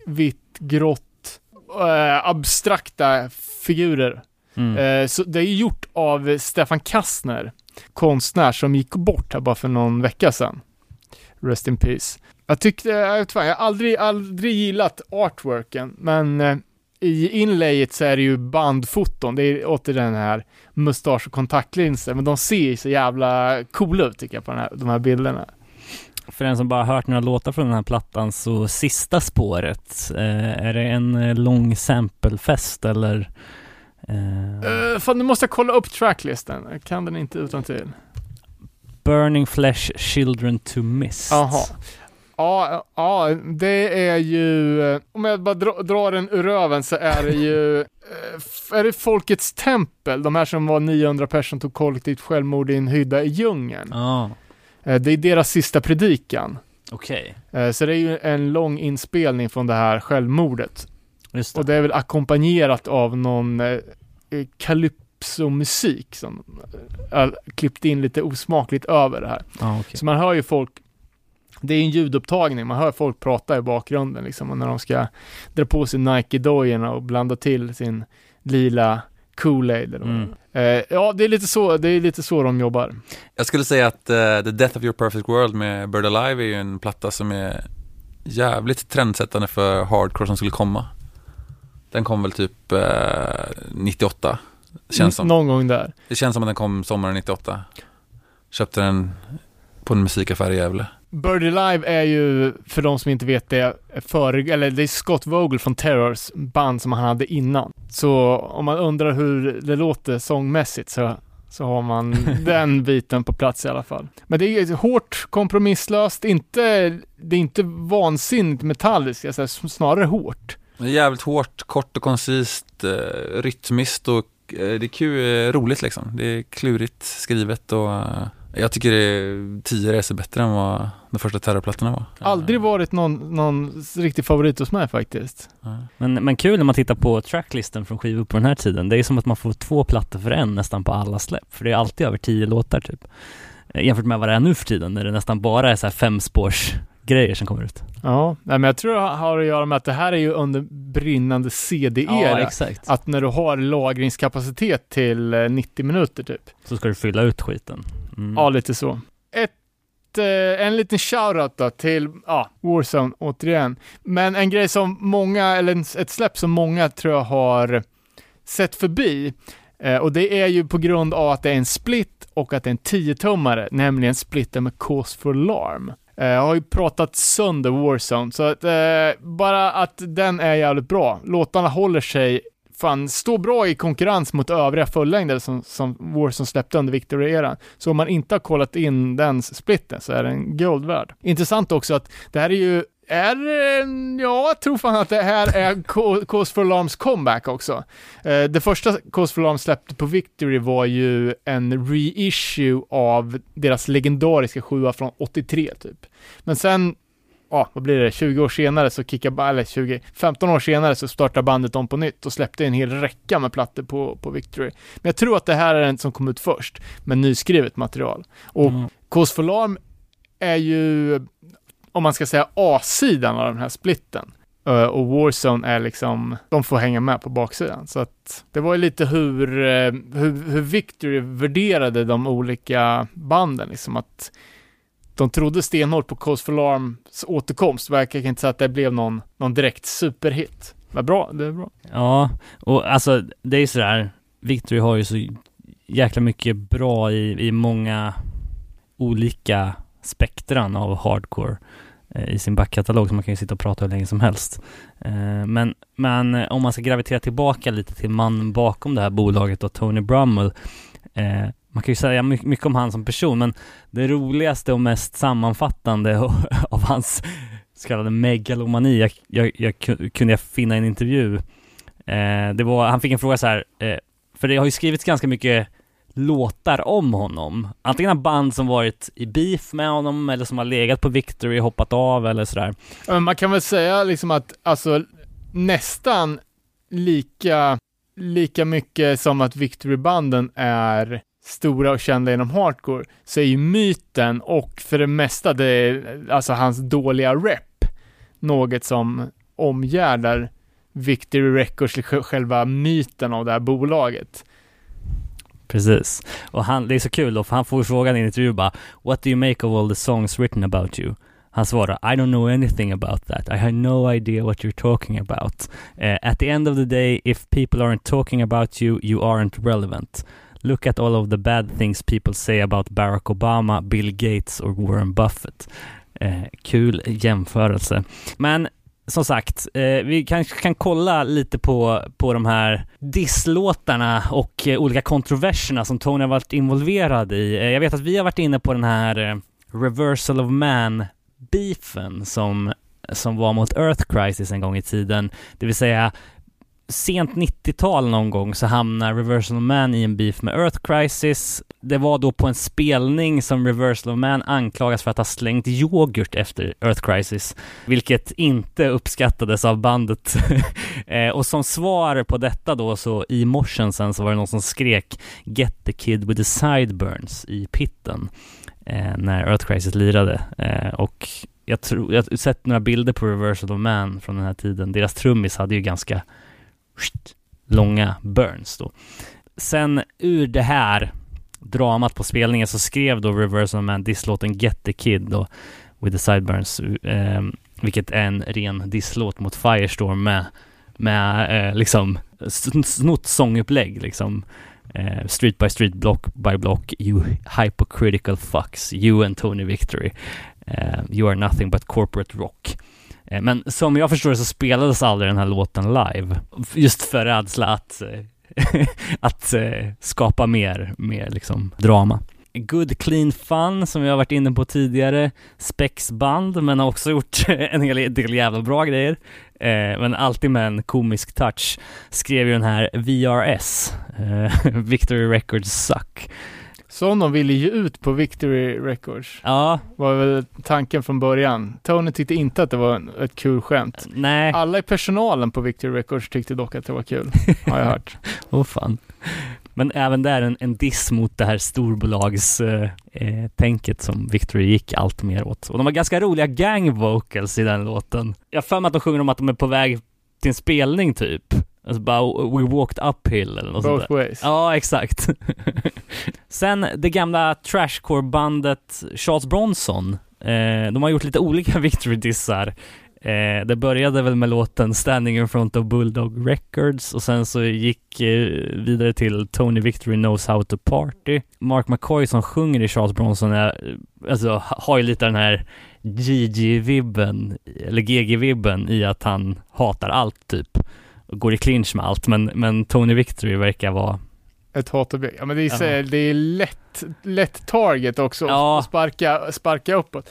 vitt, grått, eh, abstrakta figurer. Mm. Eh, så det är ju gjort av Stefan Kastner, konstnär som gick bort här bara för någon vecka sedan. Rest in peace. Jag tyckte, jag vet fan, jag har aldrig, aldrig gillat artworken, men eh, i inlayet så är det ju bandfoton, det är åter den här mustasch och kontaktlinser, men de ser så jävla coola ut tycker jag på här, de här bilderna. För den som bara hört några låtar från den här plattan så sista spåret, eh, är det en eh, lång samplefest eller? Eh, Uh, fan, nu måste jag kolla upp tracklisten, jag kan den inte utan till. Burning Flesh Children to Mist. Jaha. Ja, ja, det är ju, eh, om jag bara dra, drar den ur röven så är det ju, eh, är det Folkets tempel, de här som var 900 personer tog kollektivt självmord i en hydda i djungeln. Eh, Det är deras sista predikan. okej. Eh, Så det är ju en lång inspelning från det här självmordet. Just det. Och det är väl ackompanjerat av någon calypso-musik som klippt in lite osmakligt över det här. Ja, okej. Så man hör ju folk, det är en ljudupptagning, man hör folk prata i bakgrunden liksom, och när de ska dra på sig Nike-dojorna och blanda till sin lila Kool-Aid eller Mm. eh, Ja, det är lite så, det är lite så de jobbar. Jag skulle säga att eh, The Death of Your Perfect World med Bird Alive är ju en platta som är jävligt trendsättande för hardcore som skulle komma. Den kom väl typ eh, 98, känns som. Någon gång där. Det känns som att den kom sommaren 98. Köpte den på en musikaffär i Gävle. Birdie Live är ju, för de som inte vet det, före, eller det är Scott Vogel från Terrors band som han hade innan. Så om man undrar hur det låter sångmässigt så, så har man [laughs] den biten på plats i alla fall. Men det är hårt, kompromisslöst, inte, det är inte vansinnigt metalliskt, jag säger, snarare hårt. Det är jävligt hårt, kort och koncist, eh, rytmiskt och eh, det är kul, eh, roligt liksom. Det är klurigt skrivet och jag tycker det 10 resor bättre än vad de första terrorplattorna var. Aldrig varit någon, någon riktig favorit hos mig faktiskt. Ja. Men, men kul när man tittar på tracklisten från skivor på den här tiden. Det är som att man får två plattor för en nästan på alla släpp. För det är alltid över tio låtar typ. Eh, Jämfört med vad det är nu för tiden, när det nästan bara är så här femspårs grejer som kommer ut. Ja, men jag tror det har att göra med att det här är ju under brinnande CD-era. exakt. att när du har lagringskapacitet till eh, 90 minuter typ. Så ska du fylla ut skiten. Mm. Ja, lite så. Ett, eh, en liten shoutout då till, ja, Warzone återigen. Men en grej som många, eller ett släpp som många tror jag har sett förbi. Eh, och det är ju på grund av att det är en split och att det är en 10-tummare, nämligen splitten med Cause for Alarm. Eh, jag har ju pratat sönder Warzone, så att, eh, bara att den är jävligt bra. Låtarna håller sig, fan, står bra i konkurrens mot övriga fullängder som, som Warzone släppte under Victory-eran. Så om man inte har kollat in den splitten så är den guld värd. Intressant också att det här är ju är, eh, ja, jag tror fan att det här är Cause for Alarms comeback också. Eh, det första Cause for Alarms släppte på Victory var ju en reissue av deras legendariska sjua från 83 typ. Men sen, ja, vad blir det, 20 år senare så kickar, eller 20, 15 år senare så startar bandet om på nytt och släppte en hel räcka med plattor på, på Victory. Men jag tror att det här är den som kom ut först, med nyskrivet material. Och Mm. Cause for Alarm är ju, om man ska säga A-sidan av den här splitten. Eh, och Warzone är liksom, de får hänga med på baksidan. Så att det var ju lite hur, eh, hur, hur Victory värderade de olika banden, liksom att de trodde stenhårt på Cause for Alarms återkomst, verkar inte så att det blev någon, någon direkt superhit. Men bra, det är bra. Ja, och alltså det är ju sådär, Victory har ju så jäkla mycket bra i, i många olika spektran av hardcore eh, i sin backkatalog, så man kan ju sitta och prata hur länge som helst. Eh, Men, men eh, om man ska gravitera tillbaka lite till mannen bakom det här bolaget och Tony Brummel, eh, man kan ju säga mycket om han som person, men det roligaste och mest sammanfattande [laughs] av hans så kallade megalomani, jag, jag, jag kunde jag finna i en intervju. Eh, det var, han fick en fråga så här, eh, för det har ju skrivits ganska mycket låtar om honom. Antingen av band som varit i beef med honom eller som har legat på Victory, hoppat av eller sådär. Man kan väl säga liksom att, alltså nästan lika, lika mycket som att Victory-banden är stora och kända inom hardcore, så är ju myten och för det mesta det, alltså hans dåliga rep, något som omgärdar Victory Records, liksom själva myten av det här bolaget. Precis. Och han, det är så kul då, för han får frågan i en intervju bara What do you make of all the songs written about you? Han svarar I don't know anything about that. I have no idea what you're talking about. Uh, at the end of the day, if people aren't talking about you, you aren't relevant. Look at all of the bad things people say about Barack Obama, Bill Gates och Warren Buffett. Eh, kul jämförelse. Men som sagt, eh, vi kanske kan kolla lite på, på de här disslåtarna och eh, olika kontroverserna som Tony har varit involverad i. Eh, jag vet att vi har varit inne på den här eh, Reversal of Man-beefen som, som var mot Earth Crisis en gång i tiden. Det vill säga sent 90-tal någon gång så hamnar Reversal of Man i en beef med Earth Crisis. Det var då på en spelning som Reversal of Man anklagas för att ha slängt yoghurt efter Earth Crisis, vilket inte uppskattades av bandet. [laughs] Eh, och som svar på detta då så i morsen sen så var det någon som skrek “Get the kid with the sideburns” i pitten eh, när Earth Crisis lirade. Eh, och jag tror, jag har sett några bilder på Reversal of Man från den här tiden. Deras trummis hade ju ganska långa burns då. Sen ur det här dramat på spelningen så skrev då Reversal Man disslåten Get the Kid då, with the sideburns, eh, vilket är en ren disslåt mot Firestorm med, med eh, liksom snott sångupplägg liksom. Eh, street by street, block by block, you hypocritical fucks, you and Tony Victory. Eh, you are nothing but corporate rock. Eh, men som jag förstår det så spelades aldrig den här låten live. Just för rädsla att, eh, [laughs] att eh, skapa mer, mer liksom drama. Good Clean Fun som vi har varit inne på tidigare. spexband, men har också gjort [laughs] en hel del jävla bra grejer. Eh, men alltid med en komisk touch. Skrev ju den här VRS, eh, [laughs] Victory Records Suck. Sonon ville ju ut på Victory Records, Ja, var väl tanken från början. Tony tyckte inte att det var en- ett kul skämt. nej, Alla i personalen på Victory Records tyckte dock att det var kul, har jag hört. [laughs] Åh fan. Men även där en, en diss mot det här storbolagstänket eh, tänket som Victory gick allt mer åt. Och de har ganska roliga gang vocals i den låten. Jag har för mig att de sjunger om att de är på väg till en spelning typ. Alltså bara We walked uphill eller något sånt Both där. ways. Ja, exakt. [laughs] Sen det gamla trashcore-bandet Charles Bronson. Eh, de har gjort lite olika [laughs] Victory-dissar. Eh, det började väl med låten Standing in front of Bulldog Records och sen så gick eh, vidare till Tony Victory knows how to party. Mark McCoy som sjunger i Charles Bronson är, alltså, ha- har ju lite den här GG-vibben, eller GG-vibben i att han hatar allt typ. Går i clinch med allt, men, men Tony Victory verkar vara Ett hatobjekt. Ja men det är, så, Ja. det är lätt, lätt target också Ja. att sparka, sparka uppåt.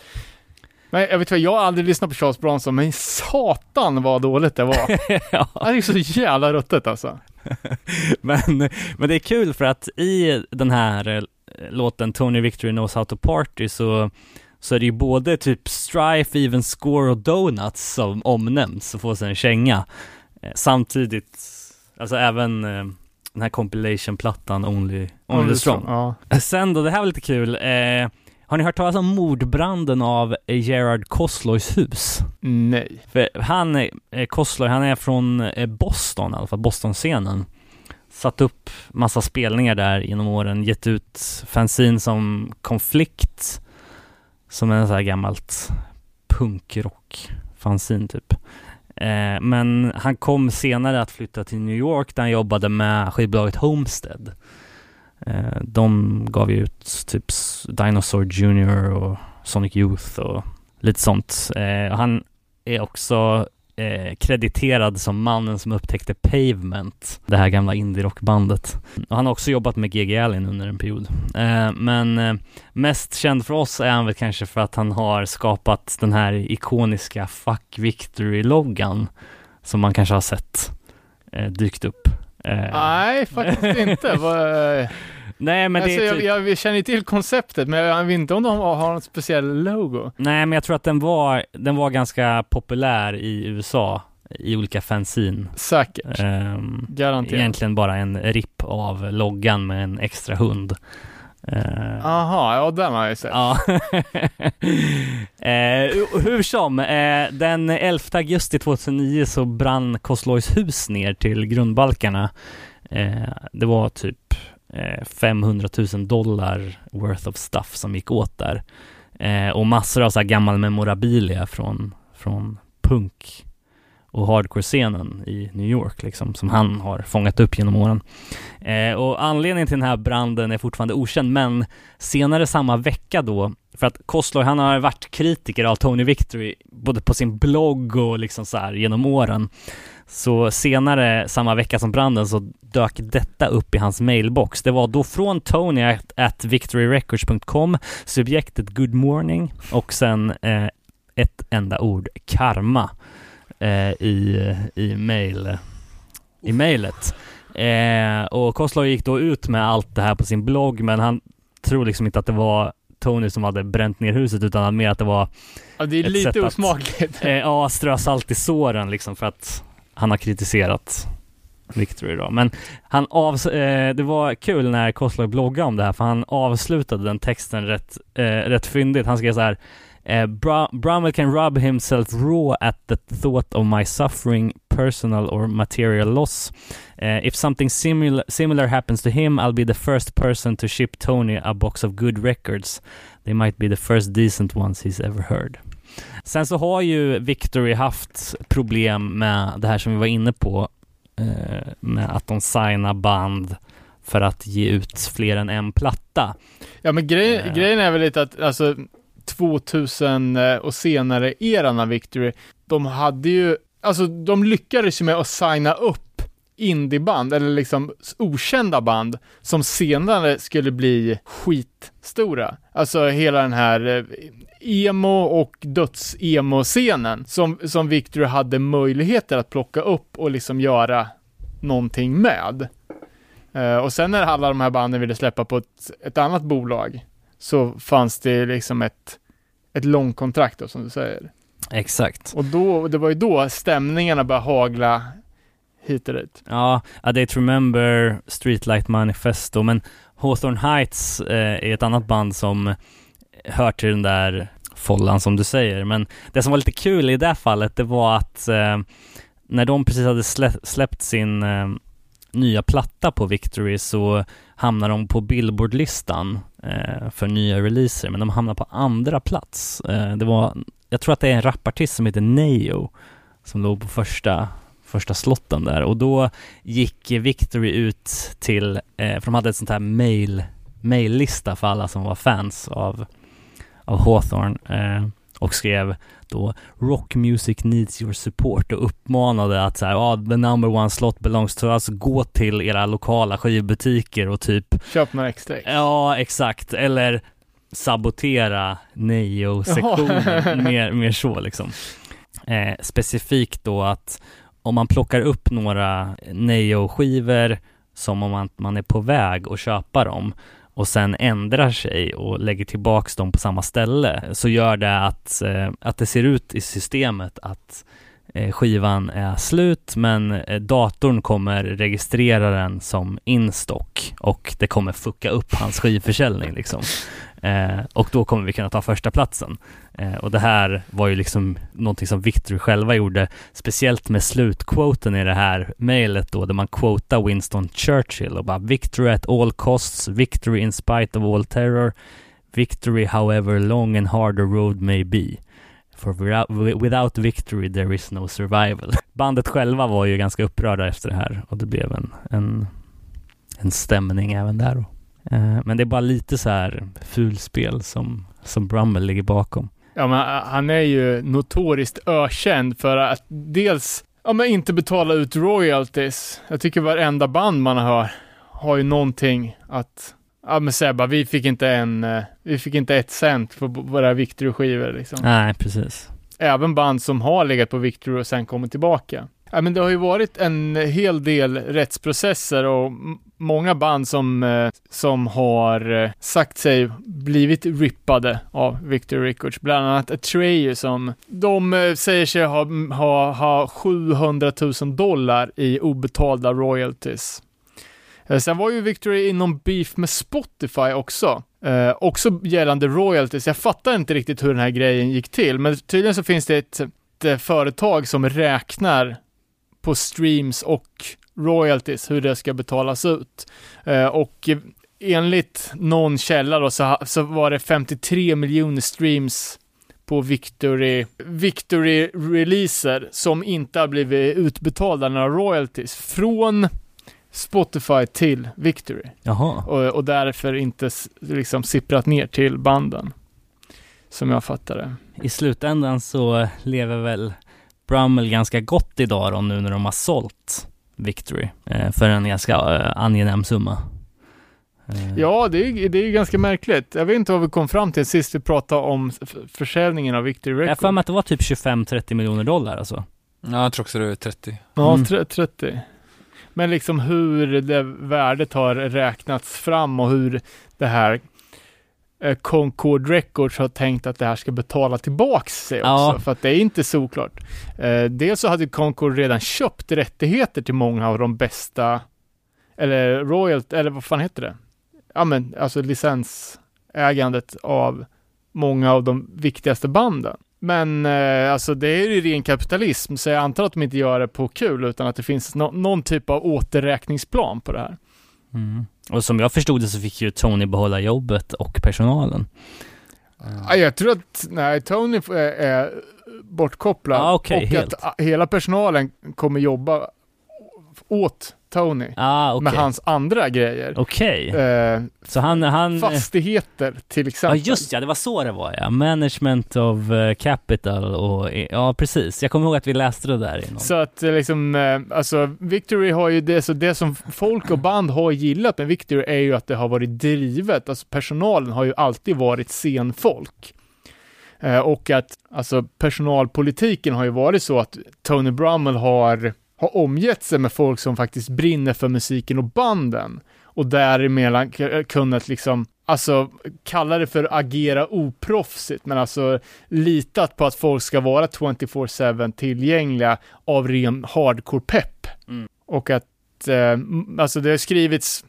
Men jag vet vad, jag har aldrig lyssnat på Charles Bronson, men satan vad dåligt det var. [laughs] ja. Han är så jävla ruttet alltså. [laughs] men, men det är kul för att i den här eh, låten Tony Victory knows how to party så, så är det ju både typ Strife, Even Score och Donuts som omnämns och får sig en känga. Eh, Samtidigt, alltså även eh, den här compilation-plattan Only, Only the Strong. Ja. Sen då, det här var lite kul. Eh, har ni hört talas om mordbranden av Gerard Cosloys hus? Nej. För han, eh, Kostler, han är från eh, Boston i alla fall, Boston-scenen. Satt upp massa spelningar där genom åren, gett ut fanzine som Konflikt, som är en sån här gammalt punkrock fanzine typ. Eh, men han kom senare att flytta till New York där han jobbade med skivbolaget Homestead. Eh, de gav ju ut typ Dinosaur Jr och Sonic Youth och lite sånt. Eh, och han är också eh, krediterad som mannen som upptäckte Pavement, det här gamla indie-rockbandet. Och han har också jobbat med G.G. Allin under en period. Eh, men eh, mest känd för oss är han väl kanske för att han har skapat den här ikoniska Fuck Victory-loggan som man kanske har sett eh, dykt upp. Eh, Nej, faktiskt inte. [laughs] Nej, men det alltså, är jag, typ... jag, jag känner ju till konceptet, men jag vet inte om de har, har något speciell logo. Nej, men jag tror att den var, den var ganska populär i USA i olika fanzine. Säkert. Ehm, Garanterat. egentligen bara en ripp av loggan med en extra hund. Ehm, Aha, ja den har jag sett. Ja. [laughs] eh, hur som, eh, den 11 augusti 2009 så brann Koslois hus ner till grundbalkarna. Eh, det var typ Eh, 500 000 dollar worth of stuff som gick åt där. Eh, och massor av så här gammal memorabilia från, från punk och hardcore-scenen i New York liksom, som han har fångat upp genom åren. Eh, och anledningen till den här branden är fortfarande okänd, men senare samma vecka då, för att Kostler han har varit kritiker av Tony Victory, både på sin blogg och liksom så här genom åren. Så senare samma vecka som branden så dök detta upp i hans mailbox. Det var då från Tony at, at victoryrecords.com, subjektet good morning och sen eh, ett enda ord karma eh, i, i mail i mailet. Eh, och Koslow gick då ut med allt det här på sin blogg, men han tror liksom inte att det var Tony som hade bränt ner huset, utan mer att det var Ja, det är ett lite sätt att- osmakligt. eh, ja, strö salt i såren liksom för att han har kritiserat Victory då. Men han avs- eh, det var kul när Koslow bloggade om det här, för han avslutade den texten rätt, eh, rätt fyndigt. Han skrev så här Eh, Bra- Bramwell can rub himself raw at the thought of my suffering, personal or material loss. Eh, if something simil- similar happens to him, I'll be the first person to ship Tony a box of good records. They might be the first decent ones he's ever heard. Sen så har ju Victory haft problem med det här som vi var inne på, eh, med att de signar band för att ge ut fler än en platta. Ja, men grej, Eh. grejen är väl lite att, alltså, 2000 eh, och senare eran av Victory, de hade ju, alltså de lyckades ju med att signa upp indieband, eller liksom okända band, som senare skulle bli skitstora. Alltså hela den här eh, emo och döds-emo-scenen som, som Victory hade möjligheter att plocka upp och liksom göra någonting med. Uh, och sen när alla de här banden ville släppa på ett, ett annat bolag så fanns det liksom ett, ett långkontrakt då, som du säger. Exakt. Och då, det var ju då stämningarna började hagla hit och dit. Ja, A Day to Remember, Streetlight Manifesto, men Hawthorne Heights eh, är ett annat band som hör till den där follan som du säger. Men det som var lite kul i det fallet, det var att eh, när de precis hade slä- släppt sin eh, nya platta på Victory så hamnar de på Billboard-listan Eh, för nya releaser, men de hamnar på andra plats. Eh, det var, jag tror att det är en rapartist som heter Neo som låg på första första slotten där och då gick Victory ut till, eh, för de hade ett sånt här mail, maillista för alla som var fans av, av Hawthorne eh, och skrev då Rock music needs your support och uppmanade att så här, ah, the number one slot belongs to us, gå till era lokala skivbutiker och typ Köp några extra ex. Ja, exakt. Eller sabotera Neo-sektionen. [laughs] mer, mer så liksom. Eh, specifikt då att om man plockar upp några Neo-skivor som om man, man är på väg att köpa dem och sen ändrar sig och lägger tillbaks dem på samma ställe så gör det att, eh, att det ser ut i systemet att eh, skivan är slut men eh, datorn kommer registrera den som instock och det kommer fucka upp hans skivförsäljning liksom. Eh, och då kommer vi kunna ta första platsen. Eh, och det här var ju liksom någonting som Victory själva gjorde, speciellt med slutquoten i det här mejlet då, där man quotar Winston Churchill och bara Victory at all costs, victory in spite of all terror, victory however long and hard the road may be. For without, without victory there is no survival. [laughs] Bandet själva var ju ganska upprörda efter det här och det blev en, en, en stämning även där då. Eh, Men det är bara lite så här fulspel som, som Brummel ligger bakom. Ja, men äh, han är ju notoriskt ökänd för att dels, ja men inte betala ut royalties. Jag tycker varenda band man hör har ju någonting att, ja men säga bara, vi fick inte en, eh, vi fick inte ett cent på våra Victory-skivor liksom. Nej, precis. Även band som har legat på Victory och sen kommit tillbaka. Ja, men det har ju varit en hel del rättsprocesser och många band som, eh, som har eh, sagt sig blivit rippade av Victory Records. Bland annat Atreyu som de eh, säger sig ha, ha, ha 700 000 dollar i obetalda royalties. Sen var ju Victory inom beef med Spotify också. Eh, också gällande royalties. Jag fattar inte riktigt hur den här grejen gick till, men tydligen så finns det ett, ett företag som räknar på streams och royalties, hur det ska betalas ut. Eh, och enligt någon källa då så, så var det 53 miljoner streams på Victory, Victory releaser som inte har blivit utbetalda några royalties från Spotify till Victory Jaha. och, och därför inte liksom sipprat ner till banden. Som jag fattar det. I slutändan så lever väl Brummel ganska gott idag då nu när de har sålt Victory eh, för en ganska eh, angenäm summa. Eh, Ja, det är, det är ganska märkligt. Jag vet inte vad vi kom fram till sist vi pratade om försäljningen av Victory Jag Records. för mig att det var typ 25-30 miljoner dollar alltså. Ja, jag tror också det är 30. Ja, Mm. tre- 30. Men liksom hur det värdet har räknats fram och hur det här Concord Records har tänkt att det här ska betala tillbaks sig också. Ja. För att det är inte såklart. Eh, dels så hade Concord redan köpt rättigheter till många av de bästa, eller royalt, eller vad fan heter det? Ja men alltså licensägandet av många av de viktigaste banden. Men eh, alltså det är ju ren kapitalism, så jag antar att de inte gör det på kul, utan att det finns nå- någon typ av återräkningsplan på det här. Mm. Och som jag förstod det så fick ju Tony behålla jobbet och personalen. Ja, jag tror att, nej, Tony är, bortkopplad Ah, okej, och helt. att hela personalen kommer jobba åt Tony Ah, okej. med hans andra grejer. Okej. Eh, Så han, han... fastigheter till Ja exempel. just ja, det var så det var ja. Management of eh, capital och, ja precis. Jag kommer ihåg att vi läste det där någon. Så att eh, liksom, eh, alltså Victory har ju det, så det som folk och band har gillat med Victory är ju att det har varit drivet, alltså personalen har ju alltid varit scenfolk. Eh, och att, alltså personalpolitiken har ju varit så att Tony Brummel har, har omgett sig med folk som faktiskt brinner för musiken och banden. Och däremellan k- kunnat liksom, alltså kalla det för agera oproffsigt, men alltså litat på att folk ska vara 24-7 tillgängliga av ren hardcore-pepp. Mm. Och att, eh, alltså det har skrivits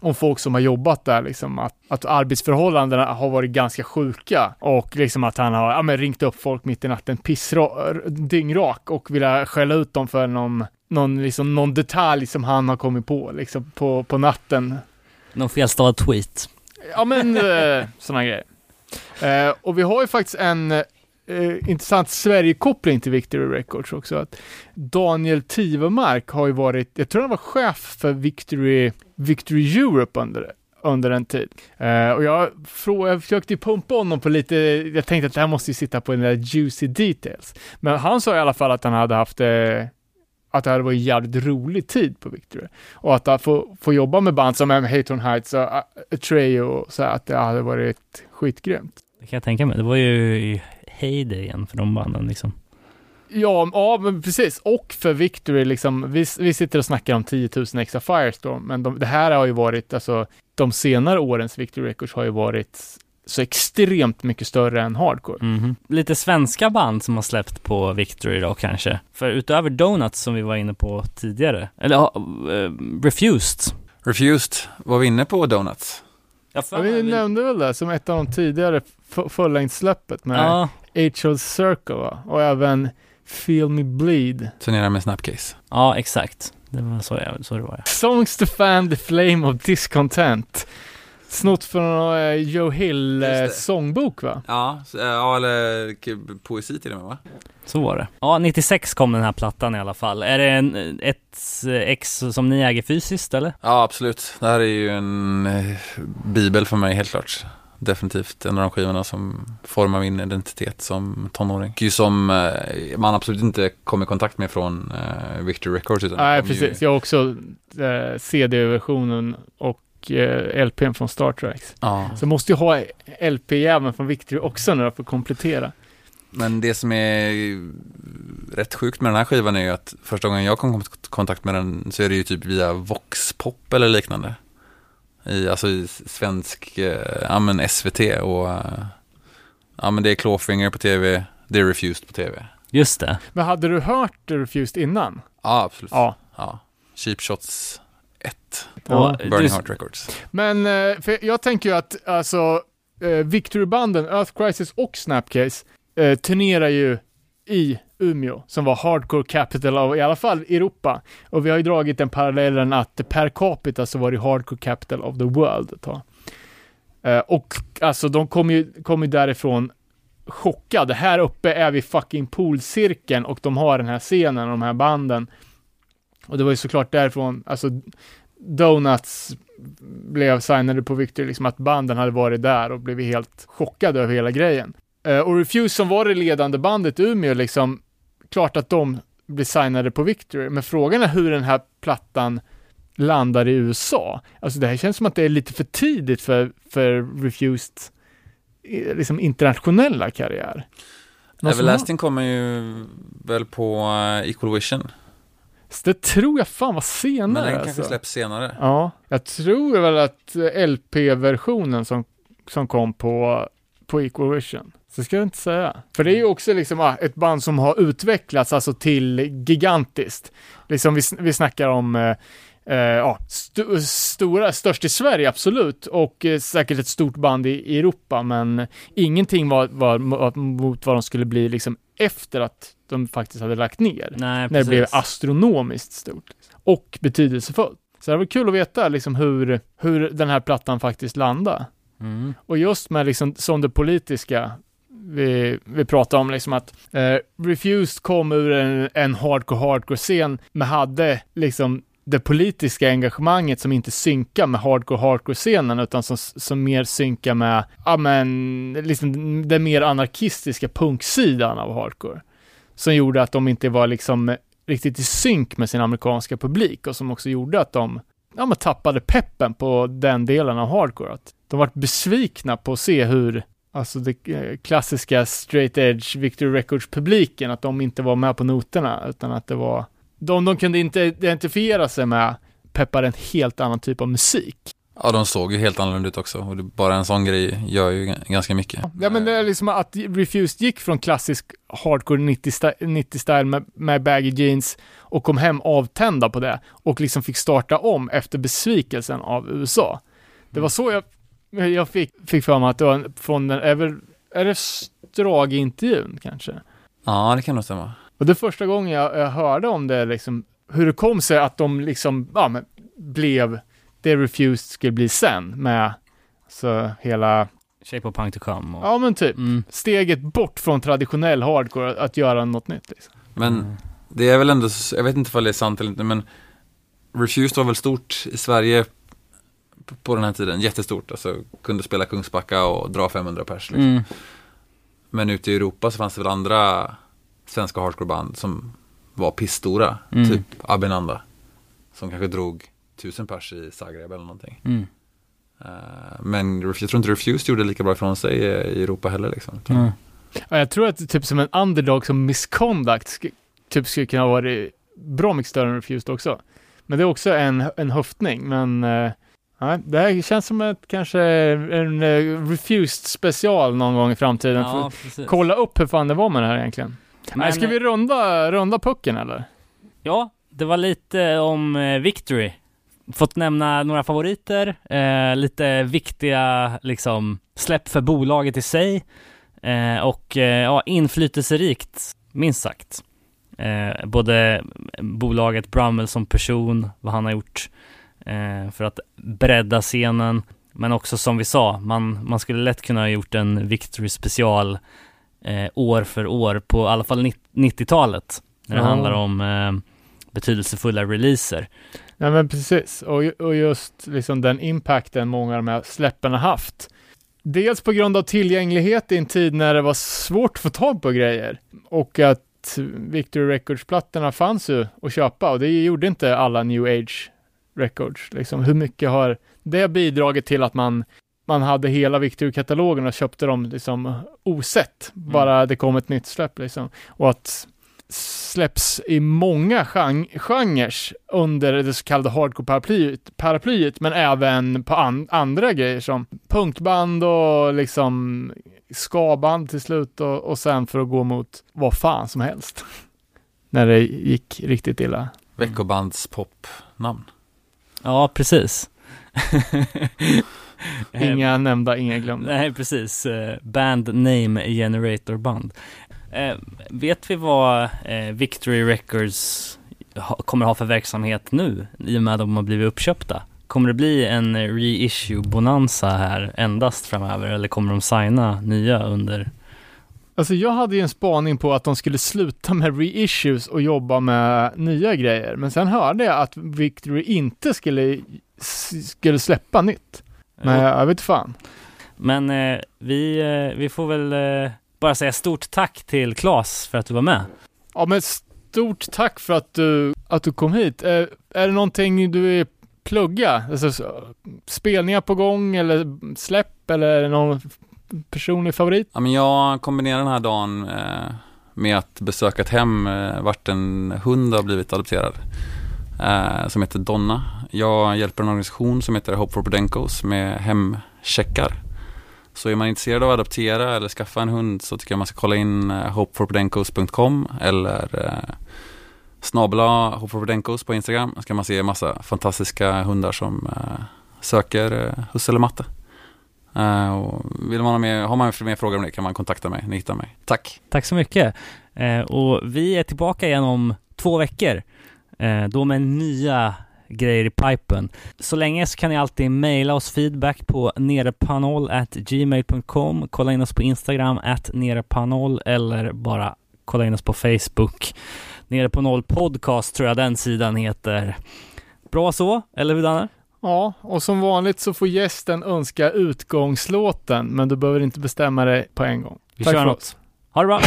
om folk som har jobbat där, liksom att, att arbetsförhållandena har varit ganska sjuka och liksom att han har ja, men ringt upp folk mitt i natten pissra, dyngrak och vill skälla ut dem för någon, någon, liksom, någon detalj som han har kommit på liksom, på, på natten Någon felstavad tweet. Ja men eh, sådana grejer. Eh, och vi har ju faktiskt en eh, intressant Sverigekoppling till Victory Records också. Att Daniel Tivemark har ju varit, jag tror han var chef för Victory, Victory Europe under, under en tid. Eh, och jag, frå, jag försökte ju pumpa honom på lite, jag tänkte att det här måste ju sitta på den där juicy details. Men han sa i alla fall att han hade haft eh, att det hade varit en jävligt rolig tid på Victory. Och att uh, få, få jobba med band som Hayton Heights och eh, uh, Atreyu så att det hade varit skitgrymt. Det kan jag tänka mig. Det var ju i heydayen för de banden liksom. Ja, ja, men precis. Och för Victory, liksom, vi, vi sitter och snackar om 10 000 extra Firestorm, men de, det här har ju varit, alltså, de senare årens Victory Records har ju varit så extremt mycket större än hardcore. Mhm. Lite svenska band som har släppt på Victory då kanske. För utöver Donuts som vi var inne på tidigare, eller eh, Refused. Refused, var vi inne på Donuts? Jag Ja, vi nämnde väl det som ett av de tidigare f- fullängdssläppet med Ja. Circle va? och även Feel Me Bleed. Turnerar med Snapcase. ja exakt. Det var så, jag, så det var ja. Songs to fan the flame of discontent. Snott från uh, Joe Hill uh, det. sångbok va? Ja, så- ja eller poesi till och med va? Så var det. Ja, 96 kom den här plattan i alla fall. Är det en, ett ex som ni äger fysiskt eller? Ja, absolut. Det här är ju en eh, bibel för mig helt klart. Definitivt en av de skivorna som formar min identitet som tonåring. Och ju som eh, man absolut inte kom i kontakt med från eh, Victor Records. Utan Nej, kom ju- precis. Jag har också eh, CD-versionen och eh, LPn från Star Trek. Ja, Så jag måste ju ha LP även från Victory också nu för att komplettera. men det som är rätt sjukt med den här skivan är ju att första gången jag kom i kontakt med den så är det ju typ via Voxpop eller liknande. I, alltså i svensk, eh, ja men SVT och eh, ja men det är Clawfinger på tv, det är Refused på tv. Just det. Men hade du hört Refused innan? Ja, absolut. Ja. ja. Cheap Shots 1, Ja. Burning Heart Records. Men eh, för jag tänker ju att alltså eh, Victory-banden, Earth Crisis och Snapcase eh, turnerar ju i Umeå som var hardcore capital av i alla fall Europa. Och vi har ju dragit den parallellen att per capita så var det hardcore capital of the world ett tag. Och alltså de kom ju, kom ju därifrån chockade. Här uppe är vi fucking poolcirkeln och de har den här scenen och de här banden. Och det var ju såklart därifrån, alltså Donuts blev signade på Victory, liksom att banden hade varit där och blev helt chockade över hela grejen. Eh, och Refuse som var det ledande bandet i Umeå, liksom, klart att de blev signade på Victory, men frågan är hur den här plattan landar i USA. Alltså det här känns som att det är lite för tidigt för, för Refused eh, liksom internationella karriär. Everlasting kommer ju väl på eh, Equal Vision. Så det tror jag fan var senare. Men den kanske alltså. släpps senare. Ja, jag tror väl att eh, LP-versionen som, som kom på, på Equal Vision. Så ska jag inte säga. För det är ju också liksom ah, ett band som har utvecklats alltså till gigantiskt. Liksom vi, vi snackar om eh, eh, st- stora, störst i Sverige absolut och eh, säkert ett stort band i, i Europa men ingenting var, var mo- mot vad de skulle bli liksom efter att de faktiskt hade lagt ner Nej, när det blev astronomiskt stort och betydelsefullt. Så det var kul att veta liksom hur, hur den här plattan faktiskt landade. Mm. Och just med liksom som det politiska vi, vi pratar om liksom att eh, Refused kom ur en, en hardcore hardcore scen men hade liksom det politiska engagemanget som inte synkar med hardcore hardcore scenen utan som, som mer synkar med, ja men, liksom den mer anarkistiska punksidan av hardcore. Som gjorde att de inte var liksom riktigt i synk med sin amerikanska publik och som också gjorde att de ja, men tappade peppen på den delen av hardcore. Att de var besvikna på att se hur, alltså det eh, klassiska straight edge Victory Records-publiken, att de inte var med på noterna, utan att det var, de de kunde inte identifiera sig med peppade en helt annan typ av musik. Ja, de såg ju helt annorlunda ut också. Och bara en sån grej gör ju ganska mycket. Ja men det är liksom att Refused gick från klassisk hardcore 90-style 90 med, med baggy jeans och kom hem avtända på det och liksom fick starta om efter besvikelsen av USA. Det var så jag, jag fick, fick för mig att det var från den, är, väl, är det Strage-intervjun kanske? Ja, det kan nog stämma. Och det är första gången jag, jag hörde om det, liksom, hur det kom sig att de liksom, ja men, blev det Refused skulle bli sen med, så hela, Shape of Punk to come. Och, ja men typ, mm. steget bort från traditionell hardcore, att, att göra något nytt liksom. Men det är väl ändå, jag vet inte om det är sant eller inte, men Refused var väl stort i Sverige på den här tiden, jättestort. Alltså kunde spela Kungsbacka och dra 500 pers. Liksom. Mm. Men ute i Europa så fanns det väl andra svenska hardcoreband som var pissstora. Mm. Typ Abinanda. Som kanske drog tusen pers i Zagreb eller någonting. Mm. Eh, men jag tror inte Refused gjorde lika bra ifrån sig i i Europa heller. Liksom. Mm. Ja, jag tror att typ som en underdog som Misconduct sk- typ skulle kunna vara bra mycket större än Refused också. Men det är också en, en höftning, men uh, det här känns som ett kanske en uh, Refused special någon gång i framtiden. Ja, kolla upp hur fan det var med det här egentligen. Men, nej, ska vi runda, runda pucken eller? Ja, det var lite om eh, Victory. Fått nämna några favoriter, eh, lite viktiga liksom släpp för bolaget i sig eh, och eh, ja, inflytelserikt, minst sagt. Eh, både bolaget Brummel som person, vad han har gjort eh, för att bredda scenen, men också som vi sa, man, man skulle lätt kunna ha gjort en Victory special år för år på i alla fall 90-talet när det Ja. handlar om betydelsefulla releaser. Ja men precis, och, och just liksom den impacten många av de här släppen har haft. Dels på grund av tillgänglighet i en tid när det var svårt att få tag på grejer och att Victory Records-plattorna fanns ju att köpa och det gjorde inte alla New Age Records. Liksom, hur mycket har det bidragit till att man, man hade hela Victory-katalogen och köpte dem liksom osett, bara det kom ett nytt släpp liksom. Och att släpps i många gen- genrer under det så kallade hardcore-paraplyet, paraplyet, men även på an- andra grejer som punkband och liksom skaband till slut och, och sen för att gå mot vad fan som helst. [laughs] När det gick riktigt illa. Veckobandspopnamn. Ja, precis. [laughs] Eh, Inga nämnda, inga glömda. Nej, precis. Eh, Band Name Generator Band. Eh, vet vi vad eh, Victory Records ha, kommer ha för verksamhet nu i och med att de har blivit uppköpta? Kommer det bli en reissue-bonanza här endast framöver eller kommer de signa nya under? Alltså jag hade ju en spaning på att de skulle sluta med reissues och jobba med nya grejer. Men sen hörde jag att Victory inte skulle, skulle släppa nytt. Men jag vet fan. Men eh, vi, eh, vi får väl eh, bara säga stort tack till Claes för att du var med. Ja men stort tack för att du, att du kom hit. Eh, är det någonting du vill plugga? Alltså, så- spelningar på gång eller släpp eller är det någon personlig favorit? Ja, men jag kombinerar den här dagen eh, med att besöka ett hem eh, vart en hund har blivit adopterad. Eh, som heter Donna. Jag hjälper en organisation som heter Hope for Podencos med hemcheckar. Så är man intresserad av att adoptera eller skaffa en hund så tycker jag man ska kolla in eh, hopeforpodencos.com eller eh, snabla hopeforpodencos på Instagram. Så ska man se massa fantastiska hundar som eh, söker eh, husse eller matte. Eh, och vill man ha, mer, har man mer frågor om det kan man kontakta mig, ni hittar mig. Tack! Tack så mycket. Eh, och vi är tillbaka igen om två veckor. Då med nya grejer i pipen. Så länge så kan ni alltid mejla oss feedback på nerepanol@gmail.com. Kolla in oss på Instagram at nerepanol eller bara kolla in oss på Facebook. Nere på noll podcast tror jag den sidan heter. Bra så, eller hur Danne? Ja, och som vanligt så får gästen önska utgångslåten, men du behöver inte bestämma dig på en gång. Vi Tack kör för något. oss. Ha det bra!